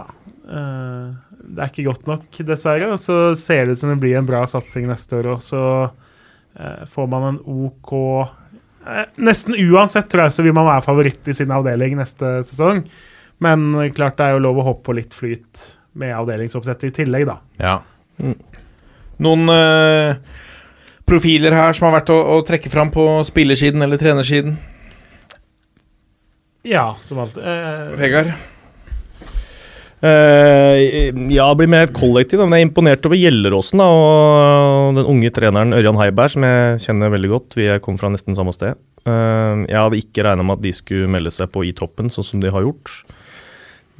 Speaker 2: eh, det er ikke godt nok, dessverre. Og så ser det ut som det blir en bra satsing neste år òg. Så eh, får man en OK eh, Nesten uansett tror jeg så vil man være favoritt i sin avdeling neste sesong. Men eh, klart det er jo lov å hoppe på litt flyt med avdelingsoppsettet i tillegg, da.
Speaker 1: Ja. Noen eh, profiler her som har vært å, å trekke fram på spillersiden eller trenersiden?
Speaker 2: Ja, som alltid. Eh,
Speaker 1: Vegard?
Speaker 4: Eh, ja, blir mer et kollektiv. Men jeg er imponert over Gjelleråsen da, og den unge treneren Ørjan Heiberg, som jeg kjenner veldig godt. Vi kom fra nesten samme sted. Eh, jeg hadde ikke regna med at de skulle melde seg på i toppen, sånn som de har gjort.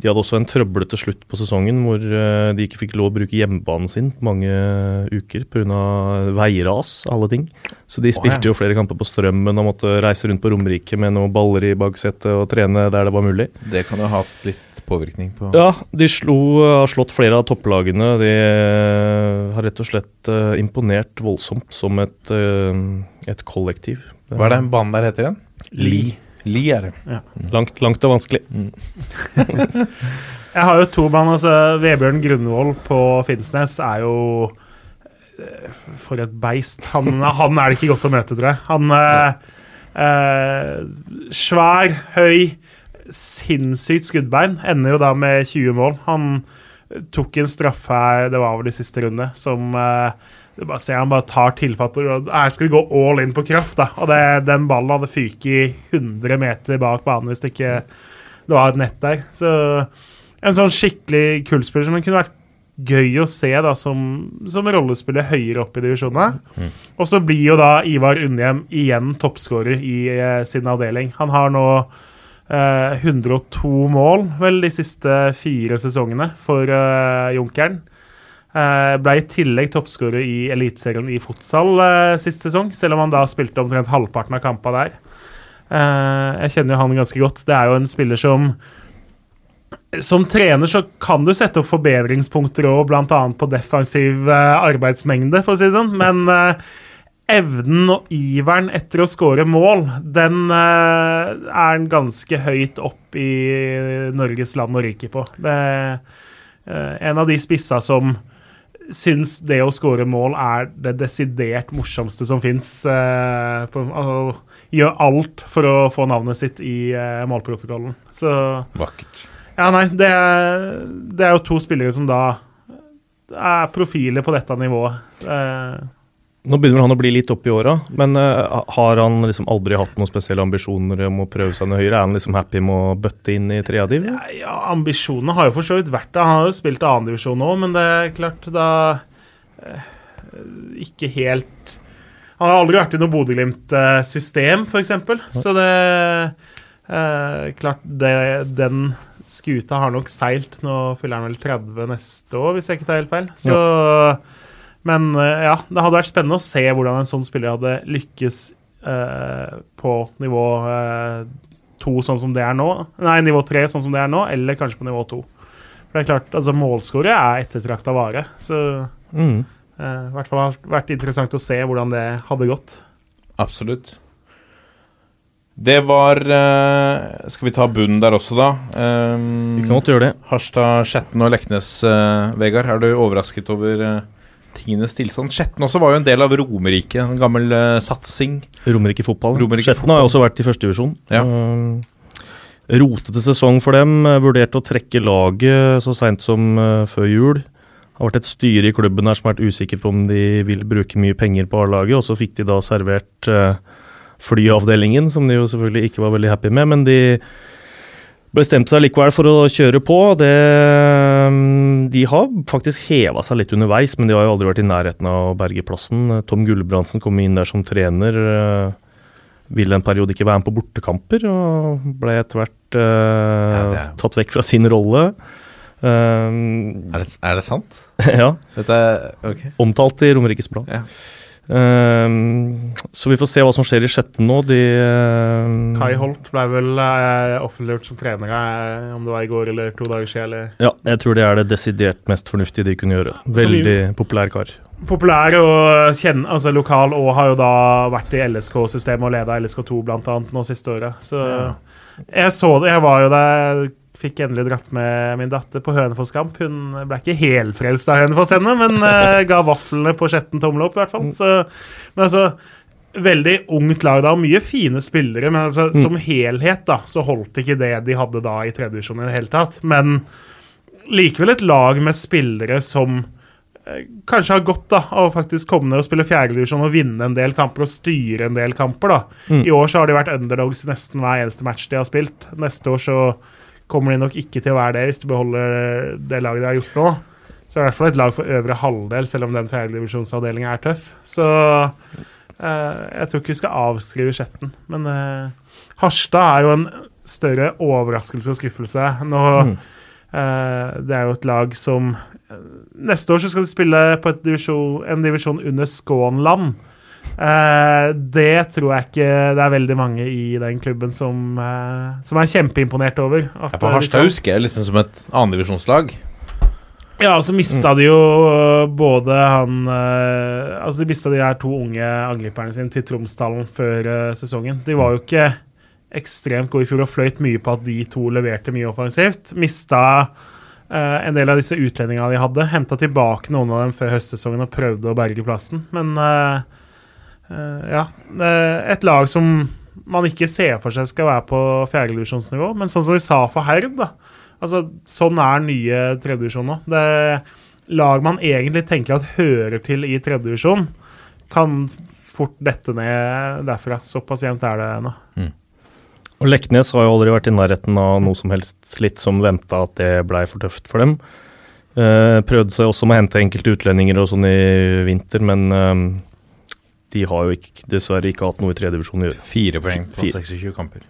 Speaker 4: De hadde også en trøblete slutt på sesongen hvor eh, de ikke fikk lov å bruke hjemmebanen sin mange uker pga. veiras, alle ting. Så de spilte
Speaker 1: ja.
Speaker 4: jo flere kamper på Strømmen og måtte reise rundt på Romerike med noen baller i baksetet og trene der det var mulig.
Speaker 1: Det kan jo ha hatt litt påvirkning på
Speaker 4: Ja, de slo, har slått flere av topplagene. De eh, har rett og slett eh, imponert voldsomt som et, et kollektiv.
Speaker 1: Hva er den banen der heter igjen?
Speaker 4: Li.
Speaker 1: Li er det.
Speaker 4: Langt, langt og vanskelig. <laughs>
Speaker 2: Jeg har jo to mann. altså Vebjørn Grunvoll på Finnsnes er jo eh, For et beist. Han, han er det ikke godt å møte, tror jeg. Han eh, eh, Svær, høy, sinnssykt skuddbein. Ender jo da med 20 mål. Han tok en straffe her, det var vel i siste runde, som eh, du bare ser han bare tar tilfatter og Her skal vi gå all in på kraft, da. Og det, den ballen hadde fyket 100 meter bak banen hvis det ikke det var et nett der. Så en sånn skikkelig kullspiller som kunne vært gøy å se da som, som rollespiller høyere opp i divisjonene. Og så blir jo da Ivar Undhjem igjen toppskårer i eh, sin avdeling. Han har nå eh, 102 mål, vel, de siste fire sesongene for eh, Junkeren. Eh, ble i tillegg toppskårer i Eliteserien i fotsal eh, sist sesong, selv om han da spilte omtrent halvparten av kampene der. Eh, jeg kjenner jo han ganske godt. Det er jo en spiller som Som trener så kan du sette opp forbedringspunkter òg, bl.a. på defensiv arbeidsmengde, for å si det sånn. Men evnen og iveren etter å skåre mål, den er en ganske høyt opp i Norges land og rike på. Det er en av de spissa som syns det å skåre mål er det desidert morsomste som fins. Eh, altså, gjør alt for å få navnet sitt i eh, målprotokollen. Så
Speaker 1: Vakkert.
Speaker 2: ja, nei, det er, det er jo to spillere som da er profiler på dette nivået. Eh,
Speaker 4: Nå begynner han å bli litt opp i åra, men uh, har han liksom aldri hatt noen spesielle ambisjoner om å prøve seg noe høyere? Er han liksom happy med å bøtte inn i tredjediv?
Speaker 2: ja, ja, ambisjonene har jo for så vidt vært det. Han har jo spilt annendivisjon òg, men det er klart da uh, Ikke helt Han har aldri vært i noe Bodø-Glimt-system, f.eks. Så det uh, Klart, det, den skuta har nok seilt. Nå fyller han vel 30 neste år, hvis jeg ikke tar helt feil. Så Men eh, ja, det hadde vært spennende å se hvordan en sånn spiller hadde lykkes eh, på nivå eh, to, sånn som det er nå. Nei, nivå tre, sånn som det er nå, eller kanskje på nivå to. For det er klart, altså Målskårer er ettertrakta vare. Så
Speaker 4: Mm.
Speaker 2: eh, i hvert fall har det vært interessant å se hvordan det hadde gått.
Speaker 1: Absolutt. Det var eh, Skal vi ta bunnen der også, da? Um,
Speaker 4: Vi kan godt gjøre det.
Speaker 1: Harstad, Skjetten og Leknes, eh, Vegard. Er du overrasket over tingenes tilstand? Skjetten også var jo en del av Romerike, en gammel uh, satsing.
Speaker 4: Romerike fotball.
Speaker 1: Romerike
Speaker 4: Skjetten
Speaker 1: fotball.
Speaker 4: har jo også vært i førstedivisjon.
Speaker 1: Ja.
Speaker 4: Uh, rotete sesong for dem. eh, Vurderte å trekke laget så seint som uh, før jul. Har vært et styre i klubben her som har vært usikker på om de vil bruke mye penger på A-laget, og så fikk de da servert flyavdelingen, som de jo selvfølgelig ikke var veldig happy med, men de bestemte seg likevel for å kjøre på. Det, de har faktisk heva seg litt underveis, men de har jo aldri vært i nærheten av å berge plassen. Tom Gulbrandsen kom inn der som trener. eh, Ville en periode ikke være med på bortekamper, og ble etter hvert eh,
Speaker 1: Ja, er-
Speaker 4: tatt vekk fra sin rolle. Um,
Speaker 1: Er det, er det sant? <laughs>
Speaker 4: ja.
Speaker 1: Dette er Ok.
Speaker 4: Omtalt i Romerikes Blad.
Speaker 1: Ja.
Speaker 4: Ehm, så vi får se hva som skjer i Skjetten nå. De ehm,
Speaker 2: Kai Holt ble vel eh, offentliggjort som trener, eh, om det var i går eller to dager siden. Eller.
Speaker 4: Ja, jeg tror det er det desidert mest fornuftige de kunne gjøre. Veldig populær kar.
Speaker 2: Populær og kjenne, altså lokal, og har jo da vært i LSK-systemet og leda LSK2 blant annet nå siste året. Så jeg så det. Jeg var jo der, fikk endelig dratt med min datter på Hønefoss-kamp. Hun ble ikke helfrelst av Hønefoss ennå, men uh, ga vaflene på Skjetten tommel opp, i hvert fall. Så, men altså Veldig ungt lag da, mye fine spillere, men altså, som helhet da, så holdt ikke det de hadde da i tredjedivisjon i det hele tatt. Men likevel et lag med spillere som eh, kanskje har godt da, av å faktisk komme ned og spille fjerdedivisjon og vinne en del kamper og styre en del kamper. da.
Speaker 4: Mm.
Speaker 2: I år så har de vært underdogs i nesten hver eneste match de har spilt. Neste år så kommer de nok ikke til å være det hvis de beholder det laget de har gjort nå. Så er det i hvert fall et lag for øvre halvdel, selv om den fjerdedivisjonsavdelinga er tøff. Så eh, jeg tror ikke vi skal avskrive Skjetten. Men eh, Harstad er jo en større overraskelse og skuffelse. Nå
Speaker 4: Mm.
Speaker 2: eh, Det er jo et lag som eh, Neste år så skal de spille på divisjon, en divisjon under Skånland. Eh, det tror jeg ikke det er veldig mange i den klubben som, eh, som er kjempeimponert over. at,
Speaker 1: for
Speaker 2: eh,
Speaker 1: Harstad husker jeg liksom som et annendivisjonslag.
Speaker 2: ja, og så mista de jo både han Altså, de mista de her to unge angriperne sine til Tromsdalen før sesongen. De var jo ikke ekstremt gode i fjor og fløyt mye på at de to leverte mye offensivt. Mista øh, en del av disse utlendingene de hadde. Henta tilbake noen av dem før høstsesongen og prøvde å berge plassen. Men øh, ja. det er Et lag som man ikke ser for seg skal være på fjerdedivisjonsnivå. Men sånn som vi sa for Herd, da. Altså, sånn er nye tredjedivisjon nå. Det lag man egentlig tenker at hører til i tredjedivisjon, kan fort dette ned derfra. Såpass jevnt er det nå.
Speaker 4: Og Leknes har jo aldri vært i nærheten av noe som helst litt som venta at det blei for tøft for dem. Eh, prøvde seg også med å hente enkelte utlendinger og sånn i vinter, men eh, de har jo ikke, dessverre ikke hatt noe i tredjevisjon å gjøre.
Speaker 1: Fire poeng på
Speaker 4: Fire.
Speaker 1: 26 kamper.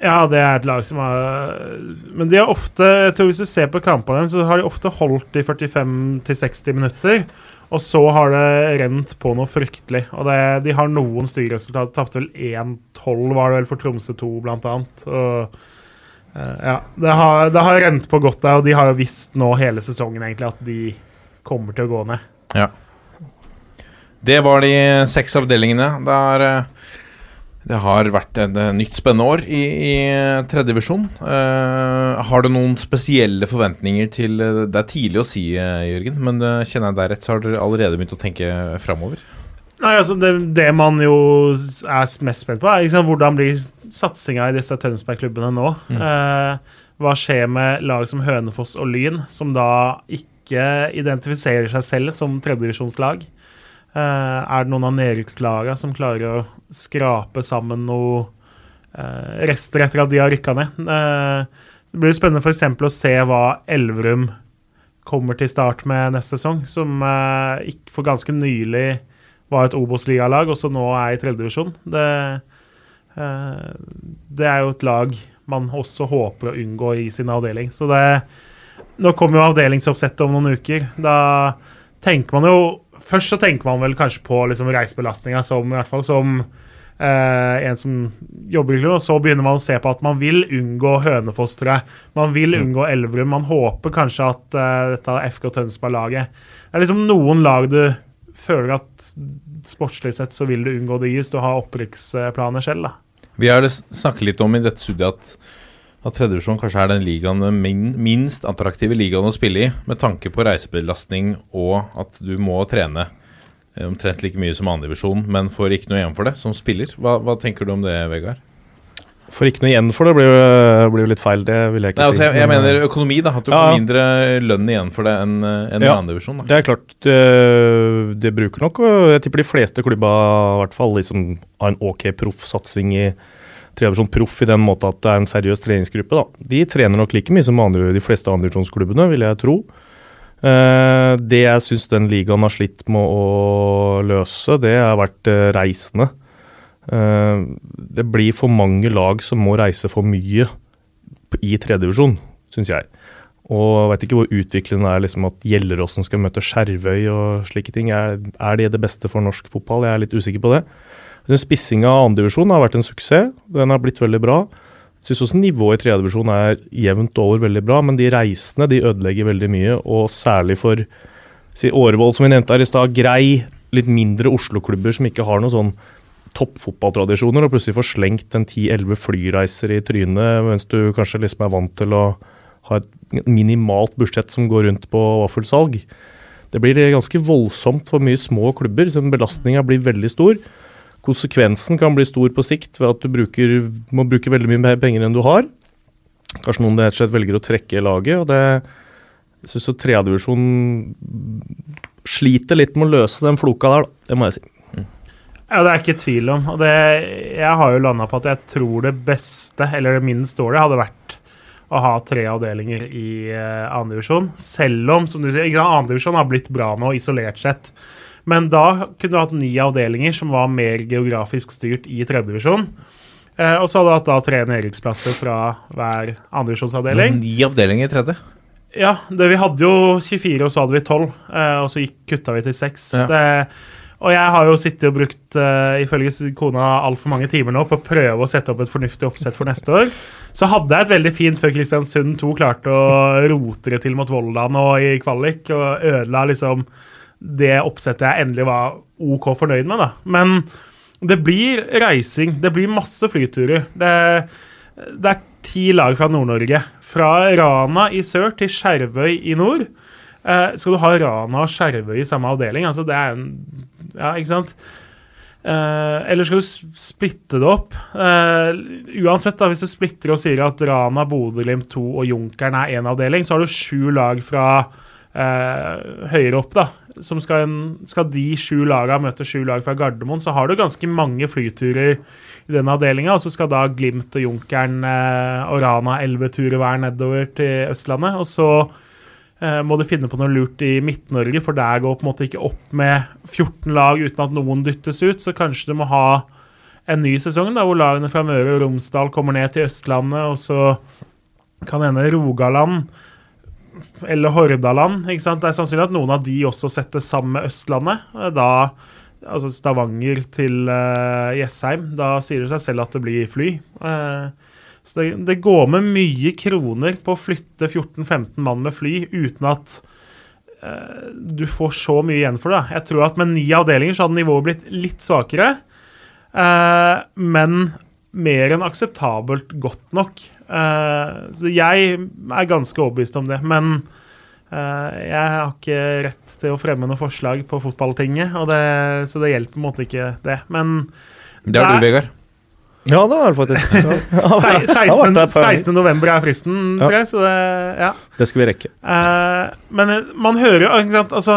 Speaker 2: Ja, det er et lag som har Men de har ofte jeg tror Hvis du ser på kampene deres, så har de ofte holdt i 45-60 minutter. Og så har det rent på noe fryktelig. Og det, de har noen styreresultater. Tapte vel 1-12, var det vel, for Tromsø 2, blant annet. Og, eh, ja, det har, det har rent på godt der, og de har jo visst nå hele sesongen egentlig at de kommer til å gå ned.
Speaker 1: Ja. Det var de seks avdelingene. Det, er, eh, det har vært et eh, nytt spennende år i, i tredjedivisjon. Uh, har du noen spesielle forventninger til eh, Det er tidlig å si, eh, Jørgen, men eh, kjenner jeg deg rett, så har dere allerede begynt å tenke framover?
Speaker 2: Nei, altså det, det man jo er mest spent på, er liksom, hvordan blir satsinga i disse Tønsberg-klubbene nå. Eh, hva skjer med lag som Hønefoss og Lyn, som da ikke identifiserer seg selv som tredjedivisjonslag? Eh, er det noen av nedrykkslagene som klarer å skrape sammen noe eh, rester etter at de har rykka ned? Eh, det blir spennende f.eks. å se hva Elverum kommer til start med neste sesong, som for ganske nylig var et Obos-ligalag, og som nå er i tredjedivisjon. Det, det er jo et lag man også håper å unngå i sin avdeling. Så det Nå kommer jo avdelingsoppsettet om noen uker. Da tenker man jo Først så tenker man vel kanskje på liksom reisebelastninga som i hvert fall som eh, en som jobber i klubb, og så begynner man å se på at man vil unngå Hønefoss, tror jeg. Man vil unngå Elverum. Man håper kanskje at eh, dette FK Tønsberg-laget Det er liksom noen lag du føler at sportslig sett så vil du unngå de hvis du har opprykksplaner selv, da.
Speaker 1: Vi har snakket litt om i dette studiet at, at tredjevisjon kanskje er den ligaen min, minst attraktive ligaen å spille i, med tanke på reisebelastning og at du må trene eh, omtrent like mye som andredivisjon, men får ikke noe igjen for det som spiller. Hva, hva tenker du om det, Vegard?
Speaker 4: Får ikke noe igjen for det, blir jo, blir jo litt feil. Det vil jeg ikke
Speaker 1: Nei, altså,
Speaker 4: si.
Speaker 1: jeg, jeg mener økonomi, da. At du
Speaker 4: Ja.
Speaker 1: får mindre lønn igjen for det enn en
Speaker 4: Ja.
Speaker 1: andredivisjon.
Speaker 4: Det er klart, det, det bruker nok Jeg tipper de fleste klubba i hvert fall liksom har en ok proffsatsing i tredjevisjon proff i den måte at det er en seriøs treningsgruppe. da. De trener nok like mye som andre, de fleste andredivisjonsklubbene, vil jeg tro. Eh, det jeg syns den ligaen har slitt med å løse, det har vært eh, reisende. Eh, det blir for mange lag som må reise for mye i tredjedivisjon, syns jeg. Og vet ikke hvor utviklende det er liksom at Gjelleråsen skal møte Skjervøy og slike ting. Er, er det det beste for norsk fotball? Jeg er litt usikker på det. Spissinga av andredivisjon har vært en suksess. Den har blitt veldig bra. Syns også nivået i tredjedivisjon er jevnt over veldig bra, men de reisende de ødelegger veldig mye, og særlig for si, Årvoll, som vi nevnte her i stad, Grei, litt mindre Oslo-klubber som ikke har noen sånn toppfotballtradisjoner, og plutselig får slengt en 10-11 flyreiser i trynet, mens du kanskje liksom er vant til å ha et minimalt budsjett som går rundt på vaffelsalg. Det blir ganske voldsomt for mye små klubber, så belastninga blir veldig stor. Konsekvensen kan bli stor på sikt ved at du bruker, må bruke veldig mye mer penger enn du har. Kanskje noen rett og slett velger å trekke laget. og det jeg syns tredjedivisjon sliter litt med å løse den floka der, det må jeg si.
Speaker 2: Ja, det er ikke tvil om. Og det, jeg har jo landa på at jeg tror det beste, eller det minst dårlige, hadde vært å ha tre avdelinger i uh, andredivisjon. Selv om, som du sier, andredivisjon har blitt bra nå, isolert sett. Men da kunne du hatt ni avdelinger som var mer geografisk styrt i tredjedivisjon. Eh, og så hadde du hatt da tre nedrykksplasser fra hver andredivisjonsavdeling.
Speaker 1: Ni avdelinger i tredje.
Speaker 2: Ja, det, vi hadde jo 24, og så hadde vi 12. eh, og så gikk, kutta vi til 6.
Speaker 1: Ja.
Speaker 2: Det, og jeg har jo sittet og brukt, uh, ifølge kona, altfor mange timer nå på å prøve å sette opp et fornuftig oppsett for neste år. Så hadde jeg et veldig fint før Kristiansund 2 klarte å rote det til mot Volda nå i kvalik, og ødela liksom det oppsettet jeg endelig var OK fornøyd med, da. Men det blir reising. Det blir masse flyturer. Det, det er ti lag fra Nord-Norge. Fra Rana i sør til Skjervøy i nord. Eh, skal du ha Rana og Skjervøy i samme avdeling? Altså, det er en Ja, ikke sant? Eh, eller skal du splitte det opp? Eh, uansett, da, hvis du splitter og sier at Rana, Bodø-Glimt 2 og Junkeren er én avdeling, så har du sju lag fra eh, høyere opp, da. Skal, en, skal de sju lagene møte sju lag fra Gardermoen, så har du ganske mange flyturer i den avdelinga. Og så skal da Glimt og Junkeren eh, og Rana elleve turer hver nedover til Østlandet. Og så eh, må du finne på noe lurt i Midt-Norge, for der går på en måte ikke opp med 14 lag uten at noen dyttes ut. Så kanskje du må ha en ny sesong da, hvor lagene fra Møre og Romsdal kommer ned til Østlandet, og så kan hende Rogaland eller Hordaland. ikke sant? Det er sannsynlig at noen av de også setter sammen med Østlandet. Eh, Da, altså Stavanger til uh. Da sier det seg selv at det blir fly. Uh, så det, det går med mye kroner på å flytte 14-15 mann med fly uten at uh, du får så mye igjen for det. Jeg tror at med ni avdelinger så hadde nivået blitt litt svakere. Uh, men mer enn akseptabelt godt nok. Eh, så jeg er ganske overbevist om det. Men eh, jeg har ikke rett til å fremme noe forslag på fotballtinget, og det, så det hjelper på en måte ikke det. Men
Speaker 1: Det har du, Vegard.
Speaker 4: Ja, det har du faktisk. <laughs> Ja.
Speaker 2: sei-
Speaker 4: Jeg har vært
Speaker 2: 16.
Speaker 4: der et par ganger.
Speaker 2: 16. november er fristen, tror jeg. Så det, ja.
Speaker 4: Det skal vi rekke.
Speaker 2: Eh, men man hører jo ikke sant, altså,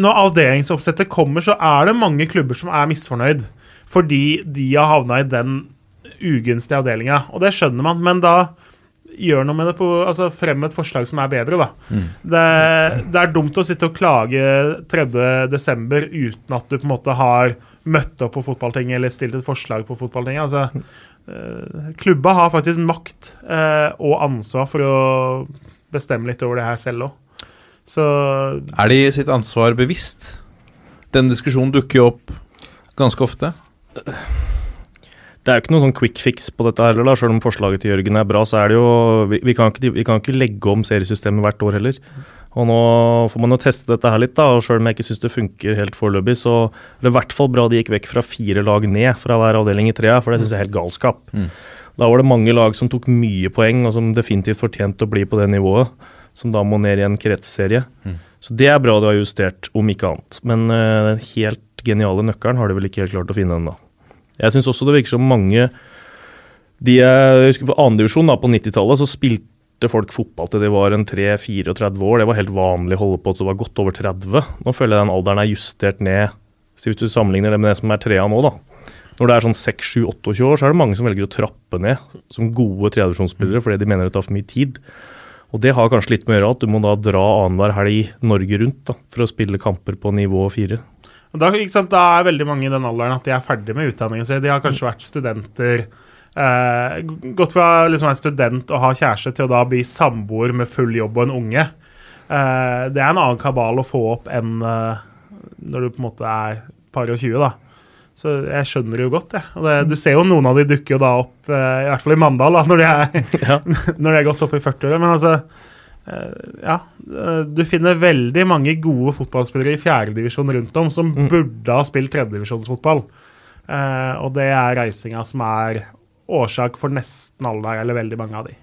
Speaker 2: Når avdelingsoppsettet kommer, så er det mange klubber som er misfornøyd fordi de har havna i den ugunstige avdelinga. Og det skjønner man, men da gjør noe med det på altså Frem et forslag som er bedre, da. Det, det er dumt å sitte og klage 3.12. uten at du på en måte har møtt opp på fotballtinget eller stilt et forslag på fotballtinget. Altså, eh, klubba har faktisk makt eh, og ansvar for å bestemme litt over det her selv òg. Så
Speaker 1: Er de sitt ansvar bevisst? Den diskusjonen dukker jo opp ganske ofte.
Speaker 4: Det er jo ikke noen sånn quick fix på dette heller, da. Selv om forslaget til Jørgen er bra, så er det jo Vi, vi, kan, ikke, vi kan ikke legge om seriesystemet hvert år heller. Og nå får man jo teste dette her litt, da. Og selv om jeg ikke syns det funker helt foreløpig, så er det i hvert fall bra de gikk vekk fra fire lag ned fra hver avdeling i trea, for det syns jeg er helt galskap. Da var det mange lag som tok mye poeng, og som definitivt fortjente å bli på det nivået. Som da må ned i en kretsserie. Så det er bra du har justert, om ikke annet. Men eh, den helt geniale nøkkelen har de vel ikke helt klart å finne ennå. Jeg syns også det virker som mange de jeg husker På andredivisjon på 90-tallet så spilte folk fotball til de var en 3-34 år. Det var helt vanlig å holde på til du var godt over 30. Nå føler jeg den alderen er justert ned. Så hvis du sammenligner det med det som er trea nå, da. Når det er sånn 6-7-28 år, så er det mange som velger å trappe ned som gode tredjedivisjonsspillere fordi de mener det tar for mye tid. Og det har kanskje litt med å gjøre at du må da dra annenhver helg Norge rundt da, for å spille kamper på nivå fire.
Speaker 2: Da, sant, da er veldig mange i den alderen at de er ferdig med utdanningen sin. De har kanskje vært studenter. Eh, gått fra liksom være student og ha kjæreste til å da bli samboer med full jobb og en unge. Eh, det er en annen kabal å få opp enn eh, når du på en måte er par og 20, da. Så jeg skjønner det jo godt, jeg. Og det, du ser jo noen av de dukker jo da opp, eh, i hvert fall i Mandal, da, når de er, <laughs> når de er gått opp i 40-åra. Men altså ja, eh, du finner veldig mange gode fotballspillere i fjerdedivisjon rundt om som burde ha spilt tredjedivisjonsfotball. Uh, og det er reisinga som er årsak for nesten alle der, eller veldig mange av de.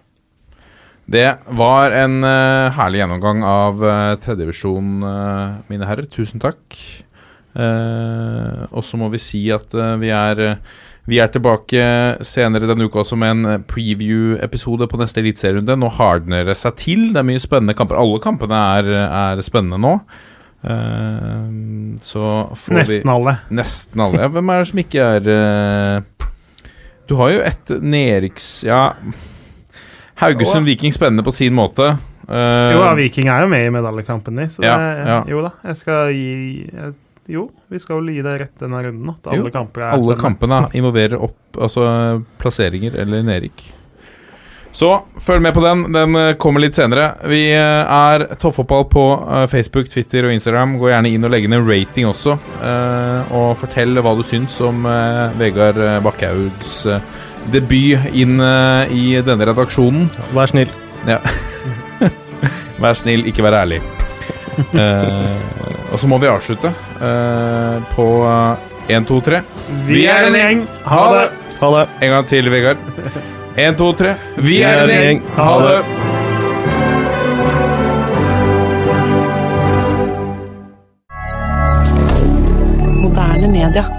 Speaker 1: Det var en uh, herlig gjennomgang av uh, tredjedivisjon, uh, mine herrer. Tusen takk. Uh, og så må vi si at eh, vi er eh, vi er tilbake senere denne uka med en preview-episode på neste eliteserierunde. Nå hardner det seg til. Det er mye spennende kamper. Alle kampene er, er spennende nå. Uh, så får
Speaker 2: Nesten
Speaker 1: vi
Speaker 2: alle.
Speaker 1: Nesten alle. Ja, hvem er det som ikke er uh... Du har jo et nedrykks... Ja Haugesund Viking spennende på sin måte. Uh...
Speaker 2: Jo, ja, Viking er jo med i medaljekampen, de. Så
Speaker 1: Ja,
Speaker 2: det,
Speaker 1: ja.
Speaker 2: jo da, jeg skal gi jeg, Jo, vi skal vel gi det rett denne runden. At alle
Speaker 1: Jo,
Speaker 2: kamper er
Speaker 1: alle kampene involverer opp Altså plasseringer eller nedrykk. Så følg med på den. Den eh, kommer litt senere. Vi eh, er Toppfotball på eh, Facebook, Twitter og Instagram. Gå gjerne inn og legg ned en rating også. eh, Og fortell hva du syns om Vegard Bakkehaugs Bakkhaugs eh, debut inn i denne redaksjonen.
Speaker 4: Vær snill.
Speaker 1: Ja. <laughs> vær snill, ikke vær ærlig. <laughs> Eh, og så må vi avslutte uh, på én, to, tre.
Speaker 2: Vi er en gjeng. Ha det.
Speaker 4: Ha det.
Speaker 1: En gang til, Vegard. Én, to, tre. Vi er en gjeng. Ha det.
Speaker 8: Moderne media.